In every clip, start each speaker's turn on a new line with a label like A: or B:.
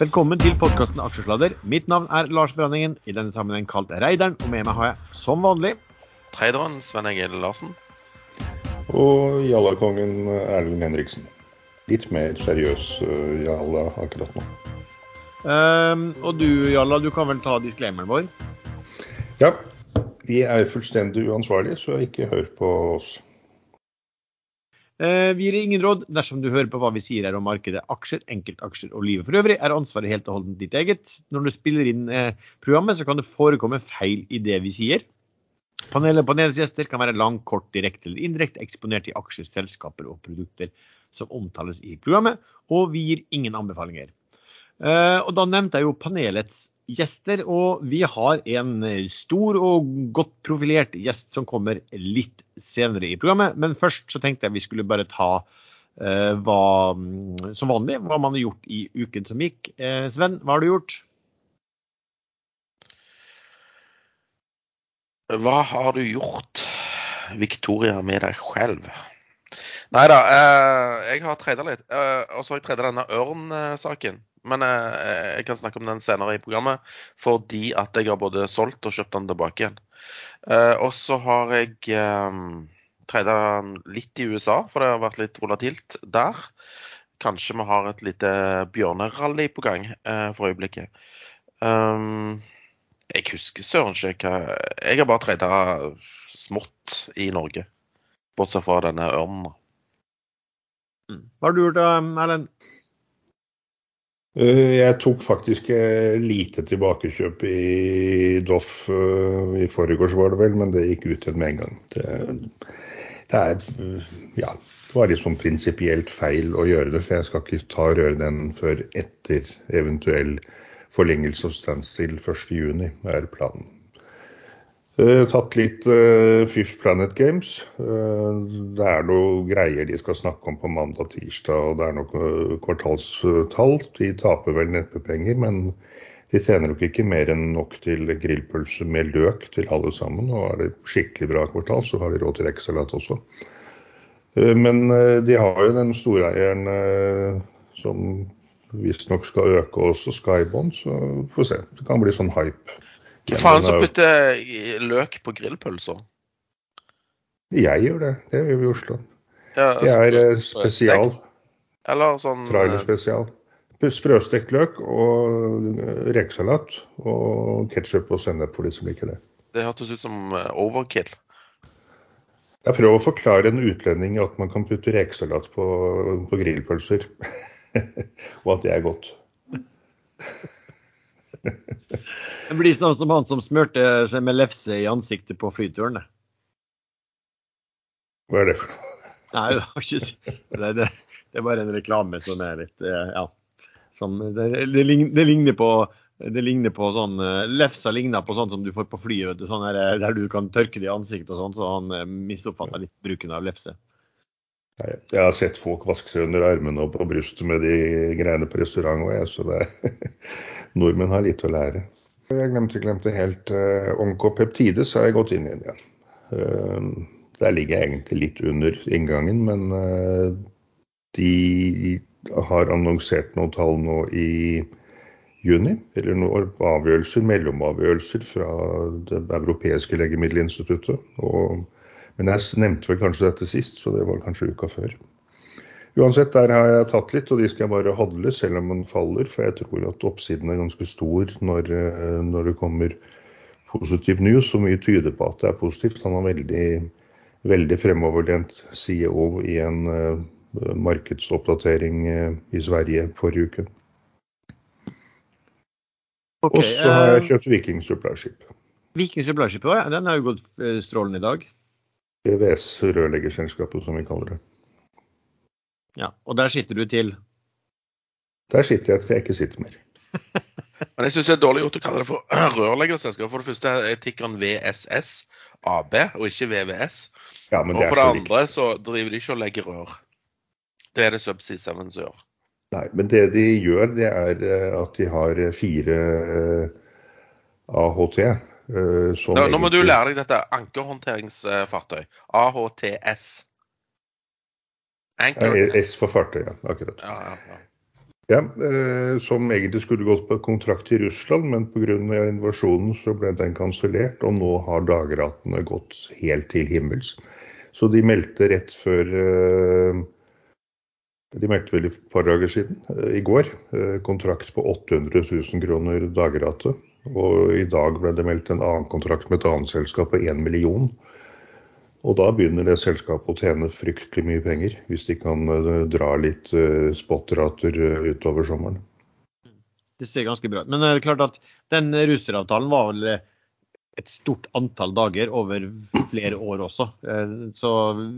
A: Velkommen til podkasten Aksjesladder. Mitt navn er Lars Branningen, i denne sammenheng kalt Reideren. Og med meg har jeg, som vanlig,
B: Treideren Sven Egil Larsen.
C: Og jallakongen Erlend Henriksen. Litt mer seriøs uh, jalla akkurat nå.
A: Um, og du Jalla, du kan vel ta disclaimeren vår?
C: Ja, vi er fullstendig uansvarlige, så ikke hør på oss.
A: Eh, vi gir ingen råd dersom du hører på hva vi sier her om markedet, aksjer, enkeltaksjer og livet for øvrig, er ansvaret helt og holdent ditt eget. Når du spiller inn eh, programmet, så kan det forekomme feil i det vi sier. Panelet panelets gjester kan være lang, kort, direkte eller indirekte eksponert i aksjer, selskaper og produkter som omtales i programmet, og vi gir ingen anbefalinger. Eh, og Da nevnte jeg jo panelets gjester, og vi har en eh, stor og godt profilert gjest som kommer litt senere i programmet. Men først så tenkte jeg vi skulle bare ta uh, hva, mm, som vanlig, hva man har gjort i uken som gikk. Uh, Sven, hva har du gjort?
B: Hva har du gjort, Victoria, med deg selv? Nei da, eh, jeg har trada litt. Eh, og så har jeg trada denne Ørn-saken. Men eh, jeg kan snakke om den senere i programmet, fordi at jeg har både solgt og kjøpt den tilbake igjen. Eh, og så har jeg eh, trada den litt i USA, for det har vært litt volatilt der. Kanskje vi har et lite bjørnerally på gang eh, for øyeblikket. Um, jeg husker søren ikke hva Jeg har bare trada smått i Norge. Bortsett fra denne ørnen.
A: Hva har du gjort, da, Erlend?
C: Uh, jeg tok faktisk uh, lite tilbakekjøp i Doff uh, i forgårs, var det vel, men det gikk ut igjen med en gang. Det, det er ja, det var litt sånn prinsipielt feil å gjøre det, for jeg skal ikke ta og røre den før etter eventuell forlengelse av standstill 1.6, er planen. Uh, tatt litt uh, Fifth Planet Games. Uh, det er noe greier de skal snakke om på mandag-tirsdag, og det er noen kvartalstall. De taper vel neppe penger, men de tjener nok ikke mer enn nok til grillpølse med løk til alle sammen. Og er det skikkelig bra kvartal, så har de råd til rekesalat også. Men de har jo den storeieren som visstnok skal øke også, Skybond, så får vi se. Det kan bli sånn hype.
B: Hva faen som putter løk på grillpølser?
C: Jeg gjør det. Det gjør vi i Oslo.
B: Ja,
C: Det er eh, spesial.
B: Eller sånn
C: Trailerspesial. Sprøstekt løk og eh, rekesalat og ketsjup og sennep for de som liker det.
B: Det hørtes ut som eh, overkill.
C: Jeg prøver å forklare en utlending at man kan putte rekesalat på, på grillpølser. og at det er godt.
A: Det blir sånn som han som smurte seg med lefse i ansiktet på flyturen.
C: Hva er det for noe?
A: Nei, det, var ikke, det, det, det er bare en reklame som er litt eh, Ja. Som, det, det, det ligner på det ligner på sånn eh, Lefsa ligner på sånn som du får på flyet, vet du, sånn her, eh, der du kan tørke det i ansiktet og sånn, så han misoppfatta litt bruken av lefse.
C: Jeg har sett folk vaske seg under armene og på brystet med de greiene på restaurant òg, så det nordmenn har litt å lære. Jeg glemte, glemte helt uh, Onkopeptides har jeg gått inn i igjen. Uh, der ligger jeg egentlig litt under inngangen, men uh, de har annonsert noen tall nå i juni, eller noen avgjørelser, mellomavgjørelser fra Det europeiske legemiddelinstituttet. Og, men jeg nevnte vel kanskje dette sist, så det var kanskje uka før. Uansett, der har jeg tatt litt, og de skal jeg bare handle selv om den faller. For jeg tror at oppsiden er ganske stor når, eh, når det kommer positiv news. Så mye tyder på at det er positivt. Han er veldig, veldig fremoverlent CEO i en uh, markedsoppdatering uh, i Sverige forrige uke.
A: Okay,
C: og så har jeg kjøpt Viking Supply Ship.
A: Viking Supply Ship, ja, den har jo gått strålende i dag.
C: EVS rørleggerselskapet, som vi kaller det.
A: Ja, Og der sitter du til
C: Der sitter jeg til jeg ikke sitter mer.
B: Men jeg syns det er dårlig gjort å kalle det for rørleggerselskap. For det første er tikkeren VSS AB, og ikke VVS.
C: Ja, men
B: Og
C: det
B: for det andre så driver de ikke og legger rør. Det er det Subsea 7 som gjør.
C: Nei, men det de gjør, det er eh, at de har fire eh, AHT. Eh, som
B: Nå, må du lære deg dette. Ankerhåndteringsfartøy. AHTS. Anchor.
C: S for fartøy, ja. Akkurat.
B: Ja, ja, ja.
C: Ja, eh, som egentlig skulle gått på kontrakt i Russland, men pga. invasjonen så ble den kansellert. Og nå har dagratene gått helt til himmels. Så de meldte rett før eh, De meldte vel et par dager siden, eh, i går, eh, kontrakt på 800 000 kroner dagrate. Og i dag ble det meldt en annen kontrakt med et annet selskap på 1 million. Og da begynner det selskapet å tjene fryktelig mye penger, hvis de kan eh, dra litt uh, spotrater uh, utover sommeren.
A: Det ser ganske bra ut. Men det er klart at den russeravtalen var vel et stort antall dager over flere år også. Så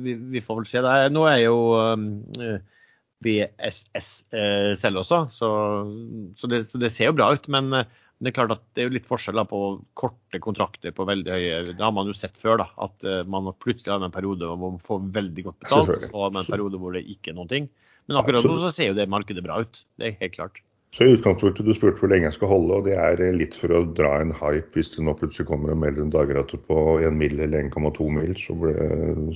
A: vi, får vel se. Det. Nå er jo BSS selv også, så, det, ser jo bra ut. Men det er klart at det er litt forskjell på korte kontrakter på veldig høye Det har man jo sett før, da. At uh, man plutselig har en periode hvor man får veldig godt betalt, og har en periode hvor det ikke er noen ting. Men akkurat nå så ser jo det markedet bra ut. Det er helt klart.
C: Så i utgangspunktet, Du spurte hvor lenge jeg skal holde, og det er litt for å dra en hype. Hvis det nå plutselig kommer og melder en dagrate på 1 mil eller 1,2 mil, så, ble,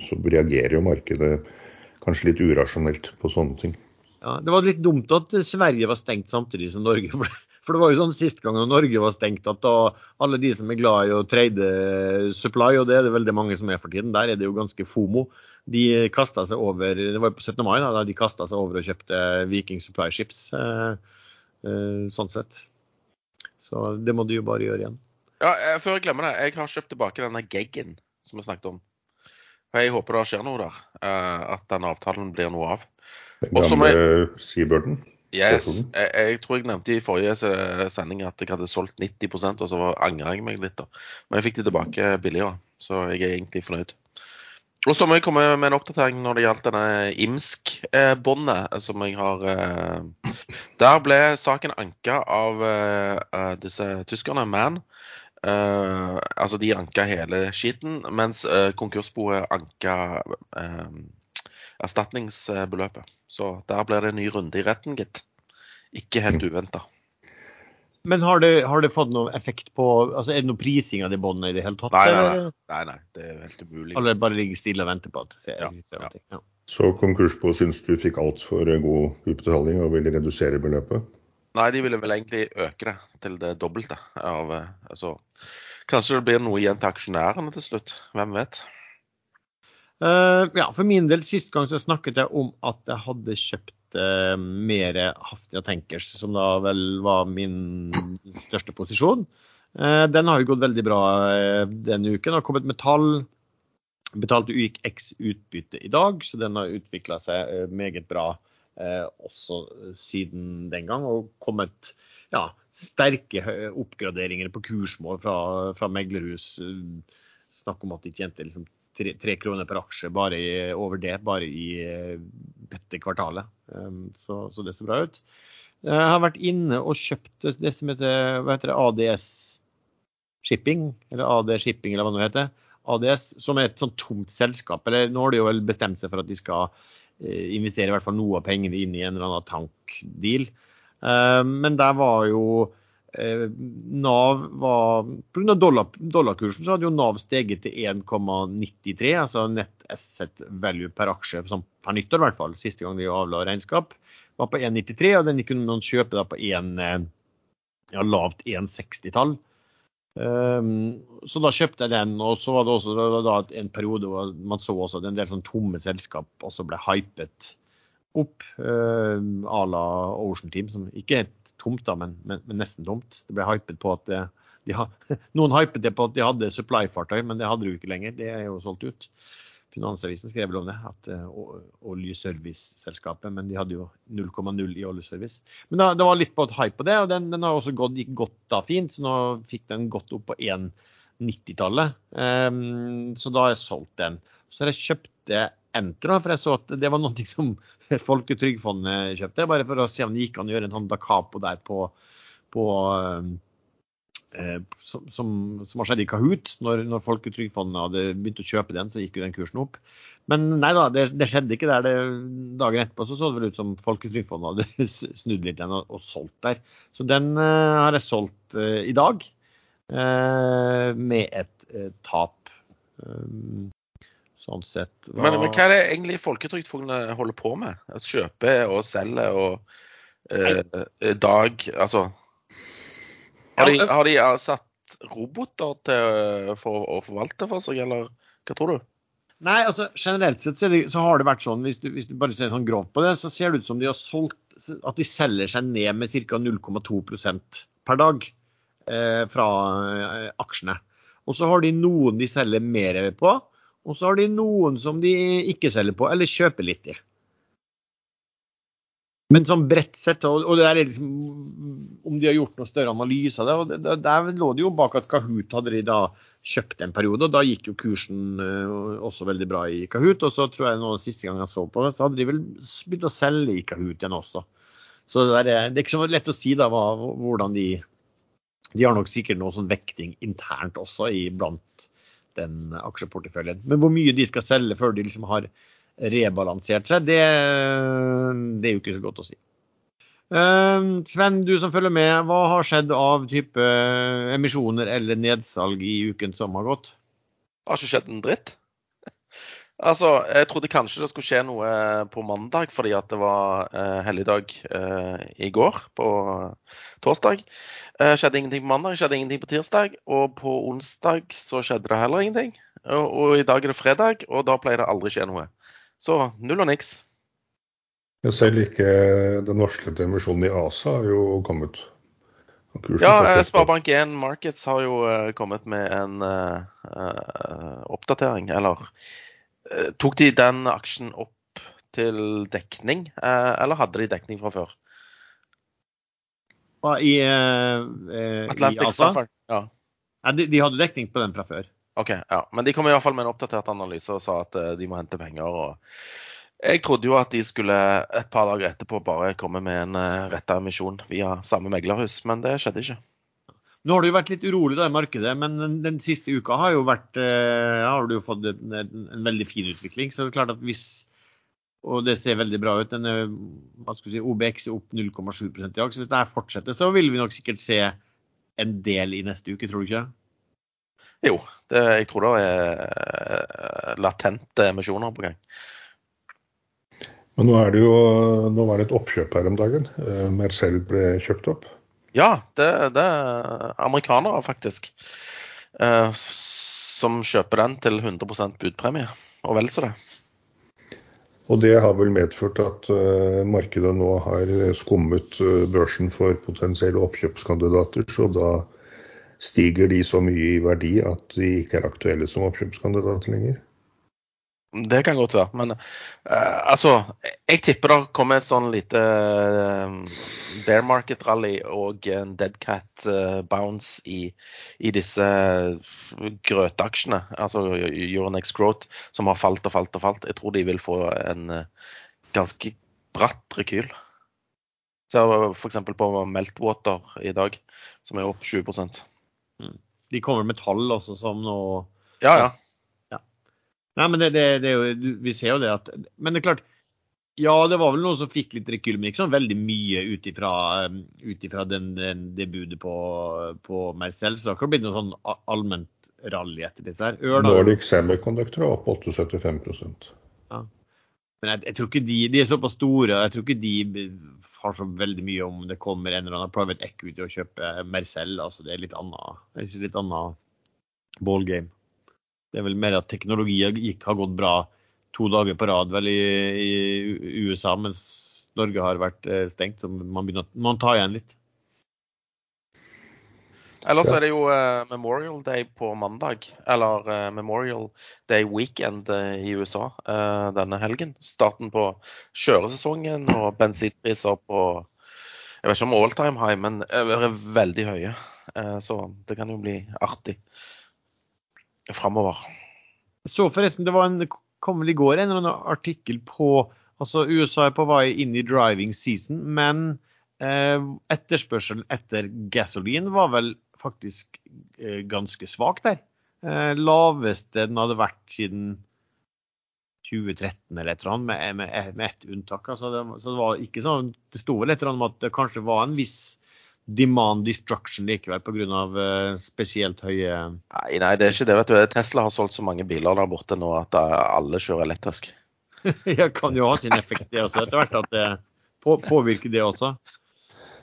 C: så reagerer jo markedet kanskje litt urasjonelt på sånne ting.
A: Ja, Det var litt dumt at Sverige var stengt samtidig som Norge ble, for det var jo sånn sist gang Norge var stengt, at da alle de som er glad i å trade supply, og det er det veldig mange som er for tiden, der er det jo ganske fomo. De kasta seg over det var jo på 17. mai da, de kasta seg over og kjøpte Viking Supply Ships. Eh, eh, sånn sett. Så det må du jo bare gjøre igjen.
B: Ja, eh, Før jeg glemmer det, jeg har kjøpt tilbake denne geggen som vi snakket om. Jeg håper det skjer noe der. At den avtalen blir noe av.
C: Den gamle Seabirden?
B: Yes. Jeg, jeg, tror jeg nevnte i forrige sending at jeg hadde solgt 90% og så angra jeg meg litt. da. Men jeg fikk det tilbake billigere, så jeg er egentlig fornøyd. Og så må jeg komme med en oppdatering når det gjaldt denne IMSK-båndet som jeg har eh, Der ble saken anka av eh, disse tyskerne, MAN. Altså de anka hele skitten, mens konkursboet anka erstatningsbeløpet. Så der blir det en ny runde i retten, gitt. Ikke helt uventa.
A: Men har det, har det, fått noen effekt på altså Er det noe prising av de båndene i det hele tatt?
B: Nei, nei, nei, nei, det er helt umulig.
A: Eller bare ligger stille og venter på at ser, ja,
C: ja. ja. Så konkursbo syns du fikk altfor god utbetaling og ville redusere beløpet?
B: Nei, de ville vel egentlig øke det til det dobbelte. Av, altså, kanskje det blir noe igjen til aksjonærene til slutt. Hvem vet?
A: Uh, ja, For min del, sist gang så snakket jeg om at jeg hadde kjøpt uh, mer Hafnia Tankers, som da vel var min største posisjon. Uh, den har jo gått veldig bra denne uken. Har kommet med tall. Betalte UX utbytte i dag, så den har utvikla seg meget bra også siden den gang. Og kommet ja, sterke oppgraderinger på kursmål fra, fra meglerhus. Snakk om at de tjente liksom tre, tre, kroner per aksje bare i, over det, bare i eh, dette kvartalet. Um, så, så, det ser bra ut. Jeg har vært inne og kjøpt det som heter, hva heter det, ADS Shipping, eller AD Shipping, eller hva det heter. ADS, som er et sånn tomt selskap. eller Nå har de jo vel bestemt seg for at de skal eh, investere i hvert fall noe av pengene inn i en eller annen tankdeal. Men der var jo Eh, Nav var Pga. Dollar, dollarkursen så hadde jo Nav steget til 1,93, altså net asset value per aksje som per nyttår, i hvert fall. Siste gang de avla regnskap var på 1,93, og den kunne man kjøpe da på en, eh, ja, lavt 1,60-tall. Um, så da kjøpte jeg den, og så var det også da en periode hvor man så også at en del sånn tomme selskap også ble hypet opp uh, à la Ocean Team, som ikke er tomt, da, men, men, men, nesten tomt. Det ble hypet på at det, de ha, Noen hypet det på at de hadde supply-fartøy, men det hadde de jo ikke lenger. Det er jo solgt ut. Finansavisen skrev vel om det, at uh, oljeserviceselskapet, men de hadde jo 0,0 i oljeservice. Men da, det var litt på et hype på det, og den, den har også gått, gikk godt da fint, så nå fikk den gått opp på 1,90-tallet. Um, så da har jeg solgt den. Så har jeg kjøpt Entra, for jeg så at det var noe som Folketrygdfondet kjøpte, bare for å se om det gikk an å gjøre en sånn da capo der på, på eh, som, som, som, har skjedd i Kahoot. Når, når Folketrygdfondet hadde begynt å kjøpe den, så gikk jo den kursen opp. Men nei da, det, det skjedde ikke der. Det, dagen etterpå så, så det vel ut som Folketrygdfondet hadde snudd litt igjen og, og, solgt der. Så den uh, har jeg solgt uh, i dag uh, med et tap. Um, Sånn sett.
B: Hva... Men, men, hva er det egentlig Folketrygdfondet holder på med? Altså, kjøper og selger og eh, dag Altså Har de, har de eh, satt roboter til, for å forvalte for seg, eller hva tror du?
A: Nei, altså generelt sett så har det vært sånn, hvis du, hvis du bare ser sånn grovt på det, så ser det ut som de har solgt At de selger seg ned med ca. 0,2% per dag eh, fra eh, aksjene. Og så har de noen de selger mer på, og så har de noen som de ikke selger på, eller kjøper litt i. Men sånn bredt sett, og, det er liksom, om de har gjort noe større analyse av det, og der lå det jo bak at Kahoot hadde de da kjøpt en periode, og da gikk jo kursen eh, også veldig bra i Kahoot. Og så tror jeg nå siste gang jeg så på det, så hadde de vel begynt å selge i Kahoot igjen også. Så det, der, er- det er ikke så lett å si da hva, hvordan de De har nok sikkert noe sånn vekting internt også i blant den aksjeporteføljen. Men hvor mye de skal selge før de liksom har rebalansert seg, det, det er jo ikke så godt å si. Uh, Sven, du som følger med, hva har skjedd av type emisjoner eller nedsalg i uken som har gått?
B: Det har ikke skjedd en dritt. Altså, jeg trodde kanskje det skulle skje noe på mandag fordi at det var eh, helligdag eh, i går, på torsdag. Eh, skjedde ingenting på mandag, skjedde ingenting på tirsdag. Og på onsdag så skjedde det heller ingenting. Og, og i dag er det fredag, og da pleier det aldri skje noe. Så null og niks.
C: Selv ikke den varslede emisjonen i ASA har jo kommet. Kursen
B: Ja, eh, Sparebank1 Markets har jo eh, kommet med en uh, eh, oppdatering, eller eh, Tok de den aksjen opp til dekning, eh, eller hadde de dekning fra før?
A: I, eh, eh, i
B: Atlantic
A: ASA?
B: Ja.
A: De, de hadde dekning på den fra før.
B: OK. ja. Men de kom i hvert fall med en oppdatert analyse og sa at eh, de må hente penger. og Jeg trodde jo at de skulle et par dager etterpå bare komme med en retta emisjon via samme meglerhus, men det skjedde ikke.
A: Nå har det jo vært litt urolig da i markedet, men den, den siste uka har jo vært eh, har du jo fått en, en, en veldig fin utvikling. Så det er klart at hvis Og det ser veldig bra ut. Den, er, hva skal si, OBX er opp 0,7 i dag. Så hvis det her fortsetter, så vil vi nok sikkert se en del i neste uke, tror du ikke?
B: Jo, det, jeg tror det er eh, latente emisjoner på gang.
C: Men nå er det jo nå var det et oppkjøp her om dagen. Eh, Mercell ble kjøpt opp.
B: Ja, det, det er amerikanere, faktisk. eh, som kjøper den til 100% budpremie. Og vel så det.
C: Og det har vel medført at uh, markedet nå har skummet uh, børsen for potensielle oppkjøpskandidater, så da stiger de så mye i verdi at de ikke er aktuelle som oppkjøpskandidater lenger.
B: Det kan godt være. Men uh, altså, jeg tipper det kommer et sånn lite uh, bear market-rally og en dead cat eh, bounce i, i disse grøtaksjene, altså Euronex Growth, som har falt og falt og falt. Jeg tror de vil få en ganske bratt rekyl. Ser f.eks. på Meltwater i dag, som er opp 20%
A: De kommer med tall også som nå
B: Ja, ja.
A: Nei, men det, det, det vi ser jo det at Men det er klart, ja, det var vel noen som fikk litt rekyl, men ikke sånn veldig mye ut ifra, um, det budet på, på Mercell. Så det har ikke blitt noe sånn allment rally etter dette her. Jo-
C: Nordic Semiconductor er opp 78
A: Men jeg, jeg tror ikke de, de er såpass store, jeg tror ikke de har så veldig mye om det kommer en eller annen private equity og kjøper Mercell. Altså det er litt annet, litt annet ballgame. Det er vel mer at teknologi gikk, har gått bra to dager på rad vel i, i USA, mens Norge har vært eh, stengt. Så man begynner man tar igjen litt.
B: Ellers er det jo eh, Memorial Day på mandag. Eller eh, Memorial Day Weekend i USA eh, denne helgen. Starten på kjøresesongen og bensinpriser på Jeg vet ikke om all time high, men veldig høye. Eh, så det kan jo bli artig framover.
A: Så forresten, det var en, kom i går en eller annen artikkel på altså USA er på vei inn i driving season, men eh, etterspørselen etter gasolin var vel faktisk eh, ganske svak der. Eh, laveste den hadde vært siden 2013 eller et eller annet, med, med, med ett unntak. Altså det, så det var ikke sånn, det sto vel et eller annet om at det kanskje var en viss demand destruction likevel pga. Eh, spesielt høye
B: Nei, nei, det er ikke det. vet du. Tesla har solgt så mange biler der borte nå at eh, alle kjører elektrisk.
A: Ja, kan jo ha sin effekt det også etter hvert. At det, På, påvirker det også?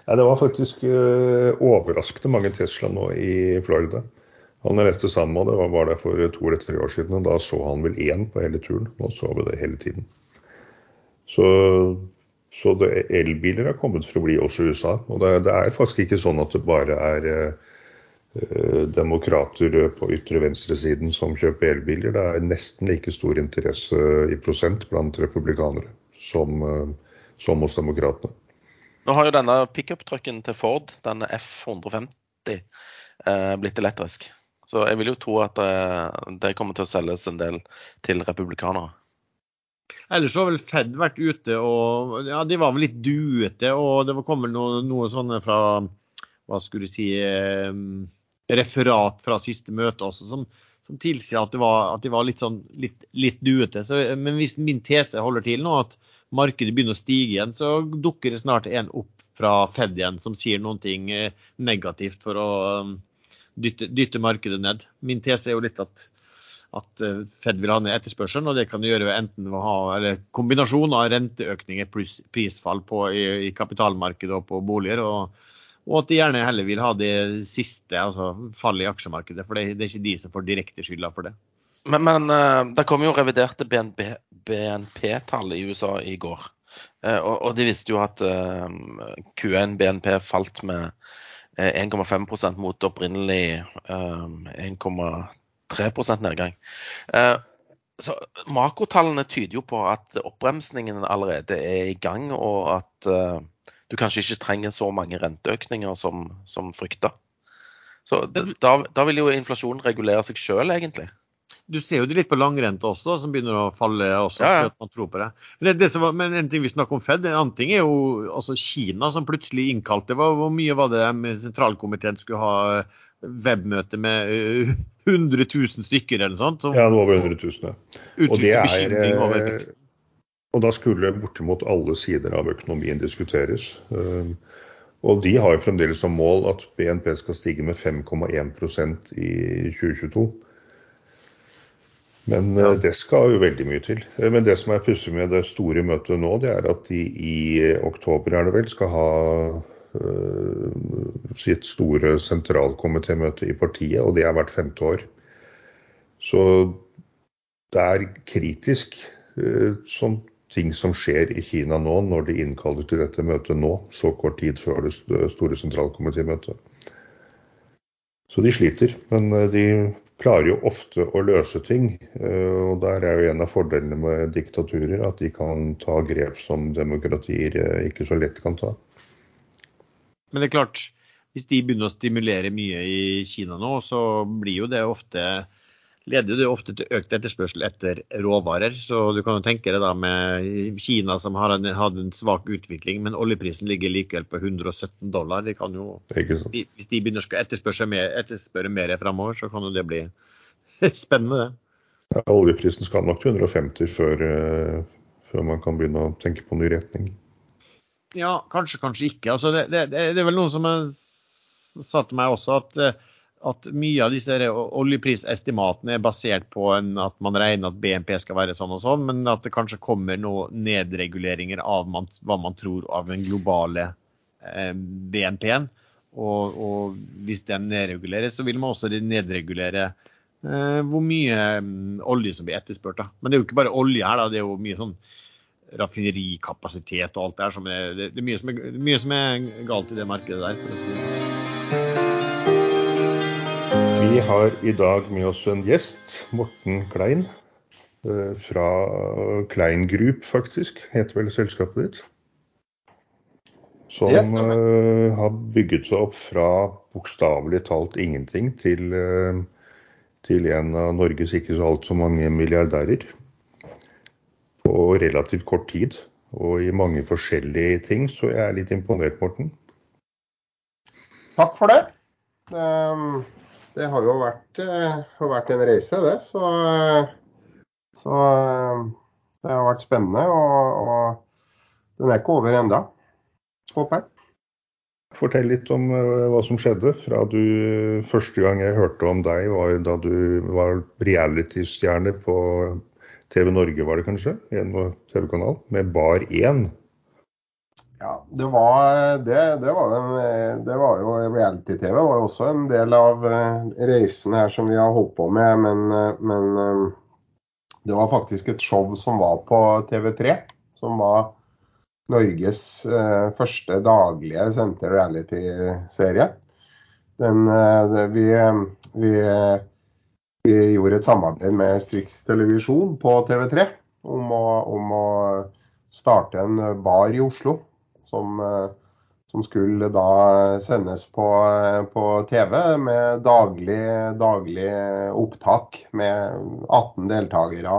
C: Ja, det var faktisk uh, overraskende mange Tesla nå i Florida. Han reiste sammen med, det var, var der for to eller tre år siden, og da så han vel én på hele turen. Nå så vi det hele tiden. Så, så elbiler har kommet for å bli også i USA. Og det, det, er faktisk ikke sånn at det bare er uh, demokrater på ytre venstresiden som kjøper elbiler. Det er nesten like stor interesse i prosent blant republikanere som, uh, som hos demokratene.
B: Nå har jo denne pickup-trucken til Ford, denne F150, eh, blitt elektrisk. Så jeg vil jo tro at eh, det kommer til å selges en del til republikanere.
A: Ellers har vel Fed vært ute og ja, de var vel litt duete. Og det var kommet noe, noe sånne fra hva skulle du si eh, referat fra siste møte også, som, som tilsier at, de var, var litt, sånn, litt, litt duete. Så, men hvis min tese holder til nå, at markedet begynner å stige igjen, så dukker det snart en opp fra Fed igjen som sier noen ting negativt for å dytte, dytte, markedet ned. Min tese er jo litt at, at eh, Fed vil ha ned etterspørselen, og det kan de gjøre enten å ha eller kombinasjon av renteøkninger pluss prisfall på, i, i, kapitalmarkedet og på boliger. Og, og, at de gjerne heller vil ha det siste, altså fallet i aksjemarkedet. For det, det er ikke de som får direkte skylda for det.
B: Men, men uh, det kom jo reviderte BNP-tall i USA i går. Uh, og, og, de visste jo at uh, Q1 BNP falt med 1,5% mot opprinnelig 1,3 nedgang. Eh, så Makrotallene tyder jo på at oppbremsningen allerede er i gang, og at uh, du kanskje ikke trenger så mange renteøkninger som, som frykta. Så da, da, vil jo inflasjonen regulere seg sjøl, egentlig.
A: Du ser jo det litt på langrente også, da, som begynner å falle også. Ja, ja. at man tror på det. Men, det, det var, men en ting vi snakker om Fed, en annen ting er jo altså Kina som plutselig innkalte. Hvor, hvor mye var det sentralkomiteen skulle ha webmøte med 100 eh, 000 stykker eller noe sånt?
C: ja, det var over 100 000. Ja. Og det er eh, og da skulle bortimot alle sider av økonomien diskuteres. Eh, og de har jo fremdeles som mål at BNP skal stige med 5,1% i 2022. Men ja. Eh, det skal jo veldig mye til. Eh, men det som er pussig med det store møtet nå, det er at de i oktober er det vel, skal ha sitt store sentralkomitémøte i partiet, og det er hvert femte år. Så det er kritisk Sånn som ting som skjer i Kina nå, når de innkaller til dette møtet nå, så kort tid før det store sentralkomitémøtet. Så de sliter. Men de klarer jo ofte å løse ting. Eh, og Der er jo en av fordelene med diktaturer at de kan ta grep som demokratier eh, ikke så lett kan ta.
A: Men det er klart, hvis de begynner å stimulere mye i Kina nå, så blir jo det ofte leder det ofte til økt etterspørsel etter råvarer. Så du kan jo tenke deg da med Kina som har en, hadde en svak utvikling, men oljeprisen ligger likevel på 117 dollar. De kan jo, hvis de begynner å etterspørre mer, etterspørre mer framover, så kan jo det bli spennende, det.
C: Ja, oljeprisen skal nok til 150 før, uh, før man kan begynne å tenke på ny retning.
A: Ja, kanskje, kanskje ikke. Altså, det, det, det, er vel noen som sa til meg også at uh, at mye av disse oljeprisestimatene er basert på en, at man regner at BNP skal være sånn og sånn, men at det kanskje kommer noen nedreguleringer av man, hva man tror av den globale eh, BNP-en. Og, og, hvis den nedreguleres, så vil man også nedregulere eh, hvor mye um, olje som blir etterspurt. Da. Men det er jo ikke bare olje her, da. det er jo mye sånn raffinerikapasitet og alt det her. Som er, det, det er mye som er, mye som er galt i det markedet der. for å si det.
C: Vi har i dag med oss en gjest, Morten Klein. Eh, fra Klein Group, faktisk, heter vel selskapet ditt. Som yes, uh, har bygget seg opp fra bokstavelig talt ingenting til, uh, til en av Norges ikke så altfor mange milliardærer. På relativt kort tid og i mange forskjellige ting, så jeg er litt imponert, Morten.
D: Takk for det. Um det har jo vært, eh, har vært en reise, det. Så, så, eh, det har vært spennende. Og, og den er ikke over enda, håper jeg.
C: Fortell litt om hva som skjedde. fra du, Første gang jeg hørte om deg, var da du var reality-stjerne på TV Norge, var det kanskje? En TV-kanal, med Bar 1.
D: Ja, det var, det, det var en, det var jo reality-TV. var jo også en del av eh, reisen her som vi har holdt på med. Men, eh, men eh, det var faktisk et show som var på TV3. Som var Norges første daglige sendte reality-serie. Den, vi, vi, vi, gjorde et samarbeid med Strix Televisjon på TV3 om å, om å starte en bar i Oslo som, eh, som skulle da sendes på, eh, på TV med daglig, daglig, opptak med 18 deltakere.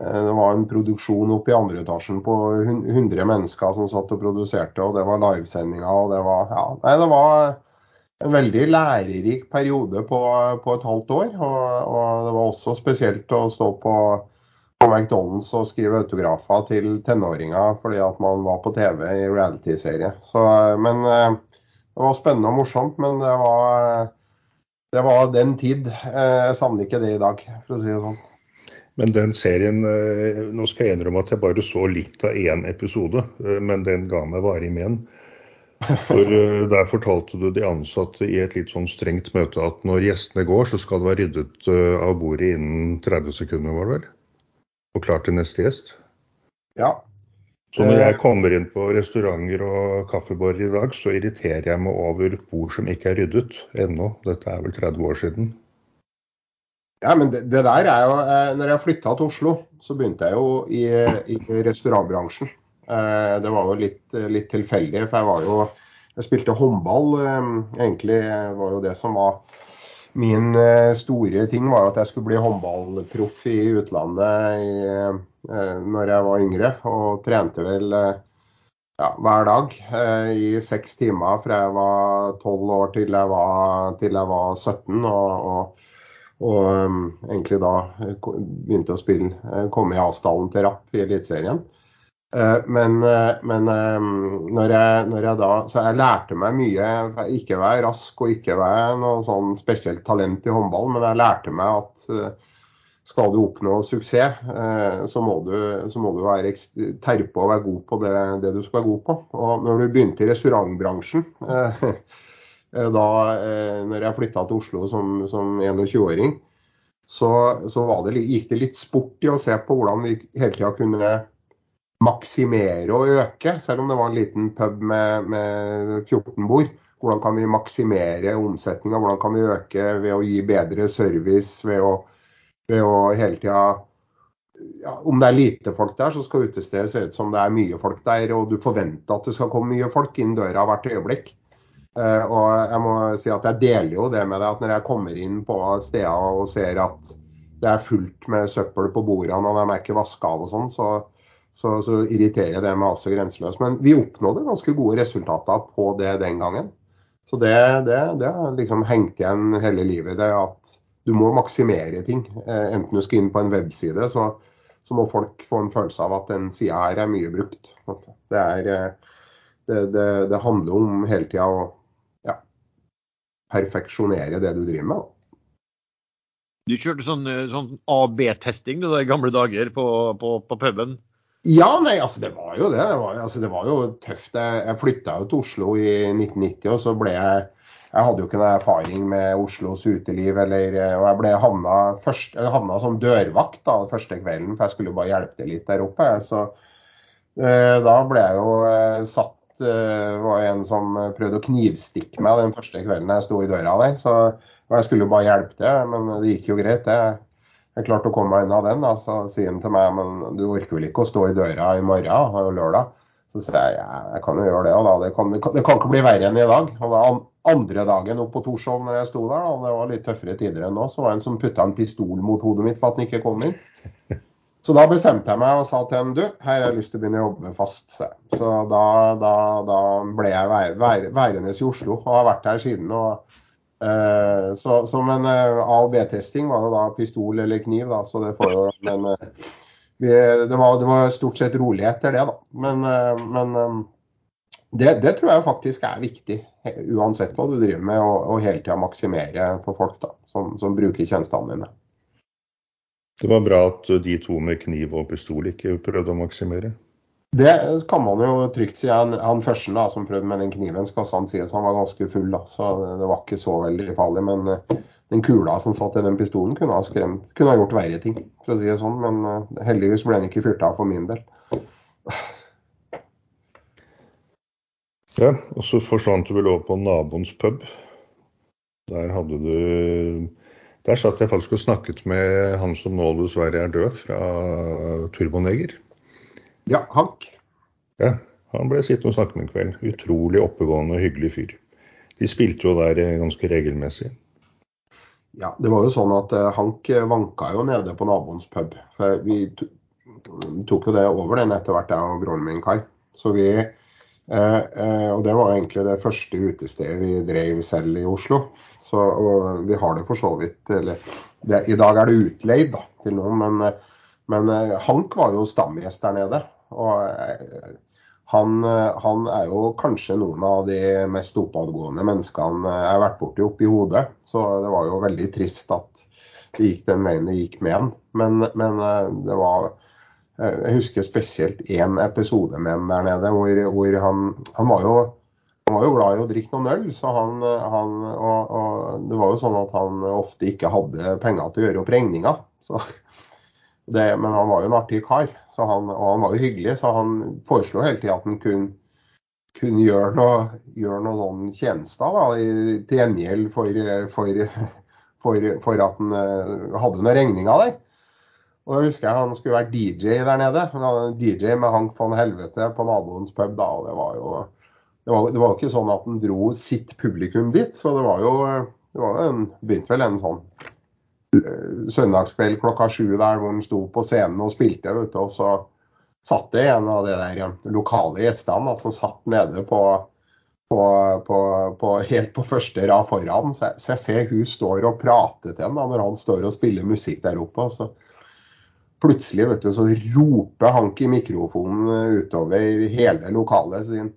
D: eh, det var en produksjon oppe i andre etasjen på 100 mennesker som satt og produserte, og det var livesendinger. og det var, ja, nei, det var en veldig lærerik periode på, på et halvt år. Og, og, det var også spesielt å stå på på McDonald's og skrive autografer til tenåringer fordi at man var på TV i reality-serie. Men eh, det var spennende og morsomt. Men det var, det var den tid. Eh, jeg savner ikke det i dag, for å si det sånn.
C: Men den serien eh, Nå skal jeg innrømme at jeg bare så litt av én episode, men den ga meg varig men. For Der fortalte du de ansatte i et litt sånn strengt møte at når gjestene går, så skal det være ryddet av bordet innen 30 sekunder, var det vel? og klar til neste gjest.
D: Ja.
C: Så når jeg kommer inn på restauranter og kaffebarer i dag, så irriterer jeg meg over bord som ikke er ryddet ennå. Dette er vel 30 år siden.
D: Ja, men det, det der er jo eh, Når jeg flytta til Oslo, så begynte jeg jo i, i restaurantbransjen. Eh, det var jo litt, litt, tilfeldig, for jeg var jo Jeg spilte håndball. Eh, egentlig var jo det som var Min eh, store ting var at jeg skulle bli håndballproff i utlandet i, eh, når jeg var yngre, og trente vel eh, ja, hver dag i seks timer fra jeg var tolv år til jeg var, til jeg var 17. Og, og, og egentlig da begynte å spille, komme i avstallen til Rapp i Eliteserien. Eh, men, eh, men eh, når, jeg, når, jeg, da Så jeg lærte meg mye. Ikke være rask og ikke være noe sånn spesielt talent i håndball, men jeg lærte meg at skal du oppnå suksess, så må du, så må du være terpe og være god på det, det, du skal være god på. Og når du begynte i restaurantbransjen da når jeg flytta til Oslo som, som 21-åring, så, så det, gikk det litt sport i å se på hvordan vi hele tida kunne maksimere og øke, selv om det var en liten pub med, med 14 bord. Hvordan kan vi maksimere omsetninga, hvordan kan vi øke ved å gi bedre service, ved å, ved å hele tida ja, Om det er lite folk der, så skal utestedet se ut som det er mye folk der, og du forventer at det skal komme mye folk inn døra hvert øyeblikk. Uh, og jeg må si at jeg deler jo det med deg at når jeg kommer inn på steder og ser at det er fullt med søppel på bordene og de er ikke vaska av og sånn, så, så, så irriterer det med også grenseløst. Men vi oppnådde ganske gode resultater på det den gangen. Så det, har liksom hengt igjen hele livet. det at Du må maksimere ting. Eh, enten du skal inn på en webside, så, så må folk få en følelse av at den sida her er mye brukt. Det, er, det, det, det handler om hele tida å ja, perfeksjonere det du driver med.
A: Du kjørte sånn, eh, sånn AB-testing i gamle dager på, på, på puben?
D: Ja, nei, altså det var jo det. Det var, altså, det var jo tøft. Jeg, jeg flytta jo til Oslo i 1990, og så ble jeg Jeg hadde jo ikke noe erfaring med Oslos uteliv, eller, og jeg ble havna, først, jeg havna som dørvakt da, den første kvelden, for jeg skulle jo bare hjelpe til litt der oppe. Så eh, da ble jeg jo eh, satt eh, var en som prøvde å knivstikke meg den første kvelden jeg sto i døra der. Så, jeg skulle jo bare hjelpe til, men det gikk jo greit, det jeg klarte å komme meg unna den. Da. Så sier han til meg men du orker vel ikke å stå i døra i morgen og lørdag? Så sier jeg ja, jeg kan jo gjøre det. Og da. Det kan, det, kan, ikke bli verre enn i dag. Og da andre dagen opp på Torshov når jeg sto der, da, det var litt tøffere tider enn nå, så var det en som putta en pistol mot hodet mitt for at den ikke kom inn. Så da bestemte jeg meg og sa til henne du, her har jeg lyst til å begynne å jobbe fast. Så da, da, da ble jeg værende i Oslo og har vært her siden. og så, så, men eh, A- og B-testing var jo da pistol eller kniv, da, så det får jo Men eh, vi, det, var, det, var, stort sett rolig etter det, da. Men, men det, det, tror jeg faktisk er viktig, uansett hva du driver med, å hele tida maksimere for folk da, som, som bruker tjenestene dine.
C: Det var bra at de to med kniv og pistol ikke prøvde å maksimere.
D: Det kan man jo trygt si. Han, han første da, som prøvde med den kniven, skal han sies han var ganske full. da, Så det var ikke så veldig farlig. Men eh, den kula som satt i den pistolen, kunne ha, skremt, kunne ha gjort verre ting. for å si det sånn, Men uh, heldigvis ble den ikke fyrt av for min del.
C: Ja, og så forsvant du vel over på naboens pub. Der hadde du Der satt jeg faktisk og snakket med han som nå dessverre er død, fra Turboneger.
D: Ja, Hank.
C: Ja, han ble sittende og snakke med en kveld. Utrolig oppegående og hyggelig fyr. De spilte jo der eh, ganske regelmessig.
D: Ja, det var jo sånn at uh, Hank vanka jo nede på naboens pub. For vi tok jo det over den etter hvert, jeg og broren min Kai. Så vi Eh, eh, og det var egentlig det første utestedet vi drev selv i Oslo. Så, vi har det for så vidt eller, det, I dag er det utleid da, til noen, men, men eh, Hank var jo stamgjest der nede. Og eh, han, han, er jo kanskje noen av de mest oppadgående menneskene jeg har vært borti oppi hodet. Så det var jo veldig trist at det gikk den veien det gikk med han. Men, men det var Eh, jeg husker spesielt én episode med han der nede, hvor, hvor han, han, var jo, han, var jo, glad i å drikke noen øl. Så han, han og, og, det var jo sånn at han ofte ikke hadde penger til å gjøre opp regninga. men han var jo en artig kar, han, og han var jo hyggelig, så han foreslo hele tida at han kunne, kunne gjøre noe, gjøre noe sånn tjenester da, til gjengjeld for, for, for, for, at han eh, hadde noen regninger der. Og da husker jeg han skulle være DJ der nede. DJ med Hank von Helvete på naboens pub. da, og det var jo det var, det var ikke sånn at han dro sitt publikum dit. Så det var jo det var en, begynte vel en sånn søndagskveld klokka sju der hvor han sto på scenen og spilte. Du, og så satt det en av de der lokale gjestene som satt nede på, på, på, på, helt på første rad foran. Så jeg, så jeg, ser hun står og prater til ham når han står og spiller musikk der oppe. og så plutselig vet du, så roper Hank i mikrofonen utover hele lokalet sin.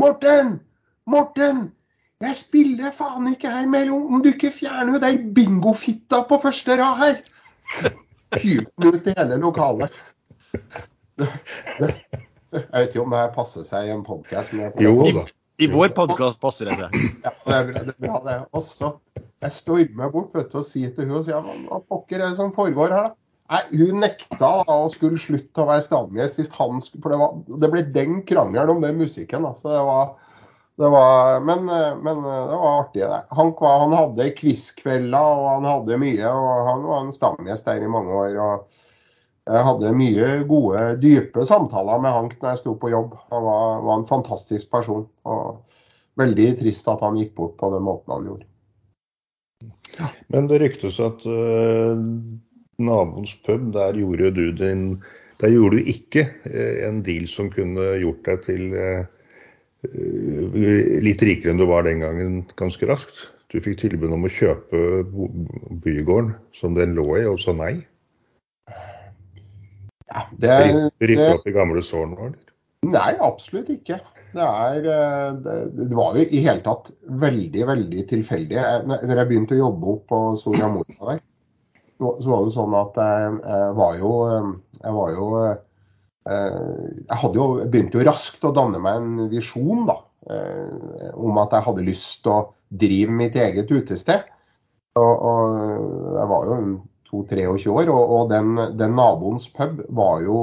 D: Morten! Morten! Jeg spiller faen ikke her mellom om du ikke fjerner den bingofitta på første rad her! Hylte ut i hele lokalet. Jeg vet ikke om det her passer seg i en podkast.
A: Jo da. I vår podkast passer det.
D: Ja, det er bra, det. Er bra, det. Også, jeg stormer bort vet du, og sier til hun og sier, hva pokker er det som foregår her, da? Nei, Hun nekta da å skulle slutte å være stamgjest hvis han For det, var, det ble den krangelen om den musikken. Så det var, det var men, men, det var artig. Han, han hadde quizkvelder og han hadde mye. og Han var en stamgjest der i mange år. og Jeg hadde mye gode, dype samtaler med Hank når jeg sto på jobb. Han var, var en fantastisk person. og Veldig trist at han gikk bort på den måten han gjorde.
C: Men det ryktes at uh naboens pub, der gjorde du din Der gjorde du ikke uh, en deal som kunne gjort deg til eh, litt rikere enn du var den gangen, ganske raskt. Du fikk tilbud om å kjøpe bygården som den lå i, og så nei.
D: Ja, det
C: Rippe opp i gamle sår nå, eller?
D: Nei, absolutt ikke. Det, er, eh, det, var jo i hele tatt veldig, veldig tilfeldig. Når jeg begynte å jobbe opp på Soria Moria der, så var det sånn at jeg, var jo, jeg var jo eh, jeg hadde jo, begynte jo raskt å danne meg en visjon da, eh, om at jeg hadde lyst til å drive mitt eget utested. Og, og jeg var jo 22-23 år, og, og den, den, naboens pub var jo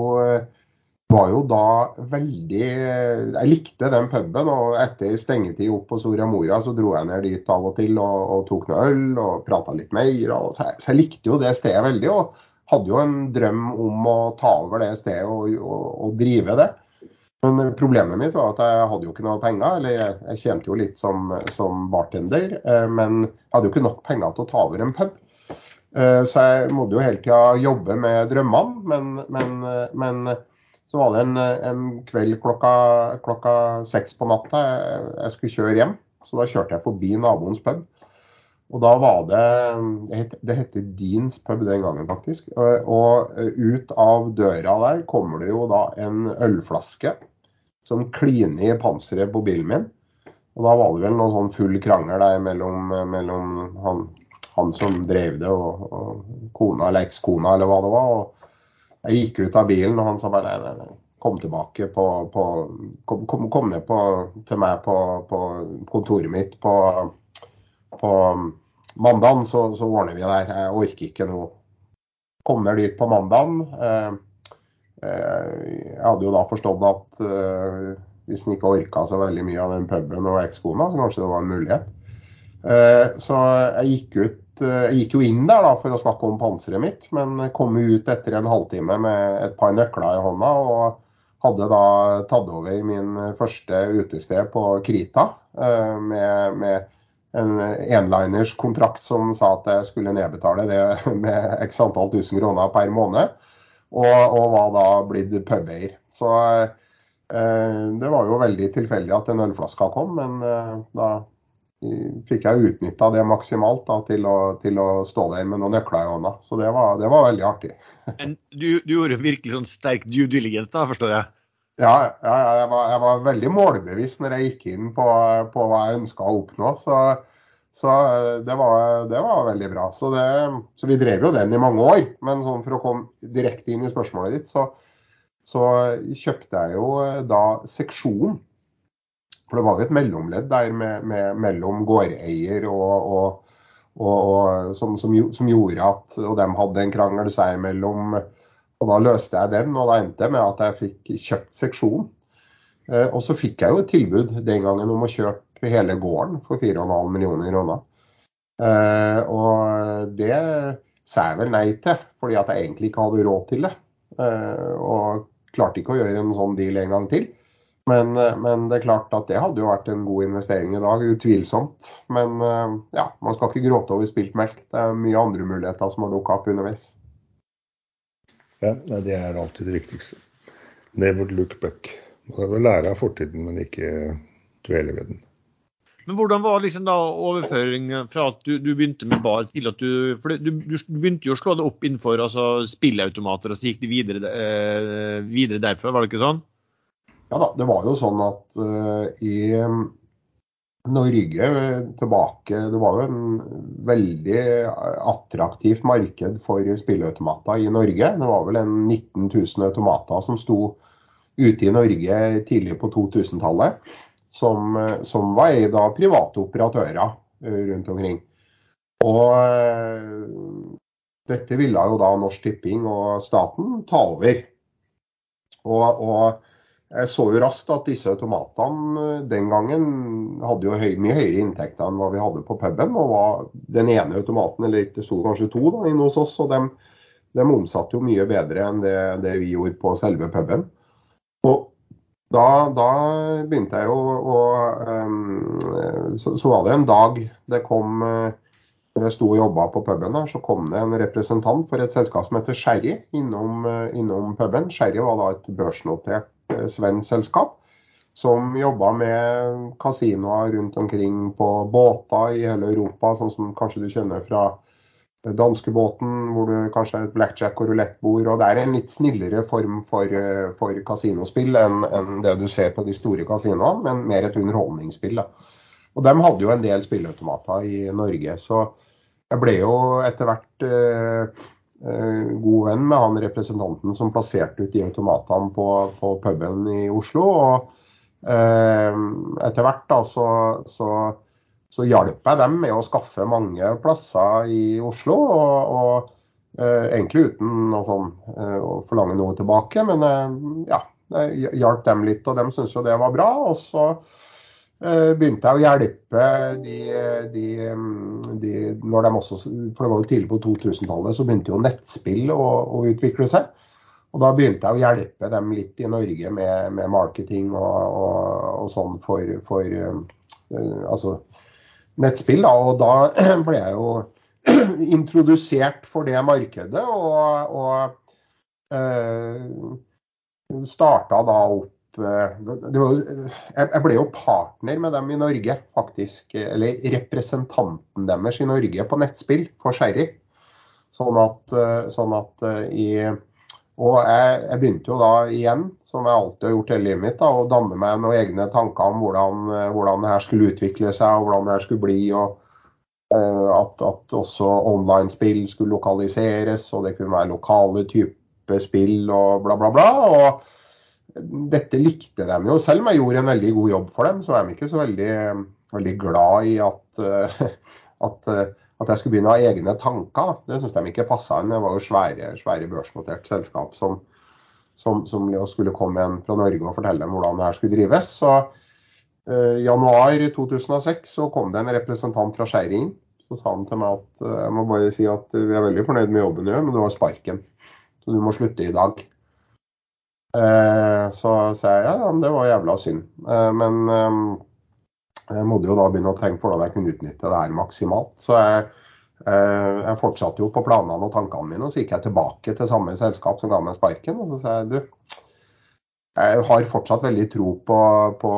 D: var jo da veldig Jeg likte den puben, og etter stengetid opp på Soria Moria så dro jeg ned dit av og til og, og tok noe øl og prata litt mer. Og, så, jeg, så, jeg, likte jo det stedet veldig, og hadde jo en drøm om å ta over det stedet og, og, og drive det. Men problemet mitt var at jeg hadde jo ikke noe penger, eller jeg, jeg tjente jo litt som, som, bartender, eh, men jeg hadde jo ikke nok penger til å ta over en pub. Eh, så jeg måtte jo hele tida jobbe med drømmene, men, men, men så var det en, en kveld klokka, klokka seks på natta. Jeg skulle kjøre hjem, så da kjørte jeg forbi naboens pub. Og da var det Det het, Deans pub den gangen, faktisk. Og ut av døra der kommer det jo da en ølflaske som kliner i panseret på bilen min. Og da var det vel noe sånn full krangel der mellom, mellom han, han, som drev det og, og kona eller ekskona eller hva det var. og jeg gikk ut av bilen, og han sa bare nei, nei, nei. kom tilbake på, på kom, kom, ned på, til meg på, på kontoret mitt på, på mandagen, så, så, ordner vi der. Jeg orker ikke noe. Kommer dit på mandagen. Eh, eh, jeg hadde jo da forstått at eh, hvis en ikke orka så veldig mye av den puben og ekskona, så kanskje det var en mulighet. Så jeg gikk ut jeg gikk jo inn der da for å snakke om panseret mitt, men kom ut etter en halvtime med et par nøkler i hånda. og hadde da tatt over min første utested på Krita med, med en enliners kontrakt som sa at jeg skulle nedbetale det med x antall tusen kroner per måned. Og, og var da blitt pubeier. Så eh, det var jo veldig tilfeldig at den ølflaska kom, men eh, da fikk jeg utnytta det maksimalt da, til, å, til, å, stå der med noen nøkler i hånda. Så det var, det var veldig artig.
A: Du, du, gjorde virkelig sånn sterk due diligence, da, forstår jeg?
D: Ja, ja jeg, var, jeg, var, veldig målbevisst når jeg gikk inn på, på hva jeg ønska å oppnå. Så, så det, var, det, var, veldig bra. Så, det, så, vi drev jo den i mange år. Men sånn for å komme direkte inn i spørsmålet ditt, så, så kjøpte jeg jo da seksjon. for det var jo et mellomledd der med, med, mellom gårdeier og, og, og, og som, som, som, gjorde at Og de hadde en krangel seg imellom. Og da løste jeg den, og da endte jeg med at jeg fikk kjøpt seksjon. Eh, og så fikk jeg jo et tilbud den gangen om å kjøpe hele gården for 4,5 millioner kroner. Eh, og det sa jeg vel nei til, fordi at jeg egentlig ikke hadde råd til det. Eh, og klarte ikke å gjøre en sånn deal en gang til. Men, men, det er klart at det hadde jo vært en god investering i dag, utvilsomt. Men ja, man skal ikke gråte over spilt melk. Det er mye andre muligheter som har dukka opp underveis.
C: Ja, det er alltid det viktigste. Never look back. Man skal lære av fortiden, men ikke dvele ved den.
A: Men hvordan var liksom da overføringen fra at du, du, begynte med bar til at du For du, du, begynte jo å slå det opp innenfor altså, spillautomater, og så gikk det videre, eh, videre derfra, var det ikke sånn?
D: Ja da, det var jo sånn at uh, i Norge tilbake Det var jo en veldig attraktivt marked for spilleautomater i Norge. Det var vel en 19 000 automater som sto ute i Norge tidlig på 2000-tallet. Som, som, var eid av private operatører eh, rundt omkring. Og uh, dette ville jo da Norsk Tipping og staten ta over. Og, og jeg så jo raskt at disse automatene eh, den gangen hadde jo høy, mye høyere inntekter enn hva vi hadde på puben. og Den ene automaten, eller det sto kanskje to da, inne hos oss, og de, de omsatte jo mye bedre enn det, det, vi gjorde på selve puben. Og da, da begynte jeg jo å um, så, så, var det en dag det kom uh, når jeg sto og jobba på puben, der, så kom det en representant for et selskap som heter Sherry innom, innom puben. Sherry var da et børsnotert Eh, svensk selskap som jobba med kasinoer rundt omkring på båter i hele Europa, sånn som kanskje du kjenner fra danskebåten, hvor du kanskje er et blackjack og rulettbord. og Det er en litt snillere form for, for kasinospill enn, en det du ser på de store kasinoene, men mer et underholdningsspill. Da. Og De hadde jo en del spilleautomater i Norge. Så jeg ble jo etter hvert Eh, god venn med han representanten som plasserte ut de automatene på, på puben i Oslo. og eh, Etter hvert da, så, så, så hjalp jeg dem med å skaffe mange plasser i Oslo. og, og eh, Egentlig uten å, sånn, eh, å forlange noe tilbake, men eh, ja, jeg hjalp dem litt, og de syntes jo det var bra. og så Eh, begynte jeg å hjelpe de, de, de, når de også, For det var jo tidlig på 2000-tallet, så begynte jo nettspill å, å, utvikle seg. Og da begynte jeg å hjelpe dem litt i Norge med, med marketing og, og, og, sånn for, for uh, altså nettspill. Da. Og da ble jeg jo introdusert for det markedet, og, og uh, starta da opp Eh, var, jeg ble jo partner med dem i Norge, faktisk. Eller representanten deres i Norge på nettspill for Sherry. Sånn at, eh, sånn at eh, i Og jeg, jeg, begynte jo da igjen, som jeg alltid har gjort hele livet mitt, da, å danne meg noen egne tanker om hvordan, hvordan det her skulle utvikle seg og hvordan det her skulle bli. og at, at også online-spill skulle lokaliseres, og det kunne være lokale typer spill og bla, bla, bla. og dette likte de jo. Selv om jeg gjorde en veldig god jobb for dem, så er de ikke så veldig, veldig glad i at, at, at, jeg skulle begynne å ha egne tanker. Det syns de ikke passa inn. Det var jo svære, svære børsnotert selskap som, som, som, skulle komme en fra Norge og fortelle dem hvordan det her skulle drives. Så i januar 2006 så kom det en representant fra Skeiv inn. Så sa han til meg at jeg må bare si at vi er veldig fornøyd med jobben du gjør, men du har sparken. Så du må slutte i dag. Eh, så sa jeg ja, det var jævla synd. Eh, men jeg måtte jo da begynne å tenke på hvordan jeg kunne utnytte det her maksimalt. Så jeg, jeg fortsatte jo på planene og tankene mine, og så gikk jeg tilbake til samme selskap som ga meg sparken. Og så sa jeg du, jeg har fortsatt veldig tro på, på,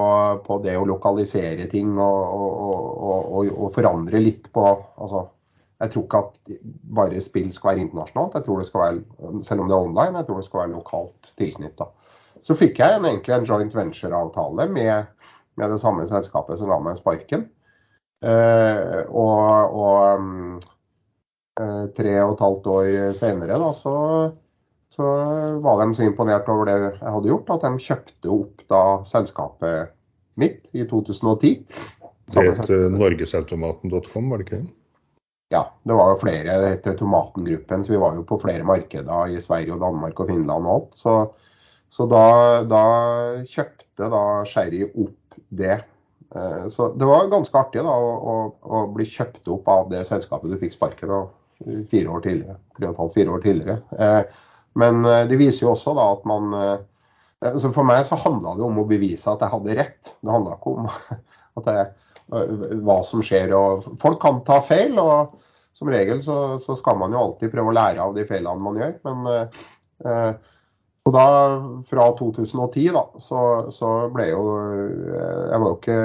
D: på det å lokalisere ting og, og, og, og forandre litt på altså, jeg tror ikke at bare spill skal være internasjonalt. Jeg tror det skal være, Selv om det er online, jeg tror det skal være lokalt tilknytta. Så fikk jeg en, egentlig en joint venture-avtale med, med, det samme selskapet som ga meg sparken. Eh, og, og eh, tre og et halvt år senere da, så, så, var de så imponert over det jeg hadde gjort, at de kjøpte opp da selskapet mitt i 2010.
C: Det het norgesautomaten.com, var det ikke det?
D: Ja, det var jo flere. Det het Tomatengruppen, så vi var jo på flere markeder i Sverige og Danmark og Finland og alt. Så, så da, da, kjøpte da Sherry opp det. Eh, så det var ganske artig da, å, å, bli kjøpt opp av det selskapet du fikk sparken av fire år tidligere. Tre og et halvt, fire år tidligere. Eh, men eh, det viser jo også da at man altså For meg så handla det om å bevise at jeg hadde rett. Det handla ikke om at jeg hva som skjer. og Folk kan ta feil, og som regel så, så skal man jo alltid prøve å lære av de feilene man gjør. Men eh, og da, fra 2010, da, så, så, ble jo Jeg var jo ikke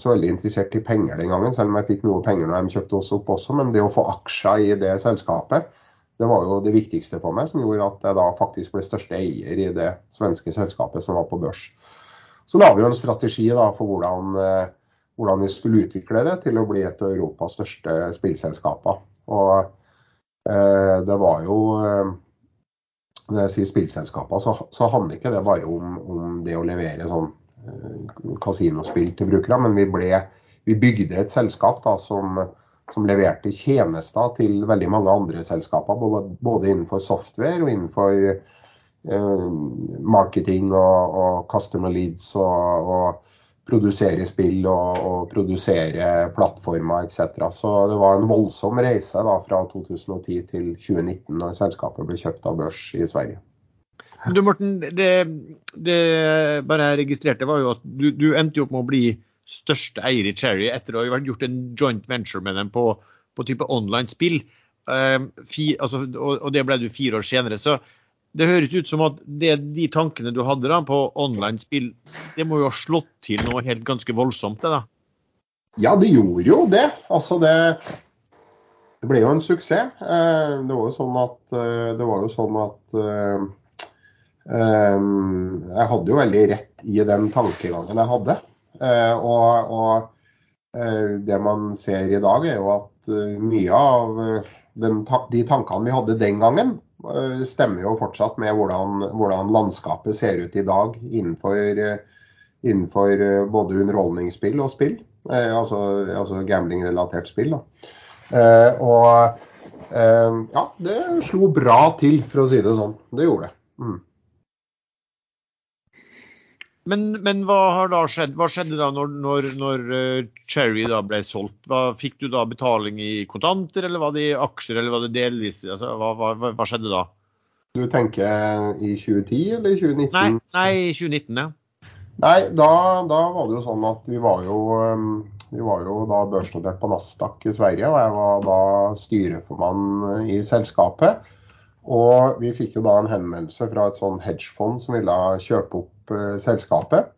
D: så veldig interessert i penger den gangen, selv om jeg fikk noe penger når de kjøpte oss opp også. Men det å få aksjer i det selskapet, det var jo det viktigste for meg, som gjorde at jeg da faktisk ble største eier i det svenske selskapet som var på børs. Så la vi jo en strategi da for hvordan eh, hvordan vi skulle utvikle det til å bli et av Europas største spillselskaper. Og eh, det var jo eh, Når jeg sier spillselskaper, så, så, handler ikke det bare om, om det å levere sånn eh, kasinospill til brukere, men vi, ble, vi bygde et selskap da, som, som, leverte tjenester til veldig mange andre selskaper, både innenfor software og innenfor eh, marketing og, og, customer leads og, og produsere spill og, og produsere plattformer etc. Så det var en voldsom reise da, fra 2010 til 2019, når selskapet ble kjøpt av børs i Sverige.
A: Du Morten, det, det bare jeg registrerte var jo at du, du endte opp med å bli største eier i Cherry etter å ha gjort en joint venture med dem på, på type online spill. Uh, fi, altså, og, og, det ble du fire år senere. Så det høres ut som at det, de tankene du hadde da på online-spill, det må jo ha slått til noe helt ganske voldsomt? det da?
D: Ja, det gjorde jo det. Altså det, det ble jo en suksess. Eh, det var jo sånn at, eh, det var jo sånn at um, Jeg hadde jo veldig rett i den tankegangen jeg hadde. Og, og det man ser i dag, er jo at mye av den, de tankene vi hadde den gangen, stemmer jo fortsatt med hvordan, hvordan landskapet ser ut i dag innenfor, eh, innenfor eh, både underholdningsspill og spill. altså, altså gambling-relatert spill. Eh, og eh, ja, det slo bra til, for å si det sånn. Det gjorde det. Mm.
A: Men, men, hva har da skjedd? Hva skjedde da når, når, når Cherry da ble solgt? Hva, fikk du da betaling i kontanter, eller var det i aksjer, eller var det delvis? Altså, hva, hva, hva, skjedde da?
D: Du tenker i 2010 eller i 2019? Nei,
A: nei 2019, ja.
D: Nei, da, da, var det jo sånn at vi var jo, vi var jo da børsnotert på Nasdaq i Sverige, og jeg var da styreformann i selskapet. Og vi fikk jo da en henvendelse fra et sånn hedgefond som ville kjøpe opp uh, selskapet.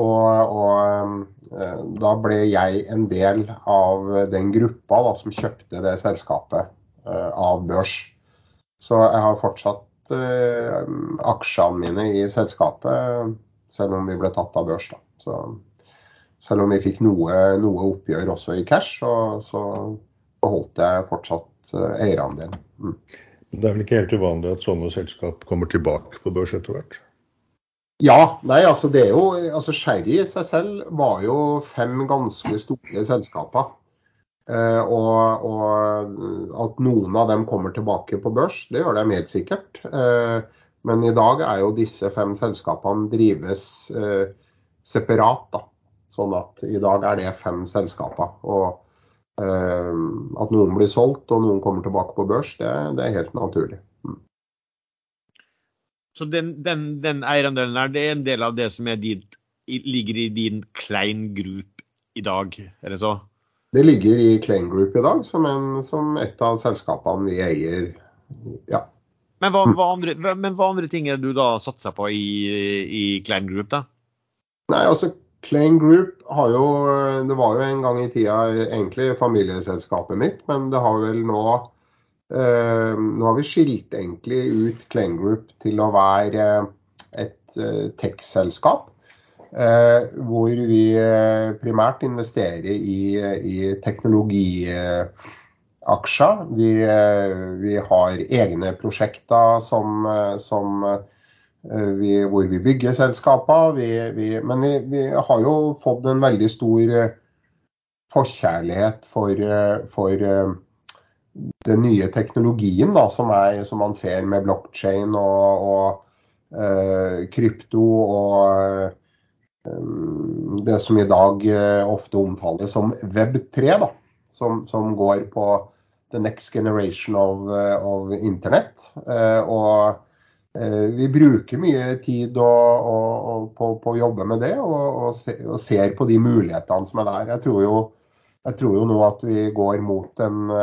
D: Og, og uh, da ble jeg en del av den gruppa da, som kjøpte det selskapet uh, av børs. Så jeg har fortsatt aksjene mine i selskapet, selv om vi ble tatt av børs. da. Så selv om vi fikk noe, noe oppgjør også i cash, så, så beholdt jeg fortsatt eierandelen. Mm.
C: Det er vel ikke helt uvanlig at sånne selskap kommer tilbake på børs etter hvert?
D: Ja, nei, altså det er jo altså Sherry i seg selv var jo fem ganske store selskaper. Eh, og, og, at noen av dem kommer tilbake på børs, det gjør de helt sikkert. Eh, men i dag er jo disse fem selskapene drives eh, separat. da. Sånn at i dag er det fem selskaper. Og at noen blir solgt og noen kommer tilbake på børs, det, det er helt naturlig.
A: Så den, den, den eierandelen der, det er en del av det som din, ligger i din Klein Group i dag, er det så?
D: Det ligger i Klein Group i dag som, en, som et av selskapene vi eier. Ja.
A: Men hva, hva, andre, men hva andre ting er det du da satser på i, i Klein Group, da?
D: Nei, altså Klein Group har jo Det var jo en gang i tida egentlig familieselskapet mitt, men det har vel nå Eh, nå har vi skilt egentlig ut Klein Group til å være et eh, tech-selskap. Eh, hvor vi primært investerer i, i teknologiaksjer. Vi, vi, har egne prosjekter som, som vi, hvor vi bygger selskaper. Men vi, har jo fått en veldig stor forkjærlighet for, for den nye teknologien da, som, er, som man ser med blokkjede og, og eh, krypto og eh, det som i dag ofte omtales som Web3, da, som, som, går på the next generation of, of Internett. og vi bruker mye tid og, og, på, på, å jobbe med det, og, se, og, ser på de mulighetene som er der. Jeg tror jo, jeg tror jo nå at vi går mot en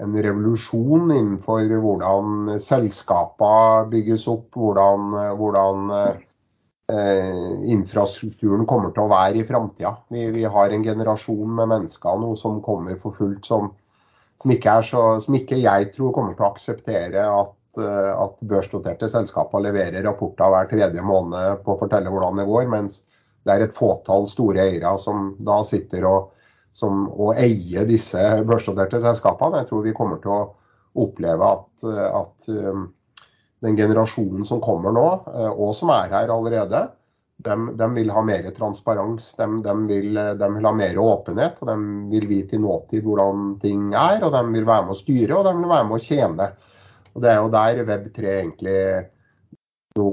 D: en revolusjon innenfor hvordan selskapene bygges opp, hvordan, hvordan eh, infrastrukturen kommer til å være i framtida. Vi, vi, har en generasjon med mennesker nå som kommer for fullt, som, som, ikke, så, som ikke, jeg tror kommer til å akseptere at, eh, at børsnoterte selskaper leverer rapporter hver tredje måned på å fortelle hvordan det går, mens det er et fåtall store eiere som da sitter og som og eier disse børsnoterte selskapene. Jeg tror vi kommer til å oppleve at, at um, den generasjonen som kommer nå, og som er her allerede, de, de vil ha mer transparens. De, de, vil, de, vil, ha mer åpenhet. og De vil vite i nåtid hvordan ting er, og de vil være med å styre og de vil være med å tjene. Og Det er jo der Web3 egentlig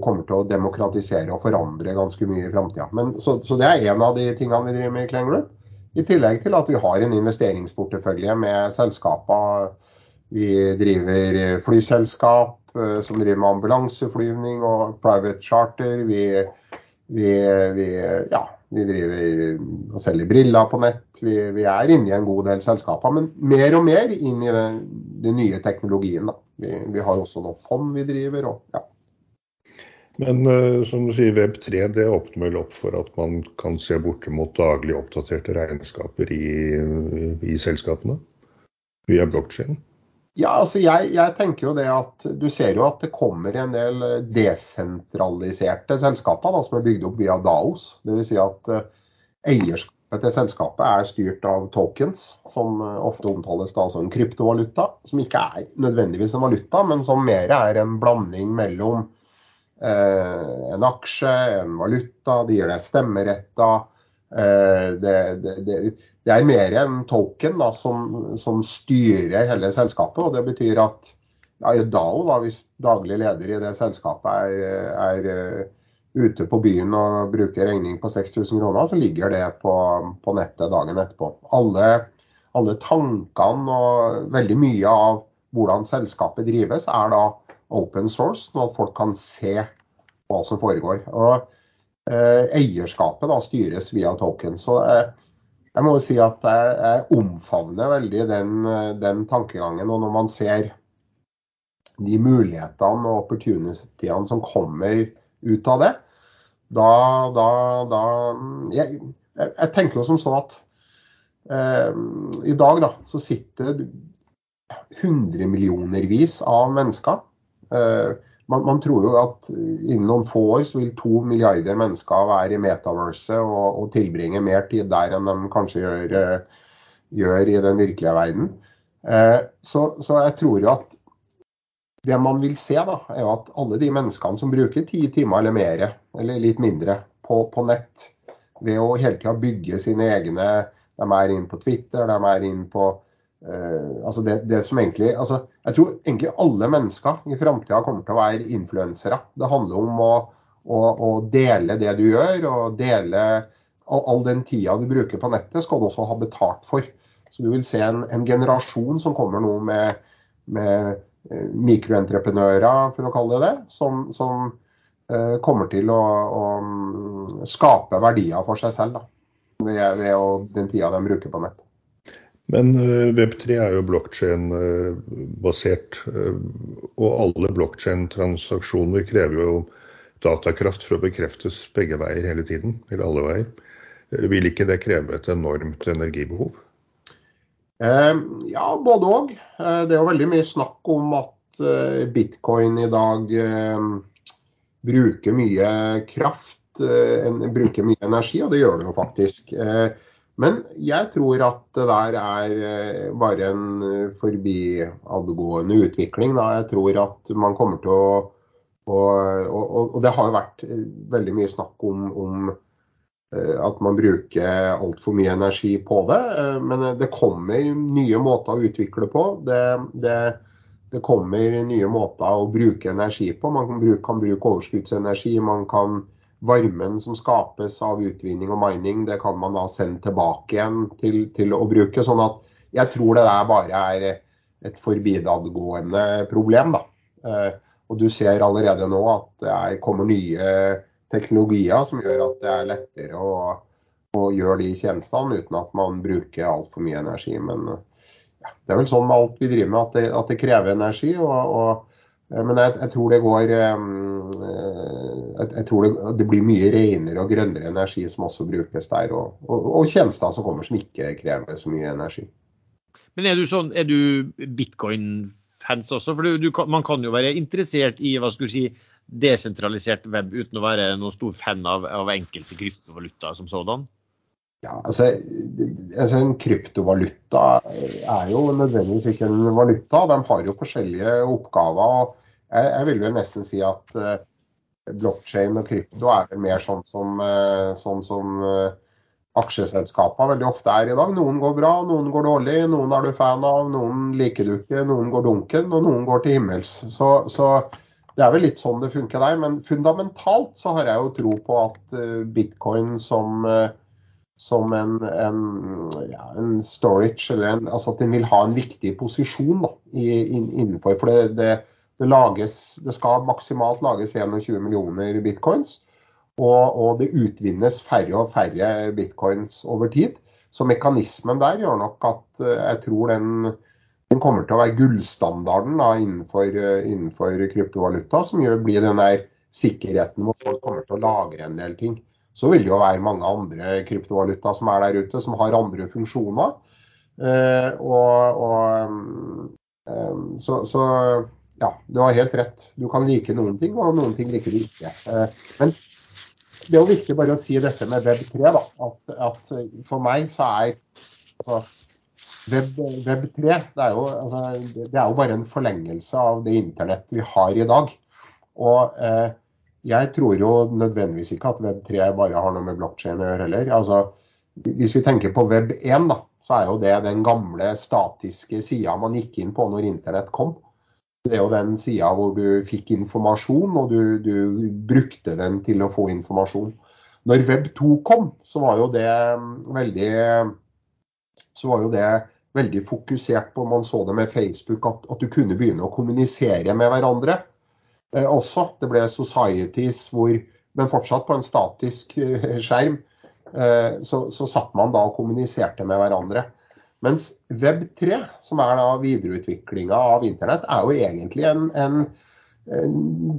D: kommer til å demokratisere og forandre ganske mye i framtida. Så, så det er en av de tingene vi driver med i Klein Group. I tillegg til at vi har en investeringsportefølje med selskaper. Vi driver flyselskap eh, som driver med ambulanseflyvning og private charter. Vi, vi, vi, ja, vi driver og selger briller på nett. Vi, vi, er inne i en god del selskaper, men mer og mer inn i den, den nye teknologien. Vi, vi, har også noen fond vi driver. Og, ja.
C: Men uh, som du sier, Web3 det åpner vel opp for at man kan se bortimot daglig oppdaterte regnskaper i, i selskapene via blokkjede?
D: Ja, altså jeg, jeg, tenker jo det at Du ser jo at det kommer en del desentraliserte selskaper da, som er bygd opp via DAOs. Dvs. Si at uh, til selskapet er styrt av tokens, som uh, ofte omtales da som kryptovaluta. Som ikke er nødvendigvis en valuta, men som mer er en blanding mellom Eh, en aksje, en valuta, de gir deg stemmeretter. Eh, det, det, det, det, er mer en token da, som, som, styrer hele selskapet. og Det betyr at ja, DAO, da, hvis daglig leder i det selskapet er, er eh, ute på byen og bruker regning på 6000 kroner, så ligger det på, på nettet dagen etterpå. Alle, alle, tankene og veldig mye av hvordan selskapet drives, er da open source, sånn at folk kan se hva som foregår. Og eh, Eierskapet da styres via token. Så eh, jeg må jo si at jeg, jeg omfavner veldig den, den, tankegangen. Og når man ser de mulighetene og opportunityene som kommer ut av det, da, da, da jeg, jeg, tenker jo som sånn at eh, i dag da, så sitter hundremillionervis av mennesker Eh, man, man, tror jo at innen noen få år så vil to milliarder mennesker være i metaverset og, og, tilbringe mer tid der enn de kanskje gjør, eh, gjør i den virkelige verden. Eh, så, så, jeg tror jo at det man vil se, da, er jo at alle de menneskene som bruker ti timer eller mer eller litt mindre, på, på nett. Ved å hele tida bygge sine egne De er inn på Twitter, de er inn på uh, altså det, det, som egentlig altså Jeg tror egentlig alle mennesker i framtida kommer til å være influensere. Det handler om å, å, å, dele det du gjør, og dele all, all den tida du bruker på nettet, skal du også ha betalt for. Så du vil se en, en generasjon som kommer nå med, med mikroentreprenører, for å kalle det det, som, som uh, kommer til å, å, mm, skape verdier for seg selv da, ved, ved å, den tida de bruker på nett.
C: Men uh, Web3 er jo blokkjede-basert, og alle blokkjede-transaksjoner krever jo datakraft for å bekreftes begge veier hele tiden, eller alle veier. Vil ikke det kreve et enormt energibehov?
D: Eh, ja, både òg. Eh, det er jo veldig mye snakk om at eh, bitcoin i dag bruker mye kraft, bruker mye energi, og det gjør det jo faktisk. Men jeg tror at det der er bare en forbiadgående utvikling. Jeg tror at man kommer til å og, og, og det har jo vært veldig mye snakk om, om Eh, at man bruker altfor mye energi på det. Eh, men det kommer nye måter å utvikle på. Det, det, det kommer nye måter å bruke energi på. Man kan bruke, bruke, overskuddsenergi. Man kan Varmen som skapes av utvinning og mining, det kan man da sende tilbake igjen til, til å bruke. sånn at jeg tror det der bare er et forbidadgående problem. da. Eh, og du ser allerede nå at det er, kommer nye teknologier som gjør at det er lettere å, å gjøre de tjenestene uten at man bruker altfor mye energi. Men ja, det er vel sånn med alt vi driver med, at det, at det krever energi. og, og men jeg, jeg, tror det går eh, jeg, jeg tror det, det, blir mye renere og grønnere energi som også brukes der. Og, og, og tjenester som kommer som ikke krever så mye energi.
A: Men er du, sånn, er du bitcoin-fans også? For du, du, man kan jo være interessert i hva skulle du si, desentralisert web uten å være noen stor fan av, av enkelte kryptovalutaer som sådan?
D: Ja, altså, altså, En kryptovaluta er jo nødvendigvis ikke en valuta. De har jo forskjellige oppgaver. Jeg, jeg vil jo nesten si at uh, blokkjede og krypto er vel mer sånn som, uh, sånn som uh, aksjeselskaper veldig ofte er i dag. Noen går bra, noen går dårlig. Noen er du fan av, noen liker du ikke, noen går dunken, og noen går til himmels. Så, så det er vel litt sånn det funker der, men fundamentalt så har jeg jo tro på at eh, bitcoin som, eh, som en, en, ja, en, storage, eller en, altså at den vil ha en viktig posisjon da, innenfor. For det, det, det, lages, det skal maksimalt lages 21 millioner bitcoins. Og, og, det utvinnes færre og færre bitcoins over tid. Så mekanismen der gjør nok at eh, jeg tror den den kommer til å være gullstandarden da, innenfor, eh, innenfor, kryptovaluta, som gjør, blir den der sikkerheten hvor folk kommer til å lagre en del ting. Så vil det jo være mange andre kryptovaluta som er der ute, som har andre funksjoner. Eh, og, og eh, så, så, ja, du har helt rett. Du kan like noen ting, og noen ting liker du ikke. Eh, men det er jo viktig bare å si dette med Web3, da. At, at for meg så er altså, Web, Web 3 det er, jo, altså, det er, jo, bare en forlengelse av det internett vi har i dag. Og eh, jeg tror jo nødvendigvis ikke at Web 3 bare har noe med blokkjede å gjøre heller. Altså, hvis vi tenker på Web 1, da, så er jo det den gamle statiske sida man gikk inn på når internett kom. Det er jo den sida hvor du fikk informasjon, og du, du, brukte den til å få informasjon. Når Web 2 kom, så var jo det veldig så var jo det veldig fokusert på, man så det med Facebook, at, at du kunne begynne å kommunisere med hverandre eh, også. Det ble societies hvor, men fortsatt på en statisk eh, skjerm, eh, så, så, satt man da og kommuniserte med hverandre. Mens Web3, som er da videreutviklinga av internett, er jo egentlig en, en,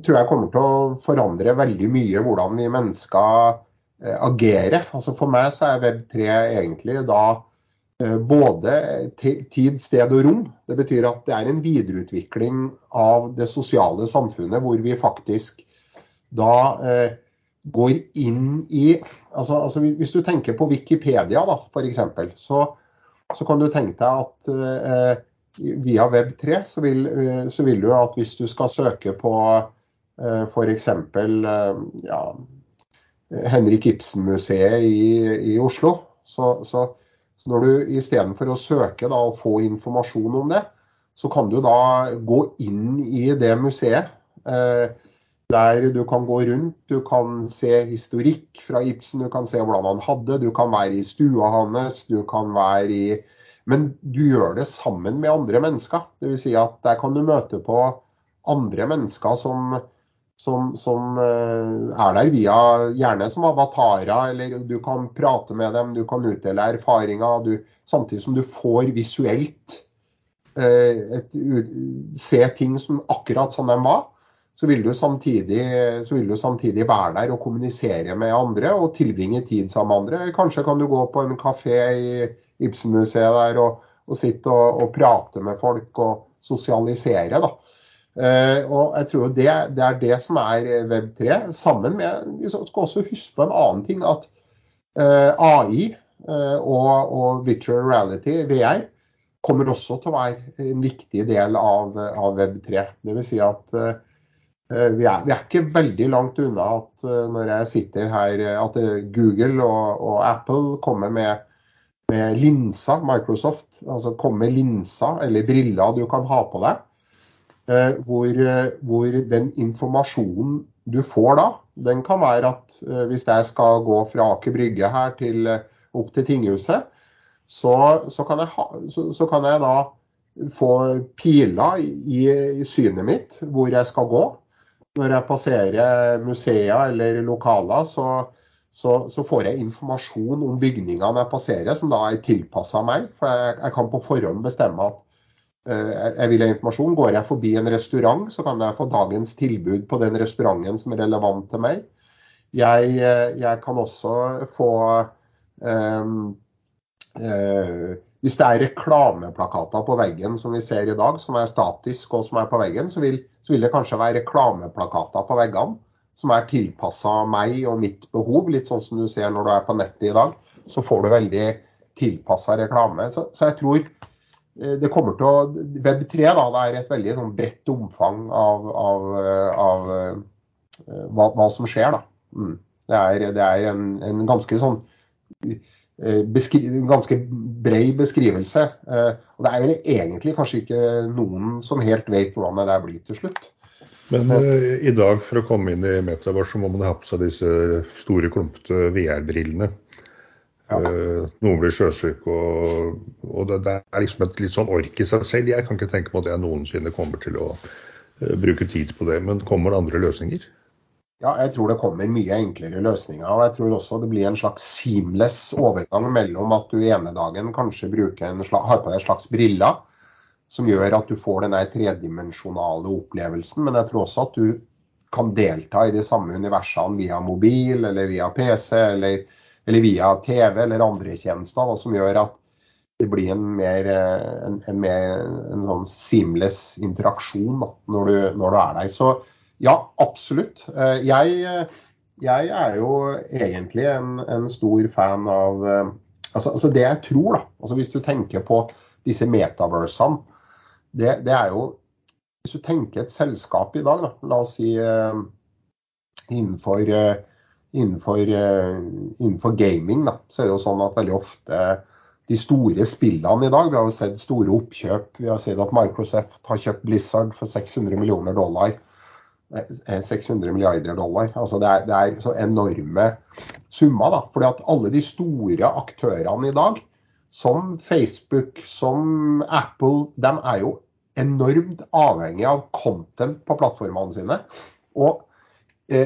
D: tror jeg kommer til å forandre veldig mye hvordan vi mennesker eh, agerer. Altså For meg så er Web3 egentlig da både tid, sted og rom. Det betyr at det er en videreutvikling av det sosiale samfunnet hvor vi faktisk da eh, går inn i altså, altså, Hvis du tenker på Wikipedia da, f.eks., så, så kan du tenke deg at eh, via Web3 så vil, eh, så vil, du at hvis du skal søke på eh, f.eks. Eh, ja, Henrik Ibsen-museet i, i, Oslo. Så, så, så når du istedenfor å søke da, og få informasjon om det, så kan du da gå inn i det museet. Eh, der du kan gå rundt, du kan se historikk fra Ibsen, du kan se hvordan han hadde, du kan være i stua hans, du kan være i Men du gjør det sammen med andre mennesker. Dvs. Si at der kan du møte på andre mennesker som som, som uh, er der via gjerne som avatarer, eller du kan prate med dem, du kan utdele erfaringer. Du, samtidig som du får visuelt uh, et, se ting som akkurat som de var. Så vil, samtidig, så vil, du samtidig, være der og kommunisere med andre og tilbringe tid sammen med andre. Kanskje kan du gå på en kafé i Ibsen-museet der og, og sitte og, og, prate med folk og sosialisere. da. Uh, og jeg tror det, det, er det som er Web3. Sammen med Vi skal også huske på en annen ting. At uh, eh, AI uh, eh, og, og, virtual reality, VR, kommer også til å være en viktig del av, av Web3. Dvs. Si at vi er, vi er, ikke veldig langt unna at når jeg sitter her, at Google og, og Apple kommer med, med linser, Microsoft, altså kommer med linser eller briller du kan ha på deg Eh, hvor, eh, hvor, den informasjonen du får da, den kan være at eh, hvis jeg skal gå fra Aker Brygge her til, opp til tinghuset, så, så, kan ha, så, så, kan jeg da få piler i, i, synet mitt hvor jeg skal gå. Når jeg passerer museer eller lokaler, så, får jeg informasjon om bygningene jeg passerer, som da er tilpassa meg. For jeg, jeg kan på forhånd bestemme at Eh, jeg vil ha informasjon. Går jeg forbi en restaurant, så kan jeg få dagens tilbud på den restauranten som er relevant til meg. Jeg, eh, jeg kan også få um, uh, Hvis det er reklameplakater på veggen som vi ser i dag, som er statisk og som er på veggen, så vil, så vil det kanskje være reklameplakater på veggene som er tilpassa meg og mitt behov. Litt sånn som du ser når du er på nettet i dag. Så får du veldig tilpassa reklame. Så, så jeg tror Eh, det kommer til å, Web3 da, det er et veldig sånn bredt omfang av, av, av uh, hva, hva, som skjer. da. Mm. Det, er, det er, en, en ganske sånn uh, beskri, ganske bred beskrivelse. Uh, og det er vel egentlig kanskje ikke noen som helt vet hvordan det blir til slutt.
C: Men i dag for å komme inn i Metaverse så må man ha på seg disse store, klumpete VR-brillene. Ja. Uh, noen blir sjøsyke, og, og det, det, er liksom et litt sånn ork i seg selv. Jeg kan ikke tenke på at jeg noensinne kommer til å uh, bruke tid på det. Men kommer det andre løsninger?
D: Ja, jeg tror det kommer mye enklere løsninger. og Jeg tror også det blir en slags seamless overgang mellom at du ene dagen kanskje slags, har på deg en slags briller som gjør at du får den tredimensjonale opplevelsen. Men jeg tror også at du kan delta i de samme universene via mobil eller via PC. eller eller via TV eller andre tjenester, da, som gjør at det blir en mer, en, en, mer, en sånn seamless interaksjon da, når, du, når, du, er der. Så ja, absolutt. Eh, jeg, jeg er jo egentlig en, stor fan av eh, altså, altså, det jeg tror, da. Altså hvis du tenker på disse metaversene, det, det, er jo Hvis du tenker et selskap i dag, da, la oss si innenfor innenfor, eh, innenfor, gaming da, så er det jo sånn at veldig ofte de store spillene i dag Vi har jo sett store oppkjøp. Vi har sett at Microsoft har kjøpt Blizzard for 600 millioner dollar. 600 eh, milliarder dollar. Altså det, er, det er så enorme summer. da, fordi at alle de store aktørene i dag, som Facebook, som Apple, de er jo enormt avhengig av content på plattformene sine. Og Eh,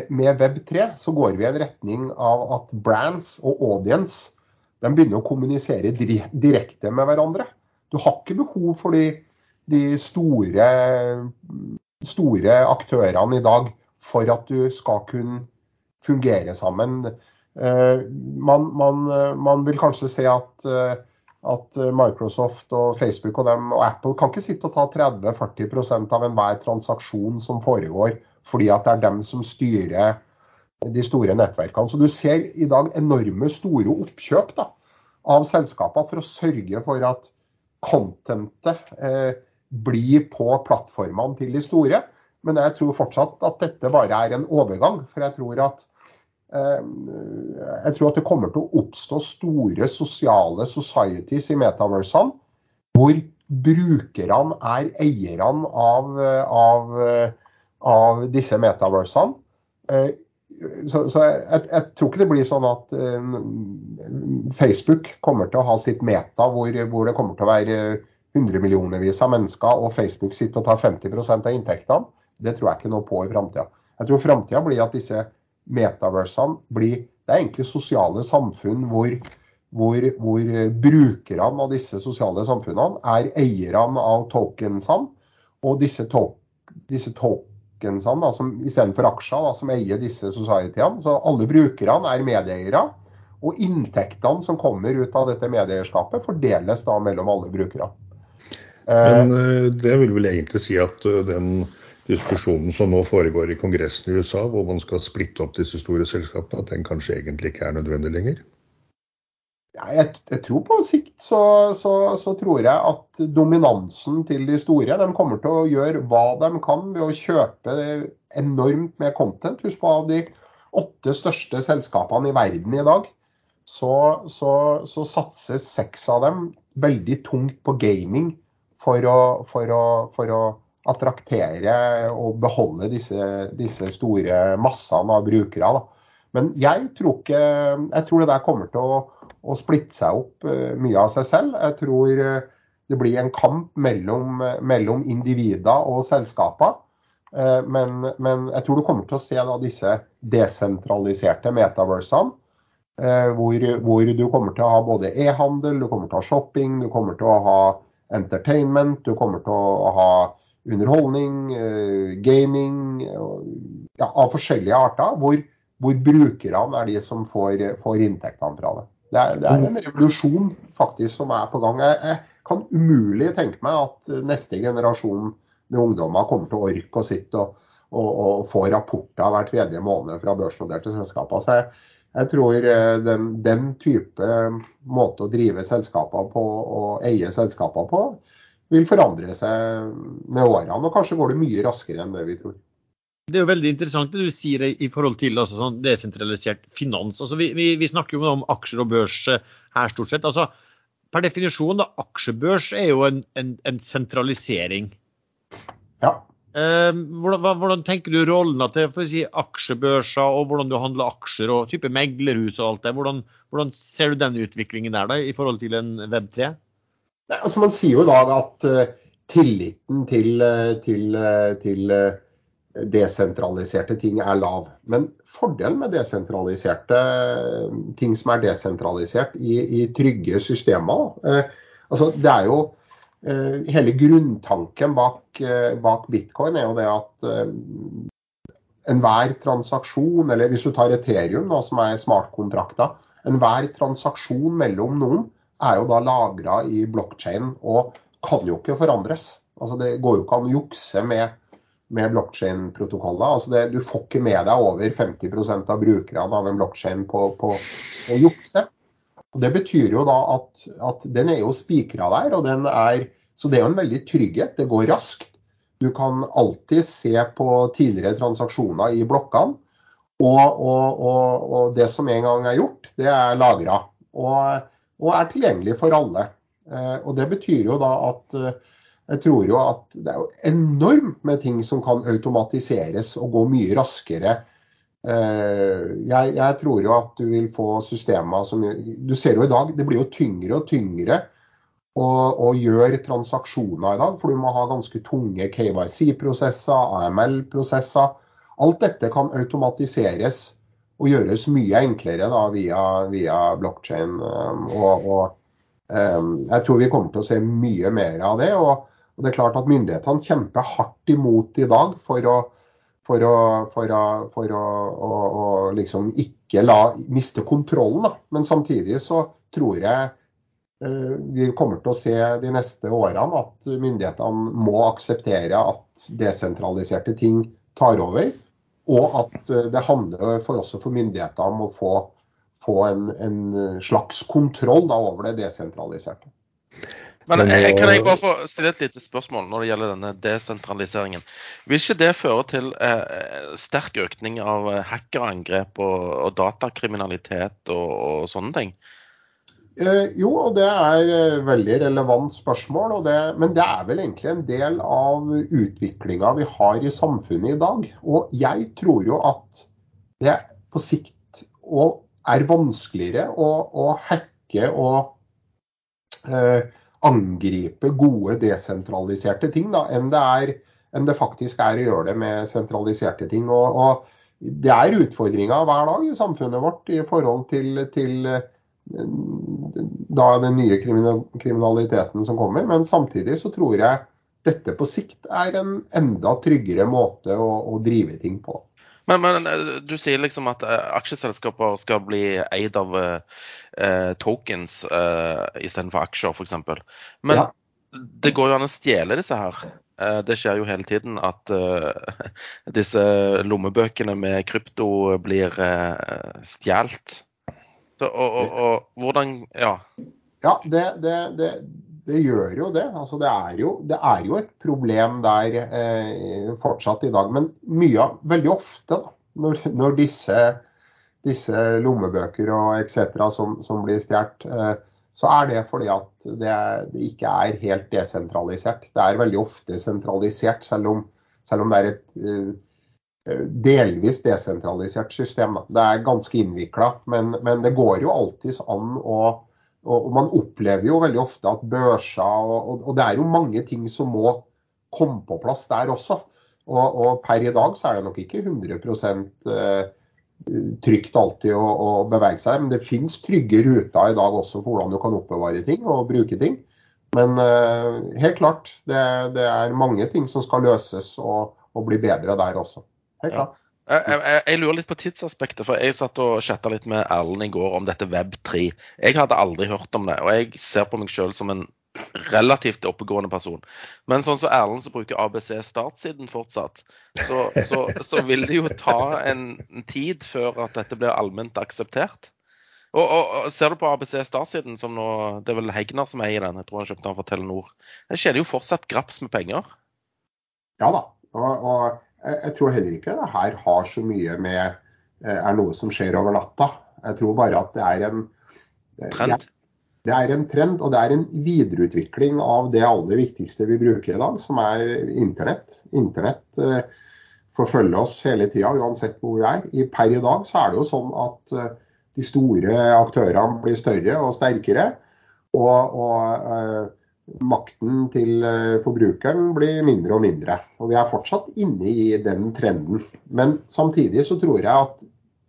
D: med Web3 så går vi i en retning av at brands og audience de begynner å kommunisere direkte med hverandre. Du har ikke behov for de, de store, store, aktørene i dag for at du skal kunne fungere sammen. Eh, man, man, man vil kanskje se at, eh, at, Microsoft og Facebook og, dem, og Apple kan ikke sitte og ta 30-40% av enhver transaksjon som foregår fordi at det er dem som styrer de store nettverkene. Så du ser i dag enorme store oppkjøp da, av selskaper for å sørge for at contentet eh, blir på plattformene til de store. Men jeg tror fortsatt at dette bare er en overgang. For jeg tror at Jeg tror at det kommer til å oppstå store sosiale societies i metaversene, hvor brukerne er eierne av, av, av disse metaversene. Så, så jeg, jeg, tror ikke det blir sånn at uh, Facebook kommer til å ha sitt meta hvor, hvor, det kommer til å være hundremillionervis av mennesker, og Facebook sitter og tar 50% av inntektene. Det tror jeg ikke noe på i framtida. Jeg tror framtida blir at disse metaversene blir Det er egentlig sosiale samfunn hvor, hvor, hvor brukerne av disse sosiale samfunnene er eierne av tokensene. Og disse, to, disse tokensene, da, som, istedenfor aksjer, da, som eier disse societyene. Så alle brukerne er medeiere. Og inntektene som kommer ut av dette medieeierskapet, fordeles da mellom alle brukere.
C: Men eh, det vil vel egentlig si at eh, den diskusjonen som nå foregår i Kongressen i USA, hvor man skal splitte opp disse store selskapene, at den kanskje egentlig ikke er nødvendig lenger?
D: Jeg, jeg, tror på sikt så, så, så, tror jeg at dominansen til de store de kommer til å gjøre hva de kan ved å kjøpe enormt med content. Husk på av de åtte største selskapene i verden i dag, så, så satses seks av dem veldig tungt på gaming for å, for å, for å attraktere og beholde disse, disse store massene av brukere. Da. Men jeg tror, ikke, jeg tror det der kommer til å, å, splitte seg opp eh, mye av seg selv. Jeg tror eh, det blir en kamp mellom, mellom individer og selskaper. Eh, men, men, jeg tror du kommer til å se da, disse desentraliserte metaversene. Hvor, hvor, du kommer til å ha både e-handel, du kommer til å ha shopping, du kommer til å ha entertainment, du kommer til å ha underholdning, eh, gaming ja, av forskjellige arter, hvor, hvor brukerne er de som får, får inntektene fra det. Det er, det er, en revolusjon faktisk som er på gang. Jeg, jeg, kan umulig tenke meg at neste generasjon med ungdommer kommer til å orke å sitte og, og, og få rapporter hver tredje måned fra børsnoterte selskaper. Så jeg, jeg tror eh, den, den, type måte å drive selskaper på og eie selskaper på, vil forandre seg med årene. Og kanskje går det mye raskere enn det vi tror.
A: Det er jo veldig interessant det du sier i forhold til altså, sånn desentralisert finans. Altså, vi, vi, vi, snakker jo om aksjer og børs eh, her stort sett. Altså, per definisjon, da, aksjebørs er jo en, en, en sentralisering.
D: Ja.
A: Eh, hvordan, hvordan, tenker du rollen til si, aksjebørser og hvordan du handler aksjer og type meglerhus og alt det? Hvordan, hvordan ser du den utviklingen der da, i forhold til en Web3?
D: Nei, altså Man sier jo i dag at uh, tilliten til, uh, til, uh, til desentraliserte ting er lav. Men fordelen med desentraliserte ting som er desentralisert i, i trygge systemer altså Det er jo Hele grunntanken bak, bak, bitcoin er jo det at enhver transaksjon, eller hvis du tar Ethereum, da, som er smartkontrakter, enhver transaksjon mellom noen er jo da lagra i blokkjeden og kan jo ikke forandres. Altså Det går jo ikke an å jukse med, med blokkjedeprotokoller. Altså du får ikke med deg over 50% av brukerne av en blokkjede på, på, å jukse. Og Det betyr jo da at, at den er jo spikra der, og den er, så det er jo en veldig trygghet. Det går raskt. Du kan alltid se på tidligere transaksjoner i blokkene. Og, og, og, og det som en gang er gjort, det er lagra. Og er tilgjengelig for alle. Eh, og Det betyr jo da at eh, jeg tror jo at det er jo enormt med ting som kan automatiseres og gå mye raskere. Eh, jeg, jeg tror jo at du vil få systemer som Du ser jo i dag, det blir jo tyngre og tyngre å, å gjøre transaksjoner i dag. For du må ha ganske tunge KYC-prosesser, AML-prosesser. Alt dette kan automatiseres og gjøres mye enklere da, via, via blokkjede. Um, og, og um, jeg tror vi kommer til å se mye mer av det. Og, og det er klart at myndighetene kjemper hardt imot i dag for å, for å, for å, for å liksom ikke la, miste kontrollen. Da. Men samtidig så tror jeg uh, vi kommer til å se de neste årene at myndighetene må akseptere at desentraliserte ting tar over. Og at eh, det handler for også for myndighetene om å få, få en, en, slags kontroll da, over det desentraliserte.
B: Men
C: Men
B: eh, kan jeg bare få stille et lite spørsmål når det gjelder denne desentraliseringen? Vil ikke det føre til eh, sterk økning av eh, hackerangrep og, og datakriminalitet og, og sånne ting?
D: Eh, jo, og det er eh, veldig relevant spørsmål. Det, men det er vel egentlig en del av utviklinga vi har i samfunnet i dag. Og jeg tror jo at det på sikt er vanskeligere å, å hacke og eh, angripe gode desentraliserte ting da, enn, det er, enn det faktisk er å gjøre det med sentraliserte ting. Og, og det er utfordringer hver dag i samfunnet vårt i forhold til, til eh, da den nye kriminaliteten som kommer. Men samtidig så tror jeg dette på sikt er en enda tryggere måte å, å drive ting på.
B: Men, men eh, du sier liksom at eh, aksjeselskaper skal bli eid av uh, tokens uh, istedenfor aksjer, f.eks. Men
D: Ja.
B: det går jo an å stjele disse her. Uh, det skjer jo hele tiden at uh, disse lommebøkene med krypto blir uh, stjålet. Og, og, og hvordan Ja.
D: Ja, det, det, det, det gjør jo det. Altså, det, er jo, det er jo et problem der eh, fortsatt i dag. Men mye veldig ofte da, når, når disse, disse lommebøker og etc. som, som blir stjålet, eh, så er det fordi at det, det ikke er helt desentralisert. Det er veldig ofte sentralisert, selv om, selv om det er et eh, delvis desentralisert system. Da. Det er ganske innvikla, men, men det går jo alltids an å og Man opplever jo veldig ofte at børser og, og, og det er jo mange ting som må komme på plass der også. Og, og per i dag så er det nok ikke 100 eh, trygt alltid å, å bevege seg. Men det finnes trygge ruter i dag også for hvordan du kan oppbevare ting og bruke ting. Men uh, helt klart, det, det er mange ting som skal løses og, og bli bedre der også. Helt
B: Ja. Jeg, jeg, jeg lurer litt på tidsaspektet, for jeg satt og chatta litt med Erlend i går om dette Web3. Jeg hadde aldri hørt om det, og jeg ser på meg sjøl som en relativt oppegående person. Men sånn som Erlend som bruker ABC startsiden fortsatt, så, så, så vil det jo ta en, tid før at dette blir allment akseptert. Og, og, og Ser du på ABC startsiden, som nå, det er vel Hegnar som eier den, jeg tror han kjøpte den fra Telenor, Det skjer jo fortsatt graps med penger.
D: Ja da. Og, og jeg, tror heller ikke det her har så mye med eh, er noe som skjer over natta. Jeg tror bare at det er en eh,
B: Trend.
D: Det, det er en trend, og det er en videreutvikling av det aller viktigste vi bruker i dag, som er internett. Internett eh, forfølger oss hele tida, uansett hvor vi er. I, per i dag så er det jo sånn at eh, de store aktørene blir større og sterkere. Og, og eh, makten til eh, forbrukeren blir mindre og mindre. Og vi er fortsatt inne i den trenden. Men samtidig så tror jeg at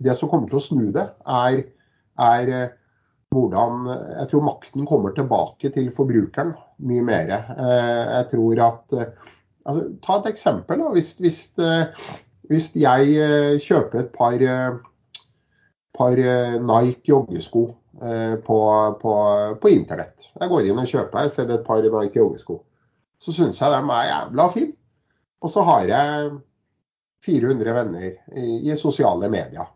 D: det som kommer til å snu det, er, er eh, hvordan Jeg tror makten kommer tilbake til forbrukeren mye mer. Eh, Jeg tror at eh, altså, Ta et eksempel. Da. Hvis, hvis, eh, hvis jeg eh, kjøper et par, eh, par eh, Nike joggesko eh, på, på, på internett. Jeg går inn og kjøper jeg ser et par Nike joggesko. Så syns jeg de er jævla fine. Og så har jeg 400 venner i, i sosiale medier.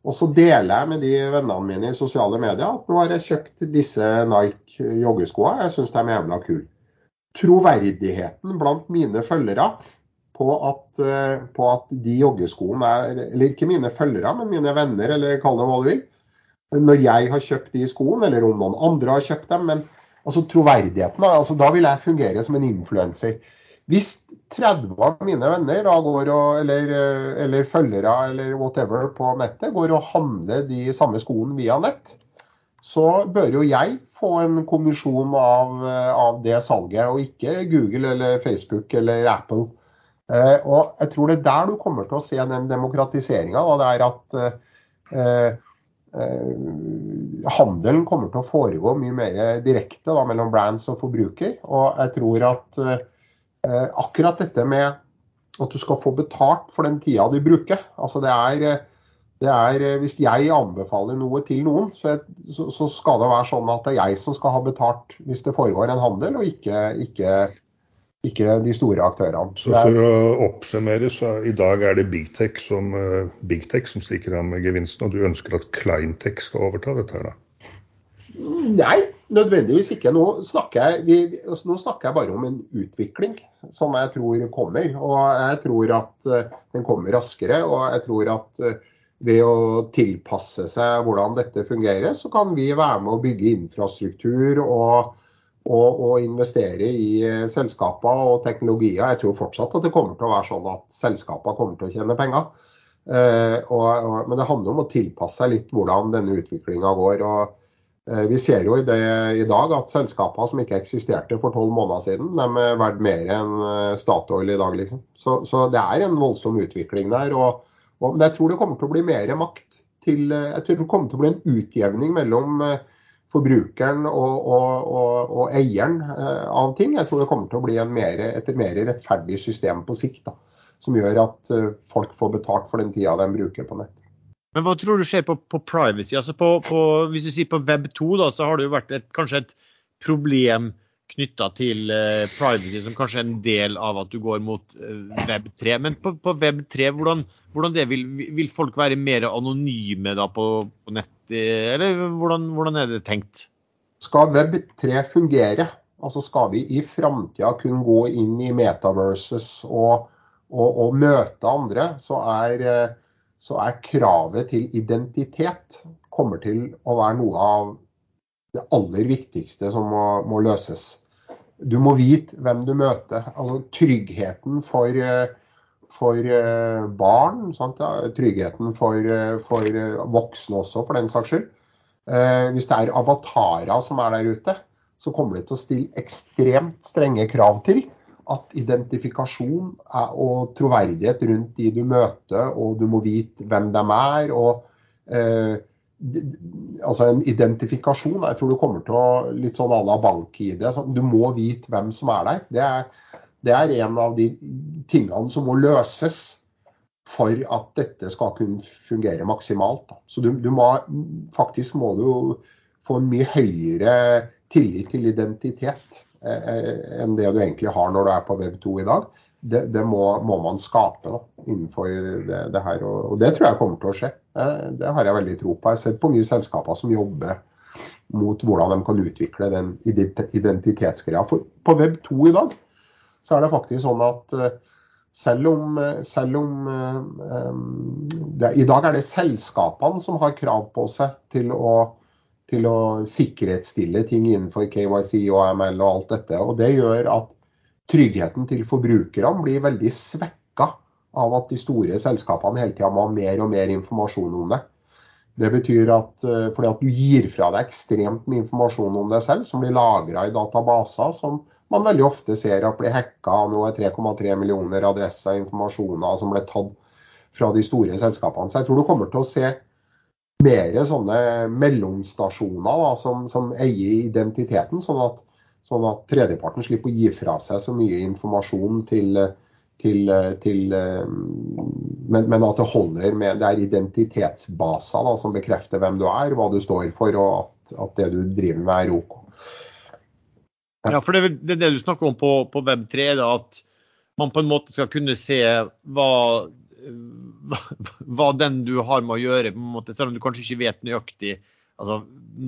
D: Og så deler jeg med de vennene mine i sosiale medier at nå har jeg kjøpt disse Nike joggeskoene. Jeg syns de er jævla kule. Troverdigheten blant mine følgere på at, eh, på at de joggeskoene er Eller ikke mine følgere, men mine venner, eller kall det hva du vil. Når jeg har kjøpt de skoene, eller om noen andre har kjøpt dem. Men altså troverdigheten, altså, da vil jeg fungere som en influenser. Hvis 30 av mine venner og, eller, eh, eller følgere eller whatever på nettet går og handler de samme skoene via nett, så bør jo jeg få en kommisjon av, eh, av det salget, og ikke Google eller Facebook eller Apple. Eh, og jeg tror det er der du kommer til å se den demokratiseringa. Det er at eh, eh, handelen kommer til å foregå mye mer direkte da, mellom brands og forbruker. Og jeg tror at eh, akkurat dette med at du skal få betalt for den tida du bruker altså det er, eh, det er eh, Hvis jeg anbefaler noe til noen, så, jeg, så, så skal det være sånn at det er jeg som skal ha betalt hvis det foregår en handel, og ikke, ikke, ikke de store aktørene.
C: Så for å oppsummere, så i dag er det Big Tech som, eh, Big Tech som stikker av med gevinsten, og du ønsker at Kleintech skal overta dette her, da?
D: Nei, nødvendigvis ikke. Nå snakker, jeg, vi, altså, nå snakker, jeg, bare om en utvikling som jeg tror kommer. Og jeg tror at uh, den kommer raskere. Og jeg tror at uh, ved å tilpasse seg hvordan dette fungerer, så kan vi være med å bygge infrastruktur og, og, og investere i uh, selskaper og teknologier. Jeg tror fortsatt at det kommer til å være sånn at selskaper kommer til å tjene penger. Og, men det handler om å tilpasse seg litt hvordan denne utviklinga går. og Eh, vi ser jo i, det, i dag at selskaper som ikke eksisterte for tolv måneder siden, de er verdt mer enn eh, Statoil i dag. Liksom. Så, så, det er en voldsom utvikling der. Og, og, men jeg tror det kommer til å bli mer makt til eh, Jeg tror det kommer til å bli en utjevning mellom forbrukeren og, og, og eieren av ting. Jeg tror det kommer til å bli mer, et mer rettferdig system på sikt. Da, som gjør at folk får betalt for den tida de bruker på nett.
A: Men hva tror du skjer på, på privacy? Altså på, på, hvis du sier på web 2, da, så har det jo vært et, kanskje et problem knytta til uh, privacy som kanskje er en del av at du går mot uh, web 3. Men på, på web 3, hvordan, hvordan vil, vil, folk være mer anonyme da på, på nett? Eller hvordan, hvordan, er det tenkt?
D: Skal web 3 fungere, altså skal vi i framtida kunne gå inn i metaverses og, og, og møte andre, så er så er kravet til identitet kommer til å være noe av det aller viktigste som må, må løses. Du må vite hvem du møter. Altså tryggheten for, for eh, barn, sant? tryggheten for, for, voksne også, for den saks skyld. Eh, hvis det er avatarer som er der ute, så kommer det til å stille ekstremt strenge krav til at identifikasjon og troverdighet rundt de du møter, og du må vite hvem de er. og eh, altså En identifikasjon jeg tror du kommer til å litt sånn à la bank-ID. Du må vite hvem som er der. Det er, det er en av de tingene som må løses for at dette skal kunne fungere maksimalt. Da. Så du, du må, faktisk må du få en mye høyere tillit til identitet Eh, enn det du egentlig har når du er på Web2 i dag. Det, det må, må, man skape da, innenfor det, det, her. Og, det tror jeg kommer til å skje. Eh, det har jeg veldig tro på. Jeg har sett på mye selskaper som jobber mot hvordan de kan utvikle den identitetsgreia. For på Web2 i dag så er det faktisk sånn at eh, selv om, selv om det, I dag er det selskapene som har krav på seg til å til å sikkerhetsstille ting innenfor KYC og AML og alt dette. Og Det gjør at tryggheten til forbrukerne blir veldig svekka av at de store selskapene hele tida må ha mer og mer informasjon om det. Det betyr at eh, fordi at du gir fra deg ekstremt mye informasjon om deg selv, som blir lagra i databaser, som man veldig ofte ser at blir hacka. Nå er 3,3 millioner adresser og informasjoner som ble tatt fra de store selskapene. Så jeg tror du kommer til å se mer sånne mellomstasjoner da, som, som, eier identiteten, sånn at, sånn at, tredjeparten slipper å gi fra seg så mye informasjon til, til, til men, men, at det holder med det er identitetsbaser da, som bekrefter hvem du er, hva du står for, og at, at det du driver med, er OK.
A: Ja, for det, det, det du snakker om på, på Web3, da, at man på en måte skal kunne se hva hva den du har med å gjøre, måte, selv om du kanskje ikke vet nøyaktig altså,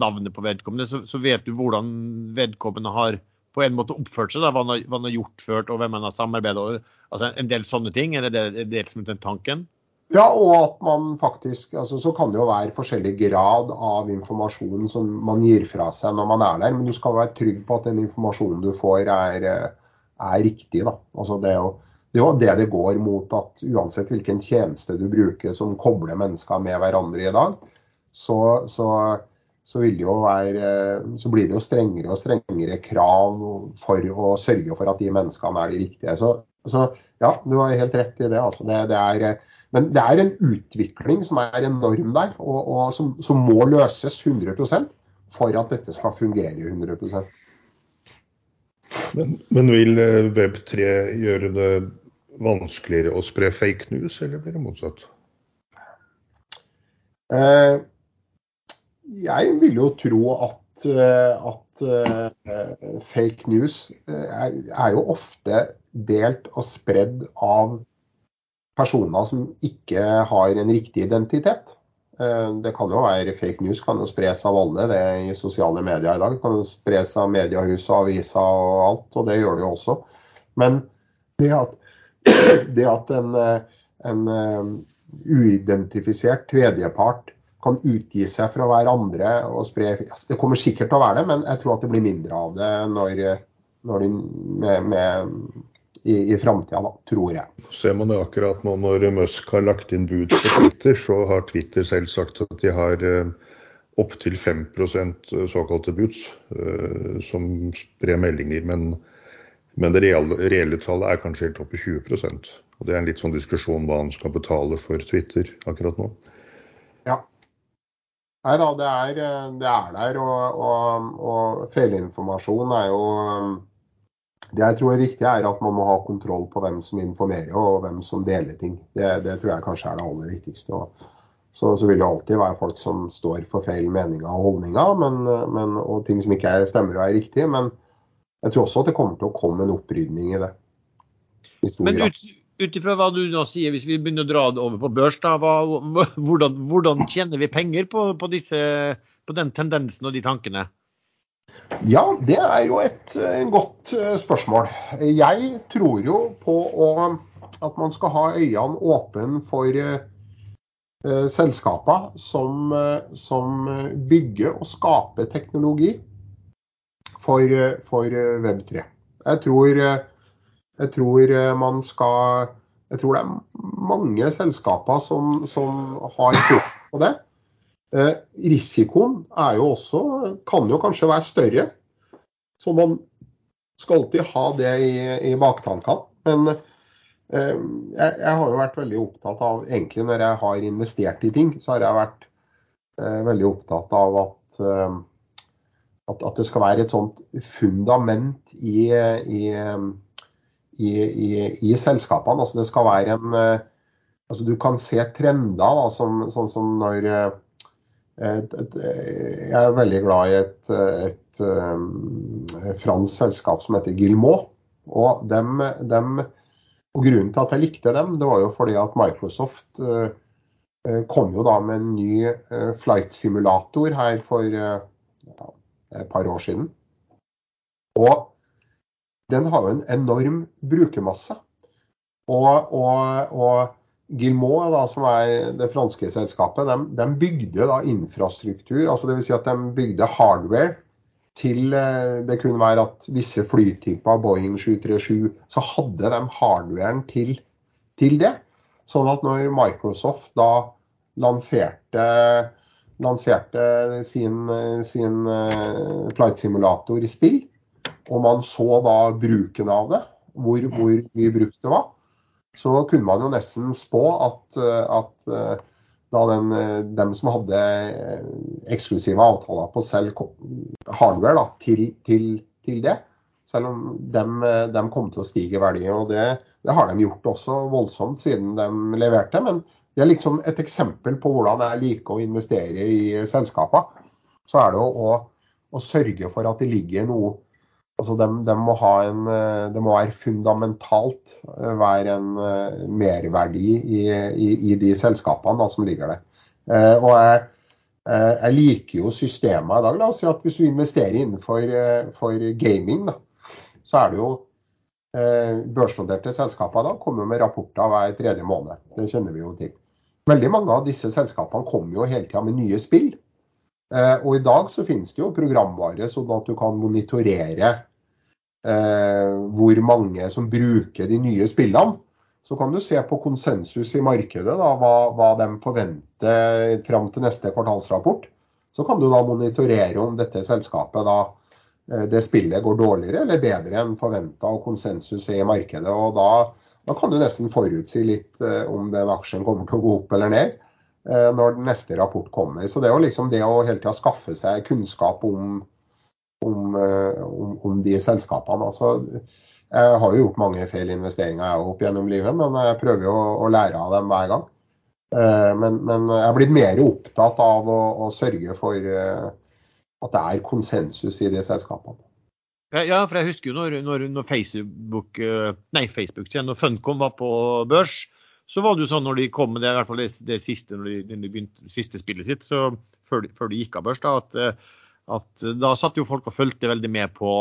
A: navnet på vedkommende, så, så, vet du hvordan vedkommende har på en måte oppført seg, da, hva, han har, hva han har gjort før, og hvem han har samarbeidet altså En del sånne ting? Er det, det, det som er tanken?
D: Ja, og at man faktisk altså, Så kan det jo være forskjellig grad av informasjon som man gir fra seg når man er der, men du skal være trygg på at den informasjonen du får, er, er riktig. da. Altså det å det er jo det det går mot at uansett hvilken tjeneste du bruker som kobler mennesker med hverandre i dag, så, så, så, være, så blir det jo strengere og strengere krav for å sørge for at de menneskene er de riktige. Så ja, du har helt rett i det. Altså. det, det er, men det er en utvikling som er enorm der, og, og som, som, må løses 100% for at dette skal fungere 100
C: men, men vil eh, Web3 gjøre det vanskeligere å spre fake news, eller blir det motsatt?
D: Eh, jeg vil jo tro at, eh, at uh, fake news er, er, jo ofte delt og spredd av personer som ikke har en riktig identitet. Eh, det kan jo være fake news, kan jo spres av alle det i sosiale medier i dag. Kan jo spres av mediehus og aviser og alt, og det gjør det jo også. Men det at, det at en, en uidentifisert tredjepart kan utgi seg for å være andre og spre Det kommer sikkert til å være det, men jeg tror at det blir mindre av det når, når de, med, med, i, i framtida, tror jeg.
C: Ser man det akkurat nå når Musk har lagt inn bud på Twitter, så har Twitter selv sagt at de har eh, opptil 5 såkalte boots eh, som sprer meldinger. Men, men det reelle, reelle, tallet er kanskje helt oppe i 20% og Det er en litt sånn diskusjon hva han skal betale for Twitter akkurat nå.
D: Ja, Nei da, det er, det er der. Og, og, og, feilinformasjon er jo Det jeg tror er viktig, er at man må ha kontroll på hvem som informerer og hvem som deler ting. Det, det tror jeg kanskje er det aller viktigste. Så, så, vil det alltid være folk som står for feil meninger og holdninger, men, men, og ting som ikke er stemmer og er riktige. Men jeg tror også at det kommer til å komme en opprydning i det.
A: Men ut, ut ifra hva du nå sier, hvis vi begynner å dra det over på børs, da, hva, hvordan, hvordan, tjener vi penger på, på, disse, på, den tendensen og de tankene?
D: Ja, det er jo et godt eh, spørsmål. Jeg tror jo på å, at man skal ha øynene åpne for eh, selskaper som, som, bygger og skaper teknologi for, for Web3. Jeg tror jeg tror eh, man skal Jeg tror det er mange selskaper som, som har tro på det. Eh, risikoen er jo også, kan jo kanskje være større. Så man skal alltid ha det i, i baktankene. Men eh, jeg, jeg, har jo vært veldig opptatt av, egentlig når jeg har investert i ting, så har jeg vært eh, veldig opptatt av at, eh, at, at, det skal være et sånt fundament i, i i, selskapene. Altså det skal være en eh, altså Du kan se trender, da, som, sånn som når eh, Jeg er veldig glad i et, et, et eh, fransk selskap som heter Gilmot. Og, dem, dem, og Grunnen til at jeg likte dem, det var jo fordi at Microsoft kom jo da med en ny flight simulator her for ja, et par år siden. Og den har jo en enorm brukermasse. Og, og, og Gilmot, da, som er det franske selskapet, de, de bygde da infrastruktur. altså Dvs. Si at de bygde hardware til eh, Det kunne være at visse flytyper, Boeing 737, så hadde de hardwaren til, til det. Sånn at når Microsoft da lanserte, lanserte sin, sin uh, flight simulator i spill, og man så da bruken av det, hvor, hvor mye brukt det var, så kunne man jo nesten spå at, at da den, dem som hadde eksklusive avtaler på selv hardware da, til, til, til, det, selv om dem, dem, kom til å stige i verdi. og det, det, har de gjort også voldsomt siden de leverte. Men det er liksom et eksempel på hvordan jeg liker å investere i selskaper. Så er det å, å, å sørge for at det ligger noe Altså de, de må en, eh, det må være fundamentalt eh, være en uh, merverdi i, i, i, de selskapene da, som ligger der. Og jeg, jeg, liker jo systemet i dag. La oss si at hvis du investerer innenfor gaming, da, så er det jo børsnoterte selskaper da kommer med rapporter hver tredje måned. Det kjenner vi jo til. Veldig mange av disse selskapene kommer jo hele tida med nye spill. Og i dag så finnes det jo programvare sånn at du kan monitorere eh, hvor mange som bruker de nye spillene. Så kan du se på konsensus i markedet, da, hva, hva de forventer fram til neste kvartalsrapport. Så kan du da monitorere om dette selskapet da eh, det spillet går dårligere eller bedre enn forventa og konsensus er i markedet. og da, da, kan du nesten forutsi litt eh, om den aksjen kommer til å gå opp eller ned eh, når neste rapport kommer. Så det er jo liksom det å hele tida skaffe seg kunnskap om om, eh, om, om de selskapene. Altså, jeg har jo gjort mange feil investeringer jeg opp gjennom livet, men jeg prøver jo å, lære av dem hver gang. Eh, men, men, jeg er blitt mer opptatt av å, å, sørge for eh, at det er konsensus i de selskapene.
A: Ja, for jeg husker jo når, når, når Facebook Nei, Facebook, når Funcom var på børs, så var det jo sånn når de kom med det, i hvert fall det, det siste, når de, når de begynte, siste spillet sitt, så før, de, før de gikk av børs, da, at, eh, at da satt jo folk og fulgte veldig med på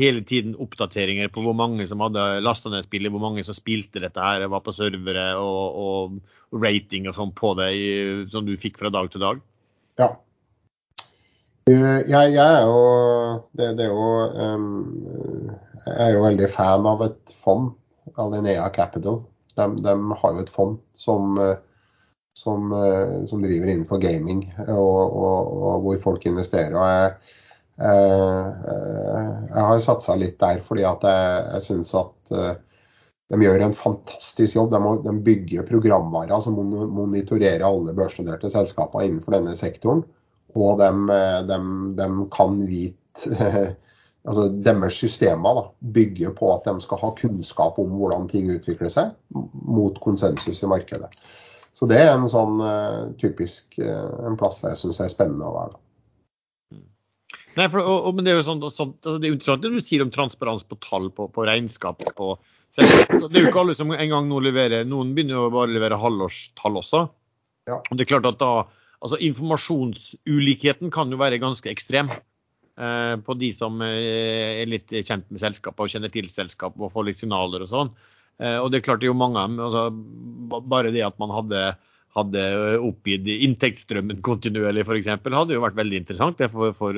A: hele tiden oppdateringer på hvor mange som hadde lasta ned spillet, hvor mange som spilte dette her, var på servere og, og, rating og sånn på det som du fikk fra dag til dag?
D: Ja. Jeg, jeg er jo det, det, er jo um, Jeg er jo veldig fan av et fond, Alinea Capital. De, de har jo et fond som, som, som driver innenfor gaming, og, og, og hvor folk investerer. og jeg Eh, eh, jeg har satsa litt der fordi at jeg, jeg syns at eh, de gjør en fantastisk jobb. De, de bygger programvarer som monitorerer alle børsnoterte selskaper innenfor denne sektoren. Og de, de, de kan vite altså Deres systemer da, bygger på at de skal ha kunnskap om hvordan ting utvikler seg, mot konsensus i markedet. Så det er en sånn typisk en plass jeg syns er spennende å være. da.
A: Nei, for, og, og, men Det er jo sånn, sånn, altså det er interessant det du sier om transparens på tall, på, på regnskap. På, det er jo ikke alle som en gang nå leverer Noen begynner jo bare å levere halvårstall også. Ja. Og det er klart at da, altså Informasjonsulikheten kan jo være ganske ekstrem på de som eh, er litt kjent med selskapet og kjenner til selskapet og får litt signaler og sånn. Eh, og det er klart det er jo mange av altså, Bare det at man hadde hadde oppgitt inntektsstrømmen kontinuerlig f.eks., hadde jo vært veldig interessant for, for,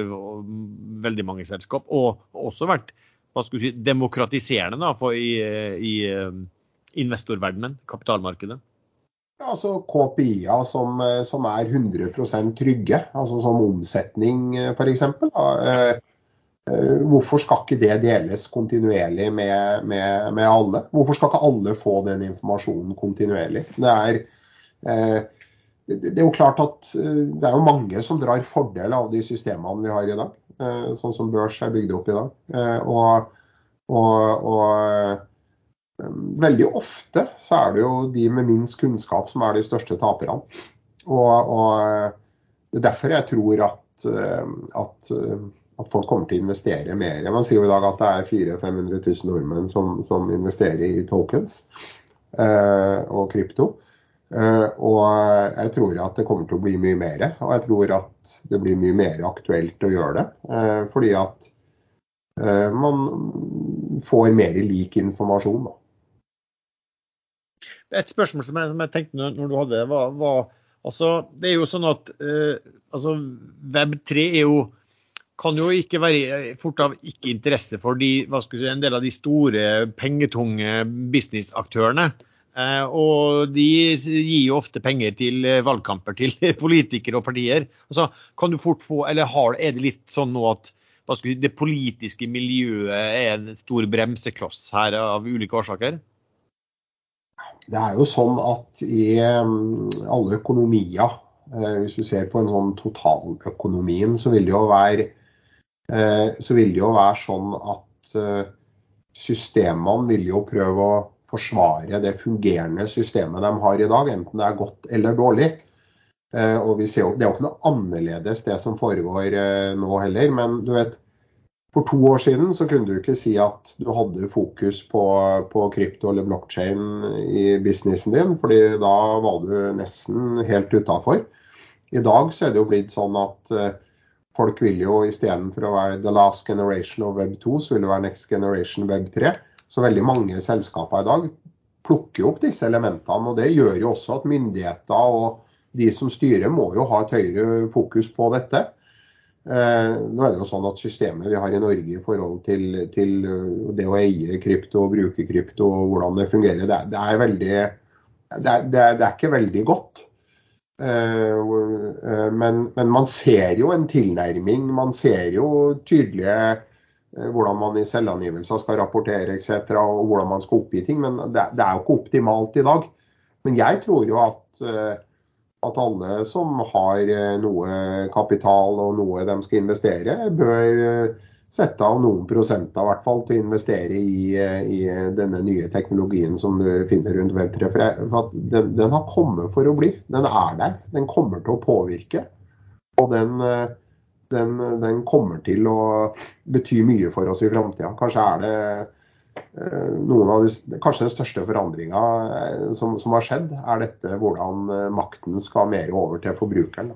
A: veldig mange selskap. Og også vært hva skal si, demokratiserende da, for i, i investorverdenen, kapitalmarkedet.
D: Altså KPI-er som, som, er 100% trygge, altså som omsetning f.eks. Eh, eh, hvorfor skal ikke det deles kontinuerlig med, med, med alle? Hvorfor skal ikke alle få den informasjonen kontinuerlig? Det er Eh, det er jo klart at eh, det er jo mange som drar fordel av de systemene vi har i dag, eh, sånn som børs er bygd opp i dag. Og, og, og veldig ofte så er det jo de med minst kunnskap som er de største taperne. Og, og det er derfor jeg tror at, at, at, folk kommer til å investere mer. Man sier jo i dag at det er 400 500 000 nordmenn som, som investerer i tokens og krypto. Eh, og jeg tror at det kommer til å bli mye mer. Og jeg tror at det blir mye mer aktuelt å gjøre det. Eh, fordi at eh, man får mer lik informasjon. Da.
A: Et spørsmål som jeg, som jeg tenkte når, du hadde det, var, var altså, Det er jo sånn at uh, altså, Web3 er jo kan jo ikke være fort av ikke interesse for de, si, en del av de store, pengetunge businessaktørene. Eh, og de gir jo ofte penger til eh, valgkamper til politikere og partier. Altså, kan du fort få, eller har, Er det litt sånn nå at si, det politiske miljøet er en stor bremsekloss her av ulike årsaker?
D: Det er jo sånn at i mm, alle økonomier, eh, hvis du ser på en sånn totaløkonomien, så vil det jo være, så vil det jo være sånn at systemene vil jo prøve å forsvare det fungerende systemet de har i dag, enten det er godt eller dårlig. Eh, og jo, Det er jo ikke noe annerledes det som foregår eh, nå heller. Men du vet, for to år siden så kunne du ikke si at du hadde fokus på, på krypto eller blockchain i businessen din, fordi da var du nesten helt utafor. I dag så er det jo blitt sånn at uh, folk vil jo istedenfor å være the last generation of web 2, så vil det være next generation web 3. Så veldig mange selskaper i dag plukker opp disse elementene. og Det gjør jo også at myndigheter og de som styrer må jo ha et høyere fokus på dette. Eh, nå er det jo sånn at Systemet vi har i Norge i forhold til, til det å eie krypto og bruke krypto og hvordan det fungerer, det, det er, veldig, det er, det er, ikke veldig godt. Eh, eh, men, men, man ser jo en tilnærming. Man ser jo tydelige Eh, hvordan man i selvangivelser skal rapportere etc. og hvordan man skal oppgi ting. Men det, er jo ikke optimalt i dag. Men jeg tror jo at, eh, at alle som har eh, noe kapital og noe de skal investere, bør sette av noen prosenter hvert fall til å investere i, i denne nye teknologien som du finner rundt Web3. For den, den, har kommet for å bli. Den er der. Den kommer til å påvirke. Og den, den, den, kommer til å bety mye for oss i framtida. Kanskje er det eh, noen av de, Kanskje den største forandringa som, som, har skjedd, er dette hvordan makten skal mer over til forbrukeren.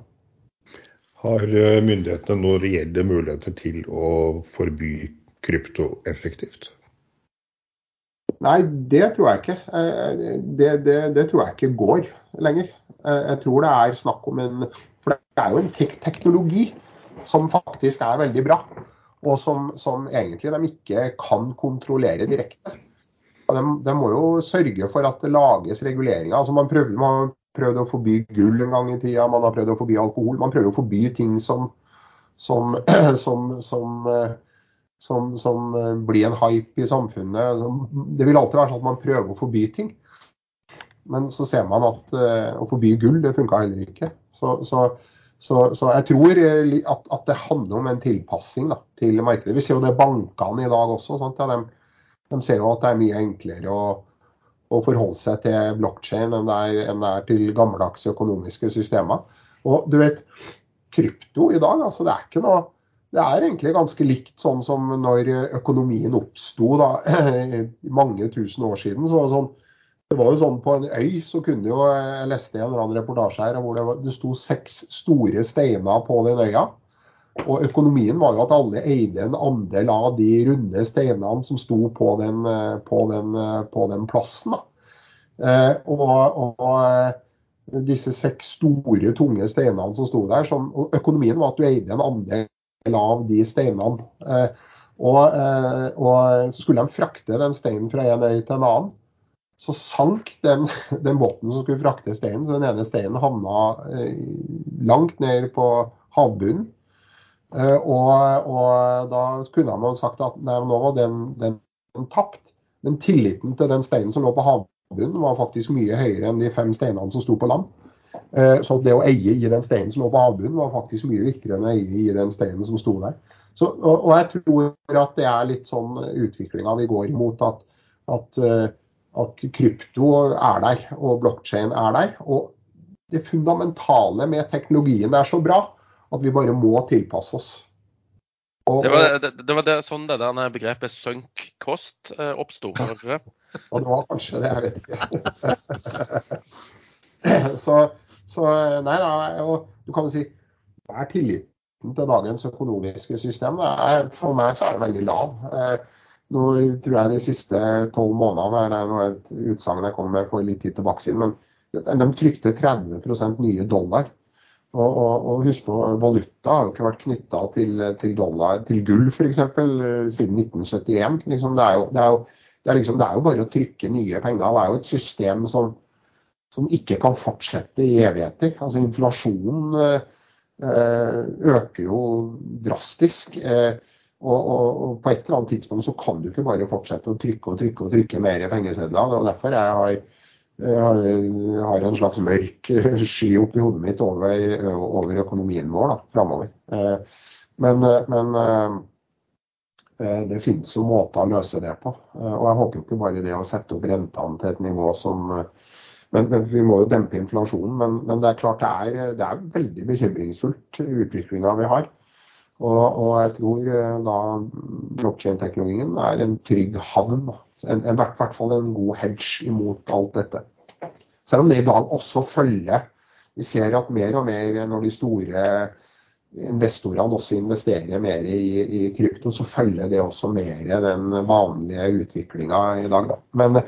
C: Har myndighetene nå reelle muligheter til å forby krypto effektivt?
D: Nei, det tror jeg ikke. Det, det, det, tror jeg ikke går lenger. Jeg tror det er snakk om en For det er jo en tek teknologi som faktisk er veldig bra. Og som, som, egentlig de ikke kan kontrollere direkte. De, de, må jo sørge for at det lages reguleringer. Altså man, prøvde, man prøvde å forby gull en gang i tida, man har prøvd å forby alkohol. Man prøver å forby ting som, som, som, som blir en hype i samfunnet. Det vil alltid være sånn at man prøver å forby ting. Men så ser man at uh, å forby gull, det funka heller ikke. Så, så, så, så, jeg tror eh, at, at, det handler om en tilpassing da, til markedet. Vi ser jo det bankene i dag også. Ja, de, de, ser jo at det er mye enklere å, å forholde seg til blokkjede enn, enn, det er til gammeldagse økonomiske systemer. Og du vet, krypto i dag, altså det er ikke noe det er egentlig ganske likt sånn som når økonomien oppsto mange tusen år siden. så var det sånn det var jo sånn På en øy så kunne jo, jeg leste en eller annen reportasje her hvor det, var, det sto seks store steiner på den øya. Og økonomien var jo at alle eide en andel av de runde steinene som sto på den, på den, på den plassen. Eh, og, og, eh, disse seks store, tunge steinene som sto der, som, økonomien var at du eide en andel av de steinene. Eh, og, eh, og, så skulle de frakte den steinen fra en øy til en annen så sank den, den, båten som skulle frakte steinen. Så den ene steinen havna eh, langt ned på havbunnen. Eh, og, og, da kunne man sagt at nei, nå var den, den, den, tapt. Men tilliten til den steinen som lå på havbunnen var faktisk mye høyere enn de fem steinene som sto på land. Eh, så det å eie i den steinen som lå på havbunnen var faktisk mye viktigere enn å eie i den steinen som sto der. Så, og, og, jeg tror at det er litt sånn utviklinga vi går imot. at, at at krypto er der, og blokkjede er der. Og det fundamentale med teknologien er så bra at vi bare må tilpasse oss.
B: Og, det, var, det, det, var det, sånn det der begrepet sunk cost eh, oppsto?
D: Ja, det var kanskje det, jeg vet ikke. så, så, nei da, og du kan si hva er tilliten til dagens økonomiske system? Er, for meg så er det veldig lav. Eh, nå tror jeg de siste tolv månedene er det noe et utsagn jeg kommer med for litt tid tilbake siden, men de trykte 30% nye dollar. Og, og, og, husk på, valuta har jo ikke vært knytta til, til, dollar, til gull f.eks. siden 1971. Liksom, det, er jo, det, er jo, det, er liksom, det, er jo, bare å trykke nye penger. Det er jo et system som, som ikke kan fortsette i evigheter. Altså Inflasjonen øh, øker jo drastisk. Eh, og, og, og, på et eller annet tidspunkt så kan du ikke bare fortsette å trykke og trykke og trykke mer pengesedler. og Derfor jeg har jeg har en slags mørk sky oppi hodet mitt over, over økonomien vår da, framover. Eh, men, men, eh, det finnes jo måter å løse det på. Eh, og jeg håper jo ikke bare det å sette opp rentene til et nivå som men, men Vi må jo dempe inflasjonen. Men, men det er klart det er, det er veldig bekymringsfullt utviklinga vi har. Og, og, jeg tror eh, da blokkjedeteknologien er en trygg havn. I hvert fall en god hedge imot alt dette. Selv om det i dag også følger Vi ser at mer og mer når de store investorene også investerer mer i, i krypto, så følger det også mer den vanlige utviklinga i dag. Da. Men,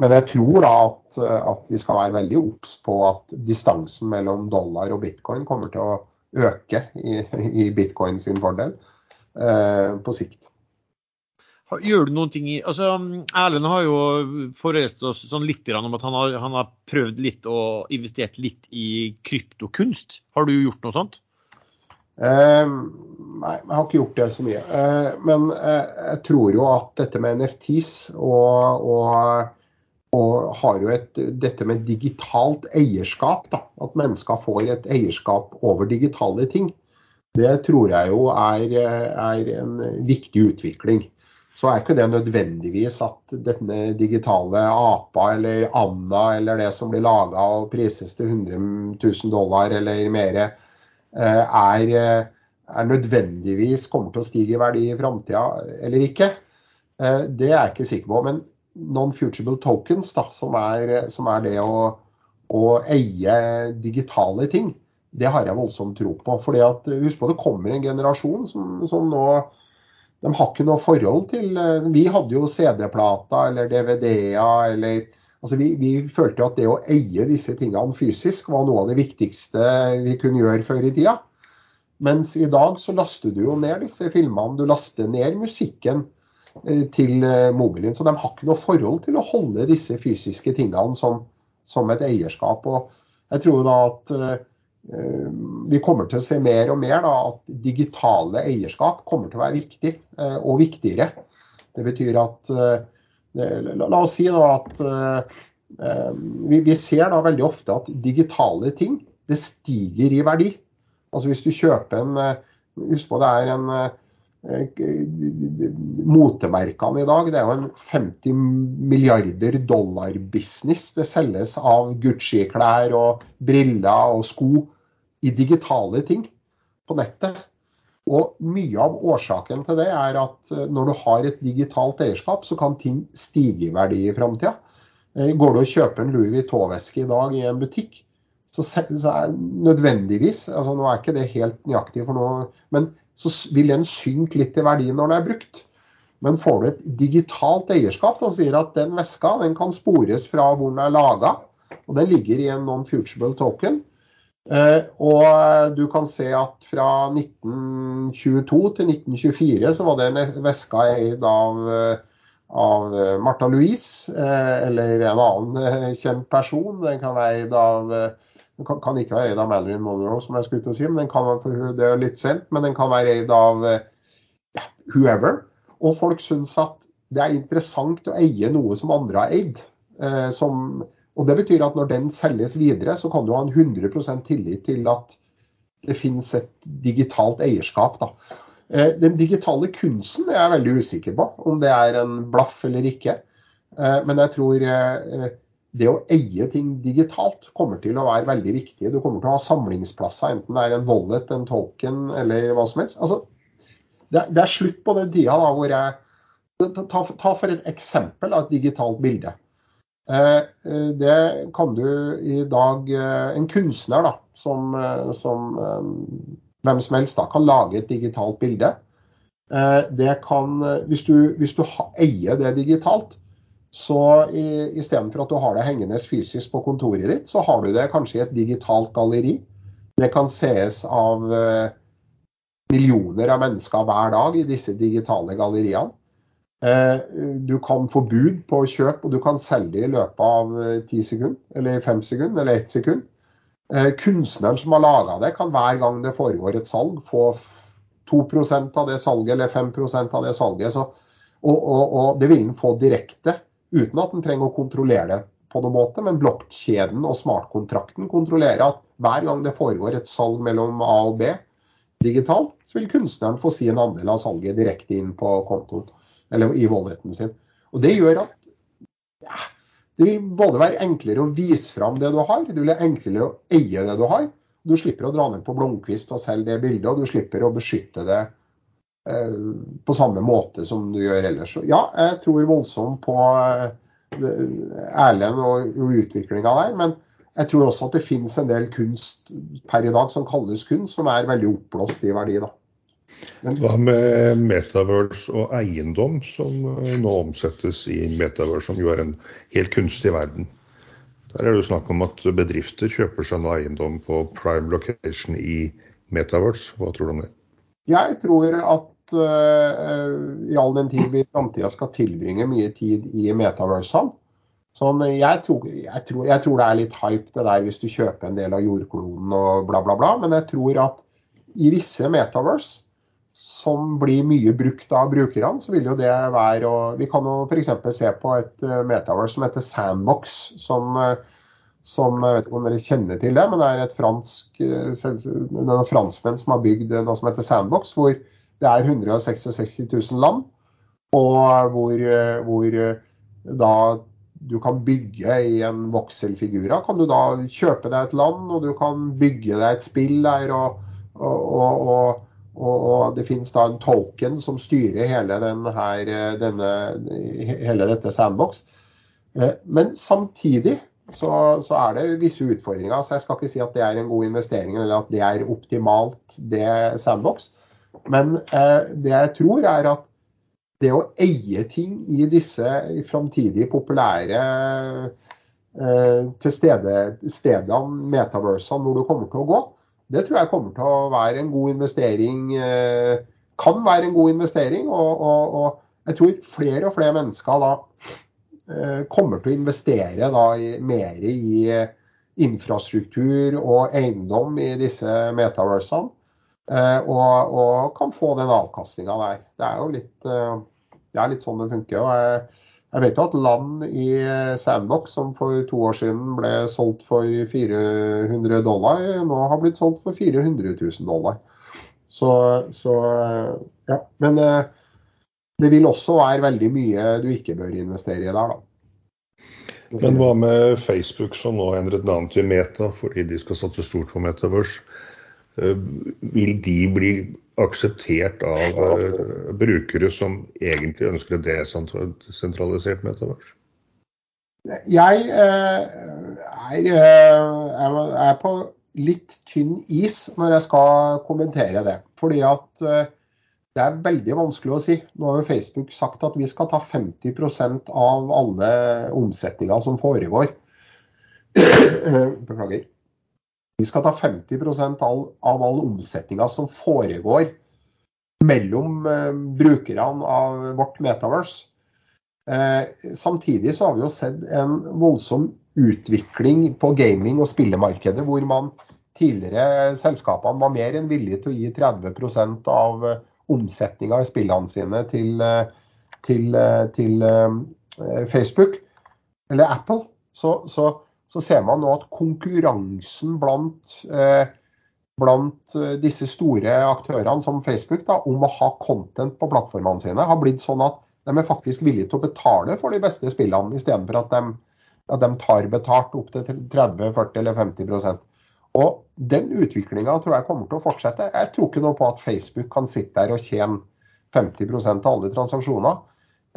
D: men, jeg tror da at, at vi skal være veldig obs på at distansen mellom dollar og bitcoin kommer til å øke i, i bitcoin sin fordel eh, på sikt.
A: Gjør du noen ting i altså Erlend har jo forelest oss sånn litt om at han har, han har, prøvd litt og investert litt i kryptokunst. Har du gjort noe sånt?
D: Eh, nei, jeg har ikke gjort det så mye. Eh, men eh, jeg tror jo at dette med NFTs og, og og har jo et, dette med digitalt eierskap, da, at mennesker får et eierskap over digitale ting, det tror jeg jo er, er en viktig utvikling. Så er ikke det nødvendigvis at denne digitale apa eller Anna eller det som blir laga og prises til 100 000 dollar eller mer, eh, er, er nødvendigvis kommer til å stige i verdi i framtida eller ikke. Eh, det er jeg ikke sikker på. Men non-futurable tokens, da, som er, som er det å, å, eie digitale ting, det har jeg voldsomt tro på. Fordi at, Husk på det kommer en generasjon som, som nå de har ikke noe forhold til Vi hadde jo CD-plata eller DVD-er eller altså vi, vi, følte at det å eie disse tingene fysisk var noe av det viktigste vi kunne gjøre før i tida. Mens i dag så laster du jo ned disse filmene. Du laster ned musikken til eh, mobilen. Så de har ikke noe forhold til å holde disse fysiske tingene som, som et eierskap. Og jeg tror da at uh, vi kommer til å se mer og mer da, at digitale eierskap kommer til å være viktig, og viktigere. Det betyr at la, oss si da at vi, vi, ser da veldig ofte at digitale ting det stiger i verdi. Altså Hvis du kjøper en Husk på det er en motemerkene i dag. Det er jo en 50 milliarder dollar-business. Det selges av Gucci-klær og briller og sko i digitale ting på nettet. Og Mye av årsaken til det er at eh, når du har et digitalt eierskap, så kan ting stige i verdi i framtida. Eh, går du og kjøper en Louis Vuitton-veske i dag i en butikk, så er nødvendigvis altså Nå er ikke det helt nøyaktig for noe, men så vil den synke litt i verdi når den er brukt. Men får du et digitalt eierskap som sier at den veska den kan spores fra hvor den er laga, og den ligger i en non-futurable token, eh, og du kan se at fra 1922 til 1924 så var det en veska eid av, av Martha Louise eh, eller en annen kjent person. Den kan være eid av den kan, kan, ikke være eid av Madeline Monroe, som jeg skulle til å si, men den kan være, det er litt sent, men den kan være eid av ja, whoever. Og folk syns at det er interessant å eie noe som andre har eid. Eh, som, og Det betyr at når den selges videre, så kan du ha en 100% tillit til at det finnes et digitalt eierskap. Da. Eh, den digitale kunsten er jeg veldig usikker på, om det er en blaff eller ikke. Eh, men jeg tror eh, det å eie ting digitalt kommer til å være veldig viktig. Du kommer til å ha samlingsplasser, enten det er en wallet, en token eller hva som helst. Altså, det, det, er slutt på den tida da, hvor jeg ta, ta, for et eksempel av et digitalt bilde. Eh, eh, det kan du i dag eh, En kunstner da, som, eh, som hvem som helst da, kan lage et digitalt bilde. Eh, det kan, hvis du, hvis du eier det digitalt, så istedenfor at du har det hengende fysisk på kontoret ditt, så har du det kanskje i et digitalt galleri. Det kan sees av eh, millioner av mennesker hver dag i disse digitale galleriene. Eh, du kan få bud på kjøp, og du kan selge det i løpet av eh, ti sekunder, eller fem sekunder, eller ett sekund. Kunstneren som har laga det, kan hver gang det foregår et salg, få 2% av det salget eller 5% av det salget. Så, og, og, og det vil den få direkte uten at en trenger å kontrollere det på noen måte. Men blokkjeden og smartkontrakten kontrollerer at hver gang det foregår et salg mellom A og B digitalt, så vil kunstneren få si en andel av salget direkte inn på kontoen eller i walleten sin. Og Det gjør at ja, det vil både være enklere å vise fram det du har, det vil være enklere å eie det du har. Du slipper å dra ned på Blomkvist og selge det bildet, og du slipper å beskytte det på samme måte som du gjør ellers. Ja, jeg tror voldsomt på eh, Erlend og, og utviklinga der. Men jeg tror også at det finnes en del kunst per i dag som kalles kunst, som er veldig oppblåst i verdi. da.
C: Men, Hva med metaverse og eiendom, som eh, nå omsettes i metaverse, som jo er en helt kunstig verden? Der er det jo snakk om at bedrifter kjøper seg nå eiendom på prime location i metaverse. Hva tror du om det?
D: Jeg tror at uh, i all den tid vi i framtida skal tilbringe mye tid i metaversene sånn, jeg, tror, jeg, tror, jeg, tror, det er litt hype det der hvis du kjøper en del av jordkloden og bla, bla, bla. Men jeg tror at i visse metaverse som blir mye brukt av brukerne, så vil jo det være å Vi kan jo f.eks. se på et uh, metaverse som heter Sandbox. som som Jeg vet ikke om dere kjenner til det, men det er et fransk, det er noen eh, franskmenn som har bygd noe som heter Sandbox, hvor det er 166 000 land. Og hvor, eh, hvor eh, da du kan bygge i en vokselfigura. Kan du da kjøpe deg et land, og du kan bygge deg et spill der. og, og, og og, det finnes da en token som styrer hele, her, denne, hele dette sandbox. Men samtidig så, så, er det visse utfordringer. så Jeg skal ikke si at det er en god investering eller at det er optimalt, det sandbox. Men eh, det jeg tror, er at det å eie ting i disse framtidige populære eh, til stedene, metaversene, hvor du kommer til å gå, det tror jeg kommer til å være en god investering. Eh, kan være en god investering. Og, og, og jeg tror flere og flere mennesker da eh, kommer til å investere da i, mer i eh, infrastruktur og eiendom i disse metaversene. Eh, og, og, kan få den avkastninga der. Det er jo litt, eh, det er litt sånn det funker. og jeg, jeg vet jo at land i eh, Sandbox som for to år siden ble solgt for 400 dollar, nå har blitt solgt for 400 000 dollar. Så, så ja. Men det vil også være veldig mye du ikke bør investere i der, da.
C: Men hva med Facebook, som nå endret navn til Meta fordi de skal satse stort på Metaverse? Eh, vil de bli akseptert av uh, brukere som egentlig ønsker et desentralisert metavers?
D: Jeg uh, er, på litt tynn is når jeg skal kommentere det. Fordi at det er veldig vanskelig å si. Nå har jo Facebook sagt at vi skal ta 50% av alle omsetninger som foregår. Beklager. Vi skal ta 50% av all omsetninga som foregår mellom eh, brukerne av vårt metaverse. Eh, samtidig så har vi jo sett en voldsom utvikling på gaming- og spillemarkedet, hvor man tidligere selskapene var mer enn villige til å gi 30 av eh, omsetninga i spillene sine til, til, til Facebook eller Apple. Så, så så ser man nå at konkurransen blant, eh, blant eh, disse store aktørene som Facebook da, om å ha content på plattformene sine, har blitt sånn at de er faktisk villige til å betale for de beste spillene, istedenfor at de, at de tar betalt opp til 30, 40 eller 50% Og Den utviklinga tror jeg kommer til å fortsette. Jeg tror ikke noe på at Facebook kan sitte der og tjene 50% av alle transaksjoner.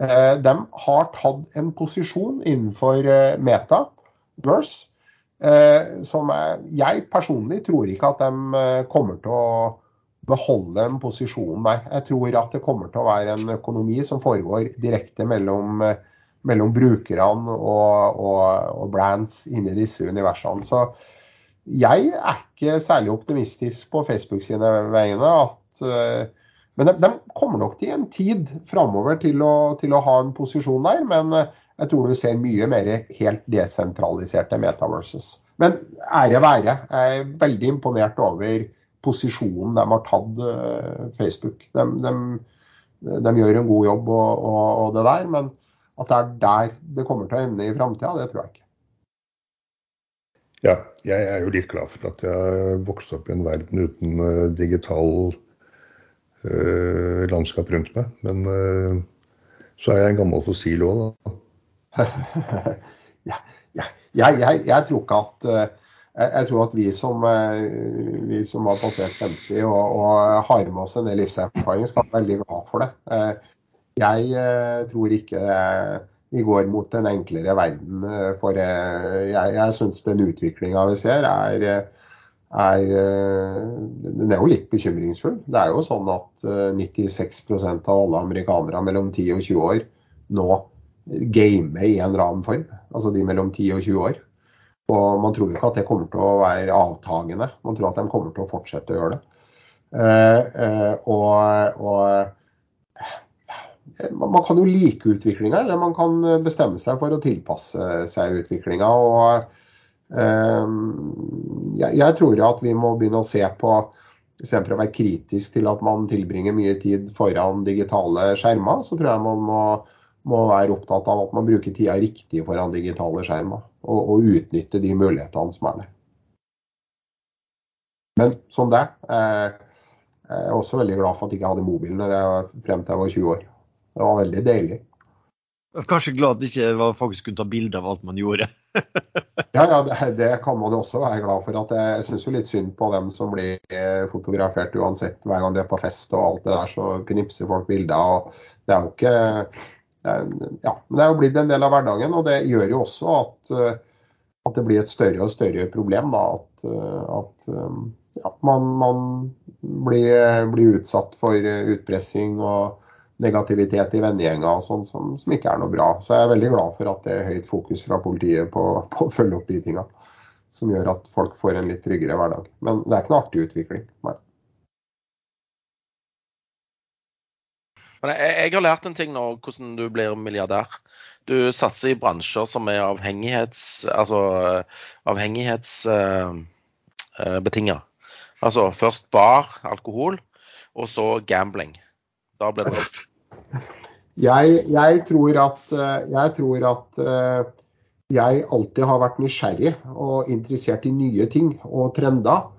D: Eh, de har tatt en posisjon innenfor Meta Verse. Eh, som er, jeg personlig tror ikke at de eh, kommer til å beholde en posisjon der. Jeg tror at det kommer til å være en økonomi som foregår direkte mellom, eh, mellom brukerne og, og, og, brands inni disse universene. Så jeg er ikke særlig optimistisk på Facebook sine vegne. At, men de, de, kommer nok til en tid framover til, til, å ha en posisjon der. Men jeg tror du ser mye mer helt desentraliserte metaverses. Men ære være. Jeg er veldig imponert over posisjonen de har tatt uh, Facebook. De, de, de, gjør en god jobb og, og, og, det der, men at det er der det kommer til å ende i framtida, det tror jeg ikke.
C: Ja, jeg er jo litt glad for at jeg vokste opp i en verden uten uh, digital uh, landskap rundt meg. Men så er jeg en gammel fossil òg, da.
D: ja, ja, jeg, jeg, jeg, tror ikke at eh, jeg tror at vi som, eh, vi som har passert 50 og, og, har med oss en del livserfaring, skal være veldig glad for det. Eh, jeg tror ikke vi går mot en enklere verden. For jeg, jeg syns den utviklinga vi ser, er, er, den er jo litt bekymringsfull. Det er jo sånn at 96% av alle amerikanere mellom 10 og 20 år nå game i en eller annen form. Altså de mellom 10 og 20 år. Og man tror jo ikke at det kommer til å være avtagende. Man tror at de kommer til å fortsette å gjøre det. Eh, eh, og, og, man kan jo like utviklinga, eller man kan bestemme seg for å tilpasse seg utviklinga. Og eh, jeg tror jo at vi må begynne å se på Istedenfor å være kritisk til at man tilbringer mye tid foran digitale skjermer, så tror jeg man må må være opptatt av at man bruker tida riktig foran digitale skjermer, og, og utnytte de mulighetene som er der. Men som det er, jeg er også veldig glad for at jeg ikke hadde mobil når jeg, frem til jeg var 20 år. Det var veldig deilig.
A: Kanskje glad at det ikke var faktisk kunne ta bilde av alt man gjorde.
D: Ja, ja det, det, kan man jo også være glad for. at Jeg syns litt synd på dem som blir eh, fotografert uansett. Hver gang de er på fest og alt det der, så knipser folk bilder. og Det er jo ikke ja, men det er jo blitt en del av hverdagen, og det gjør jo også at, eh, at det blir et større og større problem. Da, at, eh, at ja, man, man blir, blir, utsatt for utpressing og negativitet i vennegjenga sånn som, som, ikke er noe bra. Så jeg er veldig glad for at det er høyt fokus fra politiet på, på å følge opp de tinga. Som gjør at folk får en litt tryggere hverdag. Men det er ikke noe artig utvikling. Nei.
B: Men jeg, jeg, har lært en ting nå, hvordan du blir milliardær. Du satser i bransjer som er avhengighets, altså, avhengighetsbetinga. Uh, uh, altså først bar, alkohol, og så gambling. Da blir det
D: jeg, jeg, tror at, eh, jeg tror at eh, jeg alltid har vært nysgjerrig og interessert i nye ting og trender.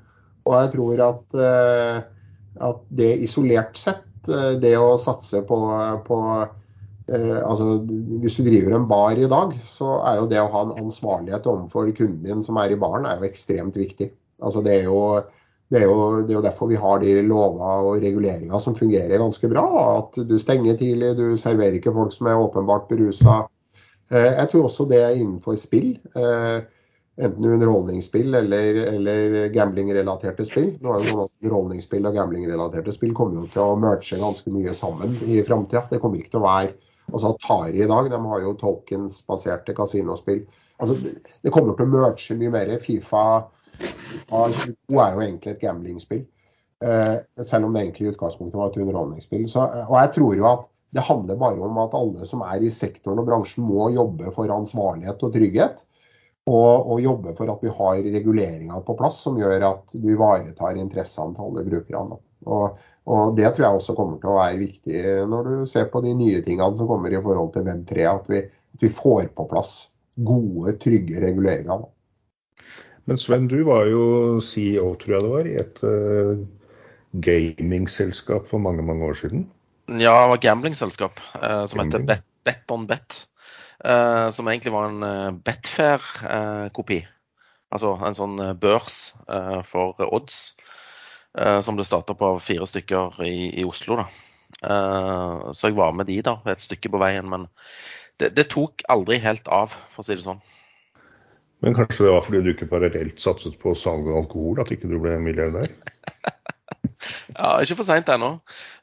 D: Og jeg tror at, eh, at det isolert sett, det å satse på, på altså, Hvis du driver en bar i dag, så er jo det å ha en ansvarlighet overfor kunden din som er i baren, er jo ekstremt viktig. Altså, det er jo det er, jo, det er, jo, derfor vi har de lover og reguleringer som fungerer ganske bra. At du stenger tidlig, du serverer ikke folk som er åpenbart berusa. Eh, jeg tror også det er innenfor spill. Eh, enten underholdningsspill eller, eller gamblingrelaterte spill. Nå er jo noen Underholdningsspill og gamblingrelaterte spill kommer jo til å merge ganske mye sammen i framtida. Det kommer ikke til å være altså Atari i dag de har jo tokens-baserte kasinospill. Altså, det kommer til å merge mye mer. Fifa Fifa 22 er jo egentlig et gamblingspill. Eh, selv om det egentlig i utgangspunktet var et underholdningsspill. Så, og jeg tror jo at det handler bare om at alle som er i sektoren og bransjen må jobbe for ansvarlighet og trygghet. Og, og jobbe for at vi har reguleringer på plass som gjør at du ivaretar interessene til alle brukerne. Og, og, Det tror jeg også kommer til å være viktig når du ser på de nye tingene som kommer i forhold til Web3. At vi, at vi får på plass gode, trygge reguleringer.
C: Men Sven, du var jo CEO, tror jeg det var, i et uh, gamingselskap for mange, mange år siden?
B: Ja, det var gamblingselskap uh, som Gambling. heter Bet, Bet on Bet. Uh, som egentlig var en uh, Betfair-kopi. altså en sånn børs for odds. som ble starta på fire stykker i, i Oslo. da. så jeg var med de da, et stykke på veien. Men det, det tok aldri helt av, for å si det sånn.
C: Men kanskje det var fordi du ikke parallelt satset på salg av alkohol at ikke du ble milliardær?
B: ja, ikke for seint ennå.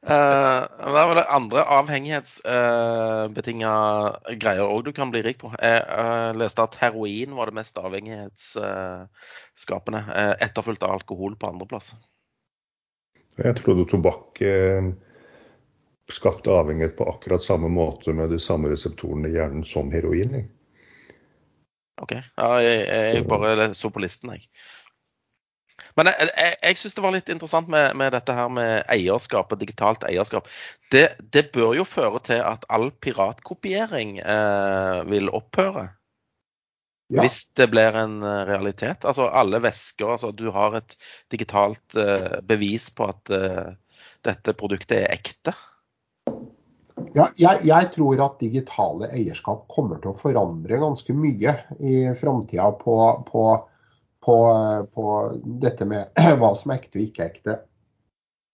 B: Uh, det er vel andre avhengighetsbetinga uh, greier òg du kan bli rik på. Jeg uh, leste at heroin var det mest avhengighetsskapende, uh, etterfulgt av alkohol på andreplass.
C: Jeg trodde tobakk eh, skapte avhengighet på akkurat samme måte med de samme reseptorene i hjernen som heroin. Jeg.
B: OK. Ja, jeg, jeg bare så på listen, jeg. Men jeg, jeg, jeg syns det var litt interessant med, med, dette her med eierskap og digitalt eierskap. Det, det bør jo føre til at all piratkopiering eh, vil opphøre. Ja. Hvis det blir en eh, realitet. Altså alle vesker. Altså du har et digitalt eh, bevis på at eh, dette produktet er ekte.
D: Ja, jeg, jeg, tror at digitale eierskap kommer til å forandre ganske mye i framtida på, på, på, på, dette med hva som er ekte og ikke ekte.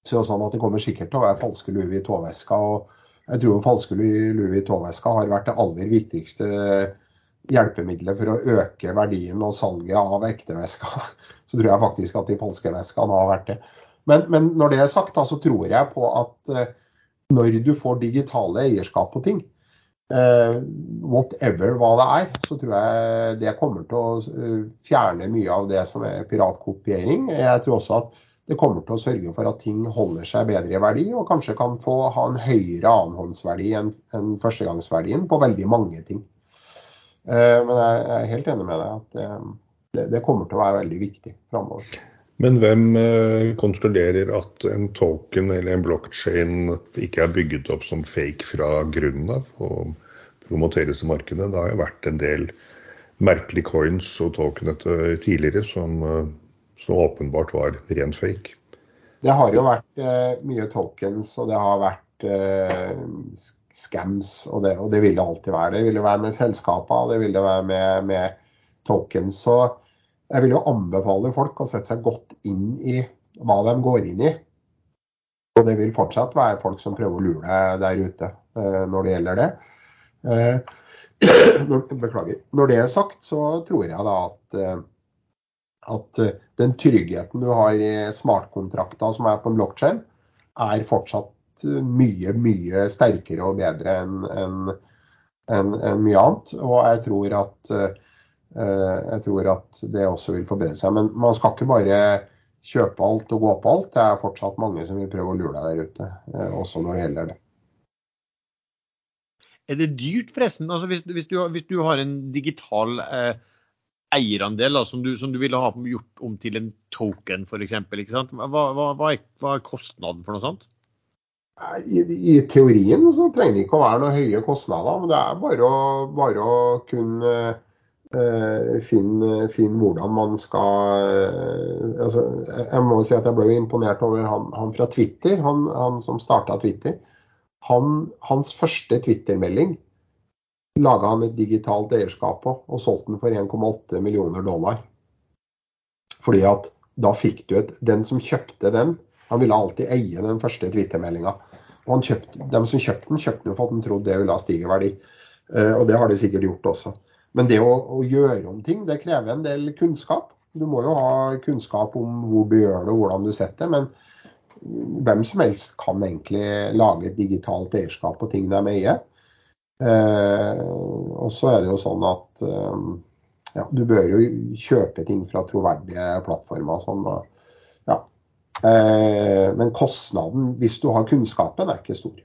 D: Så sånn at Det kommer sikkert til å være falske luer i tåveska. og Jeg tror falske luer i tåveska har vært det aller viktigste hjelpemiddelet for å øke verdien og salget av ekte veska. Så tror jeg faktisk at de falske veskene har vært det. Men, men når det er sagt, da, så tror jeg på at eh, når du får digitale eierskap på ting, uh, whatever hva det er, så tror jeg det kommer til å eh, fjerne mye av det som er piratkopiering. Jeg tror også at det kommer til å sørge for at ting holder seg bedre i verdi, og kanskje kan få ha en høyere annenhåndsverdi enn en førstegangsverdien på veldig mange ting. Uh, men jeg er helt enig med deg at det, det kommer til å være veldig viktig framover.
C: Men hvem eh, kontrollerer at en token eller en blockchain ikke er bygget opp som fake fra grunnen av og promoteres i markedet? Det har jo vært en del merkelige coins og tokenete tidligere som, eh, som åpenbart var ren fake.
D: Det har jo vært mye tokens, og det har vært scams. Og det, og det, vil det alltid være. Det vil det være med selskapene, det vil det være med, med tokens. Så jeg vil jo anbefale folk å sette seg godt inn i hva de går inn i. Og det vil fortsatt være folk som prøver å lure deg der ute eh, når det gjelder det. Eh, beklager. Når det er sagt, så tror jeg da at, eh, at den tryggheten du har i smartkontrakter som er på en blokkjede, er fortsatt mye, mye sterkere og bedre enn en, en, en mye annet. Og jeg tror, at, jeg tror at det også vil forbedre seg. Men man skal ikke bare kjøpe alt og gå på alt. Det er fortsatt mange som vil prøve å lure deg der ute, eh, også når det gjelder det.
A: Er det dyrt, forresten? Altså, hvis, hvis, du, hvis, du, har en digital eh, eierandel da, som, du, som, du, ville ha gjort om til en token, f.eks., hva, hva, hva, er, hva er kostnaden for noe sånt?
D: I, I, teorien så trenger det ikke å være noen høye kostnader, men det er bare å, bare å kunne Eh, finne, hvordan man skal eh, altså, Jeg må si at jeg ble imponert over han, han fra Twitter, han, han som starta Twitter. Han, hans første Twitter-melding laga han et digitalt eierskap på og solgte den for 1,8 millioner dollar. Fordi at da fikk du et Den som kjøpte den, han ville alltid eie den første Twitter-meldinga. Og de som kjøpte den, kjøpte den for at de trodde det ville ha stigeverdi. Eh, og det har de sikkert gjort også. Men det å, å, gjøre om ting, det krever en del kunnskap. Du må jo ha kunnskap om hvor du gjør det og hvordan du setter det. Men hvem som helst kan egentlig lage et digitalt eierskap på ting de eier. Eh, og så er det jo sånn at eh, ja, du bør jo kjøpe ting fra troverdige plattformer. Sånn, ja. eh, men kostnaden, hvis du har kunnskapen, er ikke stor.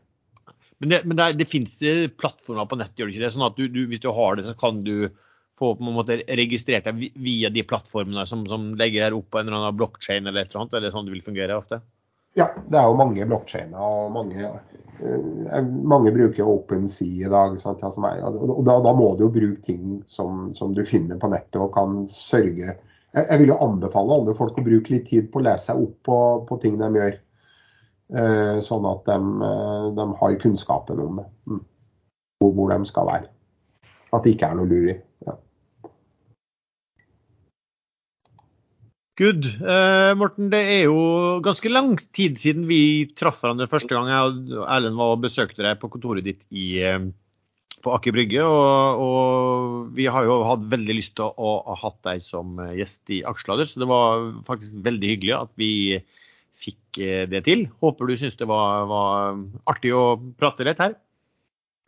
A: Men det, men det, det finnes plattformer på nett, gjør det ikke det? Sånn at du, du, hvis du har det, så kan du få på en måte registrert deg via de plattformene som, som legger deg opp på en eller annen blokkjede eller et eller annet? Er det sånn det vil fungere ofte?
D: Ja, det er jo mange blokkjeder, og mange, uh, mange bruker OpenSea i dag. Sant, ja, er, og da, da, må du jo bruke ting som, som, du finner på nettet og kan sørge jeg, jeg vil jo anbefale alle folk å bruke litt tid på å lese seg opp på, på ting de gjør. Eh, sånn at de, eh, de, har kunnskapen om det. Og Hvor de skal være. At det ikke er noe luri. Ja.
A: Good. Eh, Morten, det er jo ganske lang tid siden vi traff hverandre første gang jeg og Erlend var og besøkte deg på kontoret ditt i, eh, på Aker Brygge. Og, og, vi har jo hatt veldig lyst til å, ha hatt deg som gjest i Aksjelader, så det var faktisk veldig hyggelig at vi fikk eh, det til. Håper du syns det var, var, artig å prate litt her.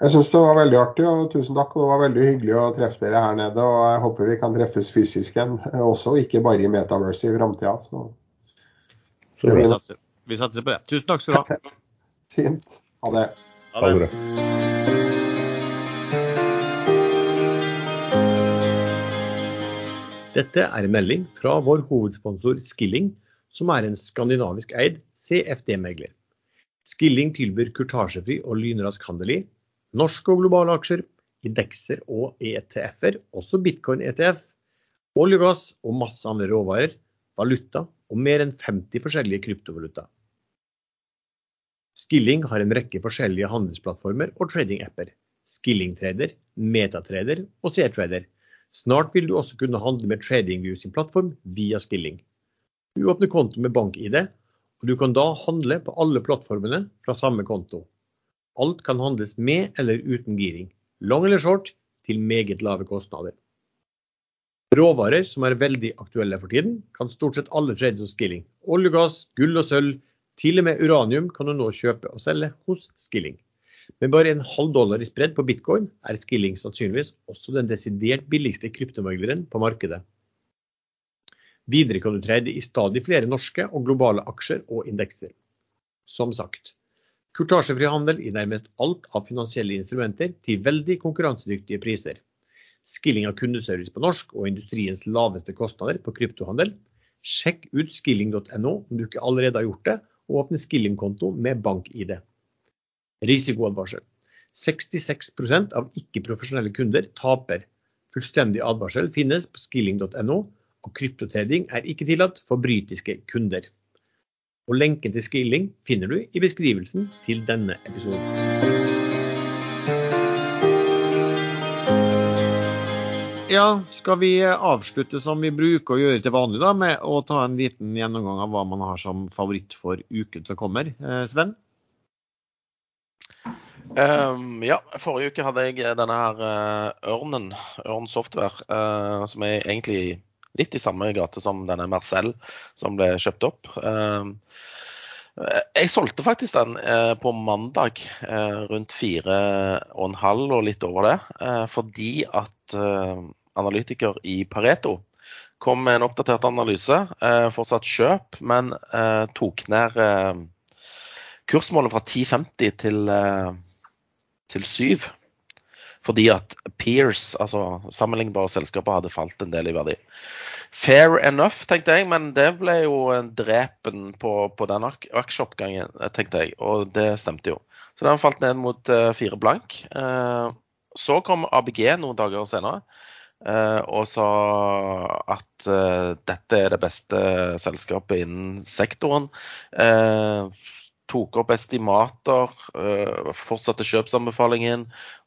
D: Jeg syns det var veldig artig, og tusen takk. Det var veldig hyggelig å treffe dere her nede. og Jeg håper vi kan treffes fysisk igjen også, ikke bare i Metaverse i framtida.
A: Vi, satser, vi satser på det. Tusen takk skal du ha.
D: Fint. Ha det.
C: Ha det.
A: Dette er en melding fra vår hovedsponsor Skilling som er en skandinavisk eid CFD-megler. Skilling tilbyr kurtasjefri og lynrask handel i norske og globale aksjer, indekser og ETF-er, også bitcoin-ETF, olje og gass og masse andre råvarer, valuta og mer enn 50 forskjellige kryptovaluta. Skilling har en rekke forskjellige handelsplattformer og trading-apper. Skilling-trader, Metatrader og C-trader. Snart vil du også kunne handle med TradingView sin plattform via Skilling. Du åpner konto med bank-ID, og du kan da handle på alle plattformene fra samme konto. Alt kan handles med eller uten giring, long eller short, til meget lave kostnader. Råvarer som er veldig aktuelle for tiden, kan stort sett alle trades hos Skilling. Olje, gass, gull og sølv, til og med uranium kan du nå kjøpe og selge hos Skilling. Med bare en halv dollar i spredd på bitcoin er Skilling sannsynligvis også den desidert billigste kryptomegleren på markedet. Videre kan du trade i stadig flere norske og globale aksjer og indekser. Som sagt, kurtasjefri handel i nærmest alt av finansielle instrumenter til veldig konkurransedyktige priser. Skilling av kundeservice på norsk og industriens laveste kostnader på kryptohandel. Sjekk ut skilling.no om du ikke allerede har gjort det, og åpne skillingkonto med bank-ID. Risikoadvarsel. 66% av ikke-profesjonelle kunder taper. Fullstendig advarsel finnes på skilling.no og kryptotrading er ikke tillatt for britiske kunder. Og Lenken til Skilling finner du i beskrivelsen til denne episoden. ja, skal vi avslutte som vi bruker å gjøre til vanlig, da, med å ta en liten gjennomgang av hva man har som favoritt for uken som kommer? Eh, Sven?
B: Um, ja, forrige uke hadde jeg denne her uh, Ørnen, Ørn Software, uh, som er egentlig litt i samme gate som denne Marcel som ble kjøpt opp. Um, jeg solgte faktisk den uh, på mandag rundt fire og en halv og litt over det, fordi at analytiker i Pareto kom med en oppdatert analyse. fortsatt kjøp, men tok ned kursmålet fra 10,50 til til syv. Fordi at peers, altså sammenlignbare selskaper, hadde falt en del i verdi. Fair enough, tenkte jeg, men det ble jo drepen på, på den aksjeoppgangen, tenkte jeg. Og det stemte jo. Så den falt ned mot uh, fire blank. Uh, så kom ABG noen dager senere uh, og sa at dette er det beste selskapet innen sektoren. Tok opp estimater, uh, fortsatte kjøpsanbefalingen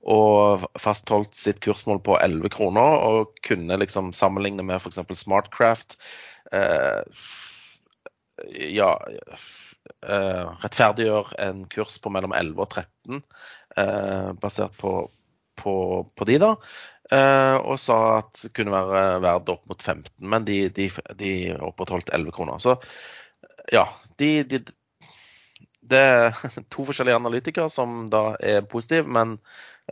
B: og fastholdt sitt kursmål på 11 kroner. Og kunne liksom sammenligne med f.eks. Smartcraft. Eh, ja eh, Rettferdiggjør en kurs på mellom 11 og 13, basert på, på, på, de, da. og sa at det kunne være verdt opp mot 15, men de, de, de opprettholdt 11 kroner. Så ja, de, de, det er to forskjellige analytikere som da er positive, men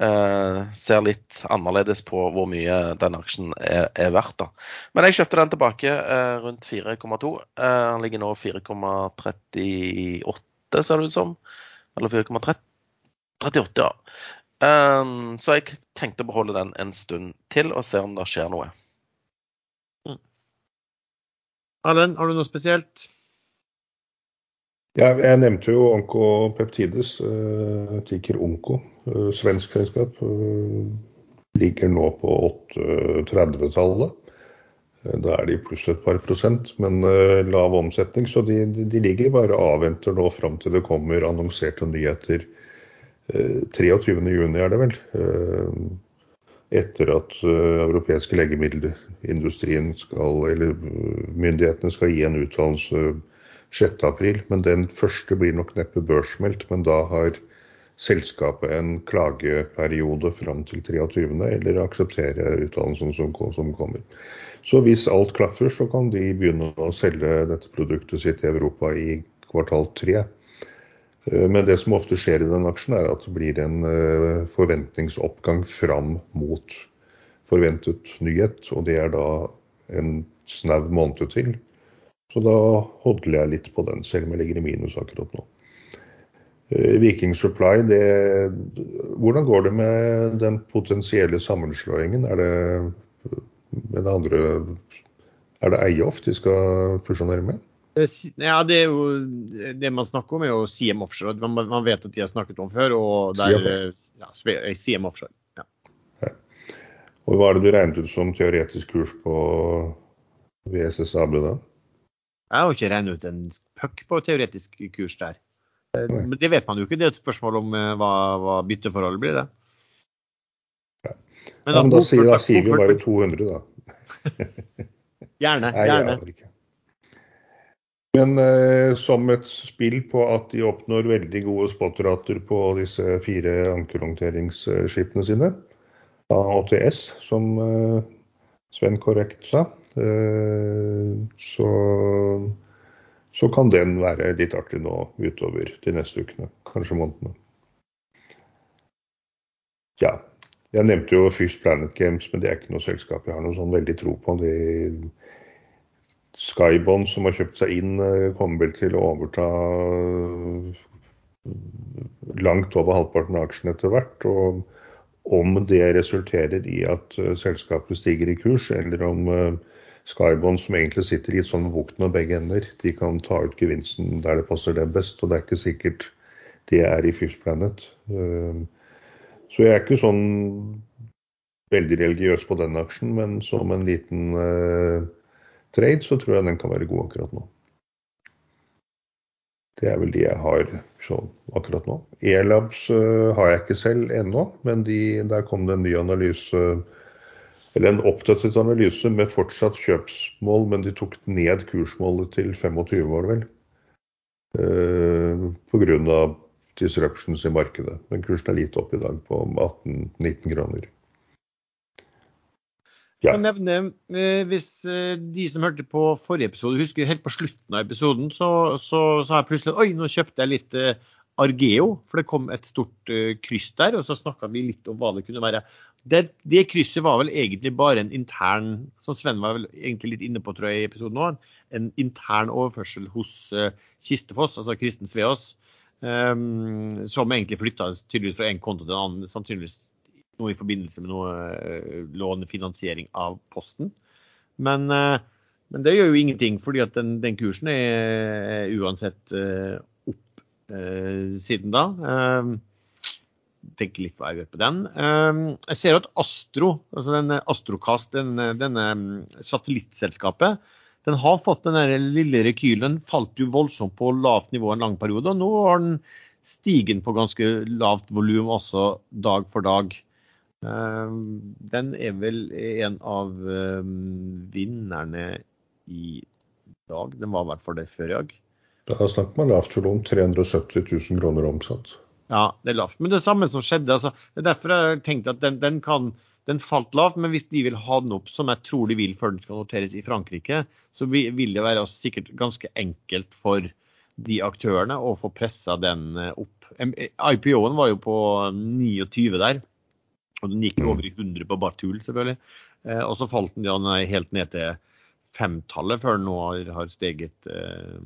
B: eh, ser litt annerledes på hvor mye den aksjen er, er verdt. da. Men jeg kjøpte den tilbake eh, rundt 4,2. Eh, den ligger nå 4,38, ser det ut som. Eller 4,38, ja. Um, så jeg tenkte å beholde den en stund til og se om det skjer noe.
A: Mm. Erlend, har du noe spesielt?
C: Ja, jeg nevnte jo Onkopeptides, uh, tikker Onko, uh, svensk selskap. Uh, ligger nå på 830-tallet. Uh, da er de pluss et par prosent, men uh, lav omsetning. Så de, de, ligger bare og avventer nå fram til det kommer annonserte nyheter. 23.6 er det vel. Etter at europeiske legemiddelindustrien skal, eller myndighetene skal gi en uttalelse 6.4, men den første blir nok neppe børsmeldt. Men da har selskapet en klageperiode fram til 23., eller akseptere utdannelsen som, som kommer. Så hvis alt klaffer, så kan de begynne å selge dette produktet sitt i Europa i kvartal tre. Eh, men det som ofte skjer i den aksjen, er at det blir en eh, forventningsoppgang fram mot forventet nyhet. Og det er da en snau måned til. Så da hodler jeg litt på den, selv om jeg ligger i minus akkurat nå. Eh, Viking Supply, det, hvordan går det med den potensielle sammenslåingen? Er det, med det andre, er det Eiof de skal fusjonere med?
A: Ja, det, er jo, det man snakker om, er jo CM Offshore. Man, man vet at de har snakket om før. og det er ja, CM Offshore. Ja.
C: Ja. Og Hva er det du regnet ut som teoretisk kurs på VSSAB da?
A: Jeg har jo ikke regnet ut en puck på teoretisk kurs der. Men det vet man jo ikke. Det er et spørsmål om eh, hva, hva bytteforholdet blir. det.
C: Men, ja, men da, sier, da sier vi bare 200, da.
A: gjerne. gjerne.
C: Men eh, som et spill på at de oppnår veldig gode spotrater på disse fire ankerhåndteringsskipene sine, ATS, som eh, Sven korrekt sa, så, så kan den være litt artig nå utover de neste ukene, kanskje månedene. Ja. Jeg nevnte jo First Planet Games, men det er ikke noe selskap jeg har noe sånn veldig tro på. De Skybond som har kjøpt seg inn, eh, kommer vel til å overta langt over halvparten av aksjene etter hvert. Og om det resulterer i at eh, selskapet stiger i kurs, eller om Skybond som egentlig sitter i sånn bukten med begge ender. De kan ta ut gevinsten der det passer dem best, og det er ikke sikkert det er i Fifth Planet. Ehm, så jeg er ikke sånn veldig religiøs på den aksjen, men som en liten uh, trade så tror jeg den kan være god akkurat nå. Det er vel de jeg har sånn akkurat nå. E-labs uh, har jeg ikke selv ennå, men de, der kom det en ny analyse eller en oppdatert analyse med fortsatt kjøpsmål, men de tok ned kursmålet til 25, var det vel. Uh, Pga. disruptions i markedet. Men kursen er litt opp i dag, på 18-19 kroner.
A: Ja. Jeg nevne, eh, hvis eh, de som hørte på forrige episode, husker helt på slutten av episoden, så sa jeg plutselig oi, nå kjøpte jeg litt eh, Argeo, for det kom et stort uh, kryss der. Og så snakka vi litt om hva det kunne være. Det, det, krysset var vel egentlig bare en intern, som Sven var vel egentlig litt inne på tror jeg i episoden nå, en intern overførsel hos uh, Kistefoss, altså Kristen Sveås, um, som egentlig flytta tydeligvis fra en konto til en annen. sannsynligvis noe i forbindelse med noe uh, lånefinansiering av Posten. Men, uh, men, det gjør jo ingenting, fordi at den, den kursen er uansett siden da. Tenker litt hva jeg på den. Jeg ser at Astro, altså den Astrokast, denne, denne mm, satellittselskapet, den har fått den lille rekylen. Den Falt jo voldsomt på lavt nivå en lang periode. og Nå har den stigen på ganske lavt volum også dag for dag. Den er vel en av vinnerne i dag. Den var i hvert fall det før i dag.
C: Da snakker man lavt volum. 370 000 kroner omsatt.
A: Ja, det er lavt. Men det samme som skjedde. Altså, det er derfor jeg tenkte at den, den, kan, den, falt lavt. Men hvis de vil ha den opp, som jeg tror de vil før den skal noteres i Frankrike, så vil det være sikkert ganske enkelt for de aktørene å få pressa den eh, opp. IPO-en var jo på 29 der. Og den gikk over i 100 på Bartul, selvfølgelig. Eh, og så falt den ja, helt ned til femtallet før den nå har steget eh,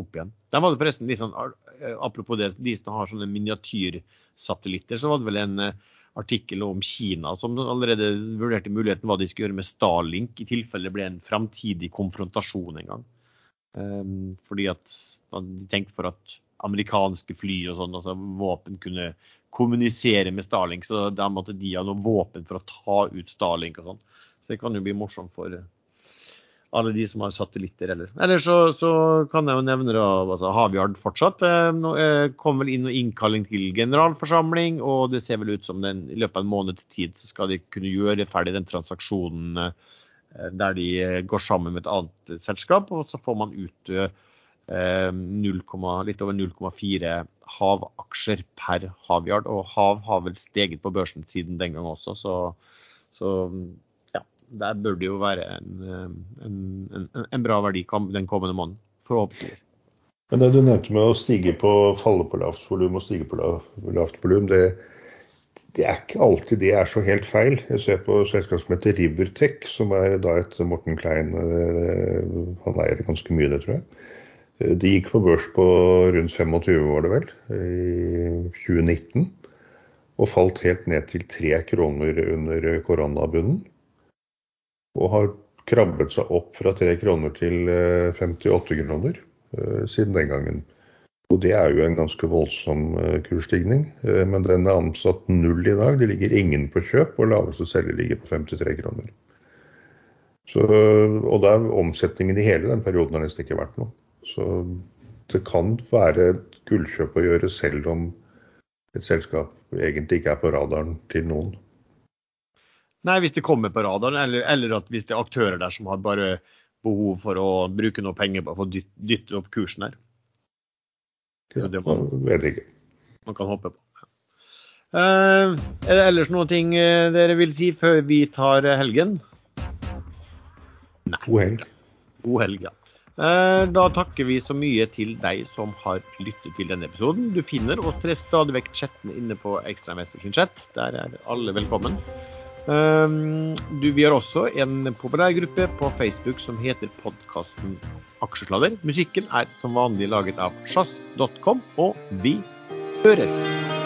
A: opp igjen. Der var det forresten litt sånn, eh, Apropos det, de som har sånne miniatyrsatellitter, så var det vel en uh, artikkel om Kina som allerede vurderte muligheten hva de skulle gjøre med Starlink i tilfelle det ble en framtidig konfrontasjon en gang. Um, fordi at man tenkte for at amerikanske fly og sånn, altså våpen kunne kommunisere med Starlink, så da måtte de ha noe våpen for å ta ut Starlink og sånn. Så det kan jo bli morsomt for alle de som har satellitter. Eller, eller så, så, kan jeg jo nevne da, altså, Havyard fortsatt. Eh, eh, kom vel inn og innkalling til generalforsamling, og det ser vel ut som den, i løpet av en måned til tid så skal de kunne gjøre ferdig den transaksjonen eh, der de eh, går sammen med et annet selskap, og så får man ut eh, 0, litt over 0,4 havaksjer per Havyard. Og Hav har vel steget på børsen siden den gang også, så, så der bør det jo være en, en, en, en bra verdi den kommende måneden. Forhåpentligvis.
C: Men det du nevnte med å stige på, falle på lavt volum og stige på lavt volum, det, det, er ikke alltid det er så helt feil. Jeg ser på selskap som heter Rivertech, som er da et Morten Klein eh, Han eier ganske mye, det tror jeg. Eh, de gikk på børs på rundt 25, var det vel, i 2019. Og falt helt ned til tre kroner under koronabunnen og har krabbet seg opp fra 3 kroner til 58 eh, kroner eh, siden den gangen. Og Det er jo en ganske voldsom eh, kursstigning. Men den er ansatt null i dag. Det ligger ingen på kjøp, og laveste selger ligger på 53 kroner. Så, og da er omsetningen i hele den perioden har nesten ikke vært noe. Så det kan være et gullkjøp å gjøre selv om et selskap egentlig ikke er på radaren til noen.
A: Nei, hvis det kommer på radaren, eller, eller, at hvis det er aktører der som har bare behov for å bruke noe penger på å dytte opp kursen her.
C: Det, man, vet ikke.
A: Man kan håpe på. Uh, er det ellers noen ting uh, dere vil si før vi tar uh, helgen?
C: Nei. God helg.
A: God helg, ja. Da takker vi så mye til deg som har lyttet til denne episoden. Du finner oss stadig vekk chatten inne på Ekstrainvestor sin chat. Der er alle velkommen. Ehm, du, vi har også en populær gruppe på Facebook som heter podkasten Aksjesladder. Musikken er som vanlig laget av sjazz.com, og vi høres!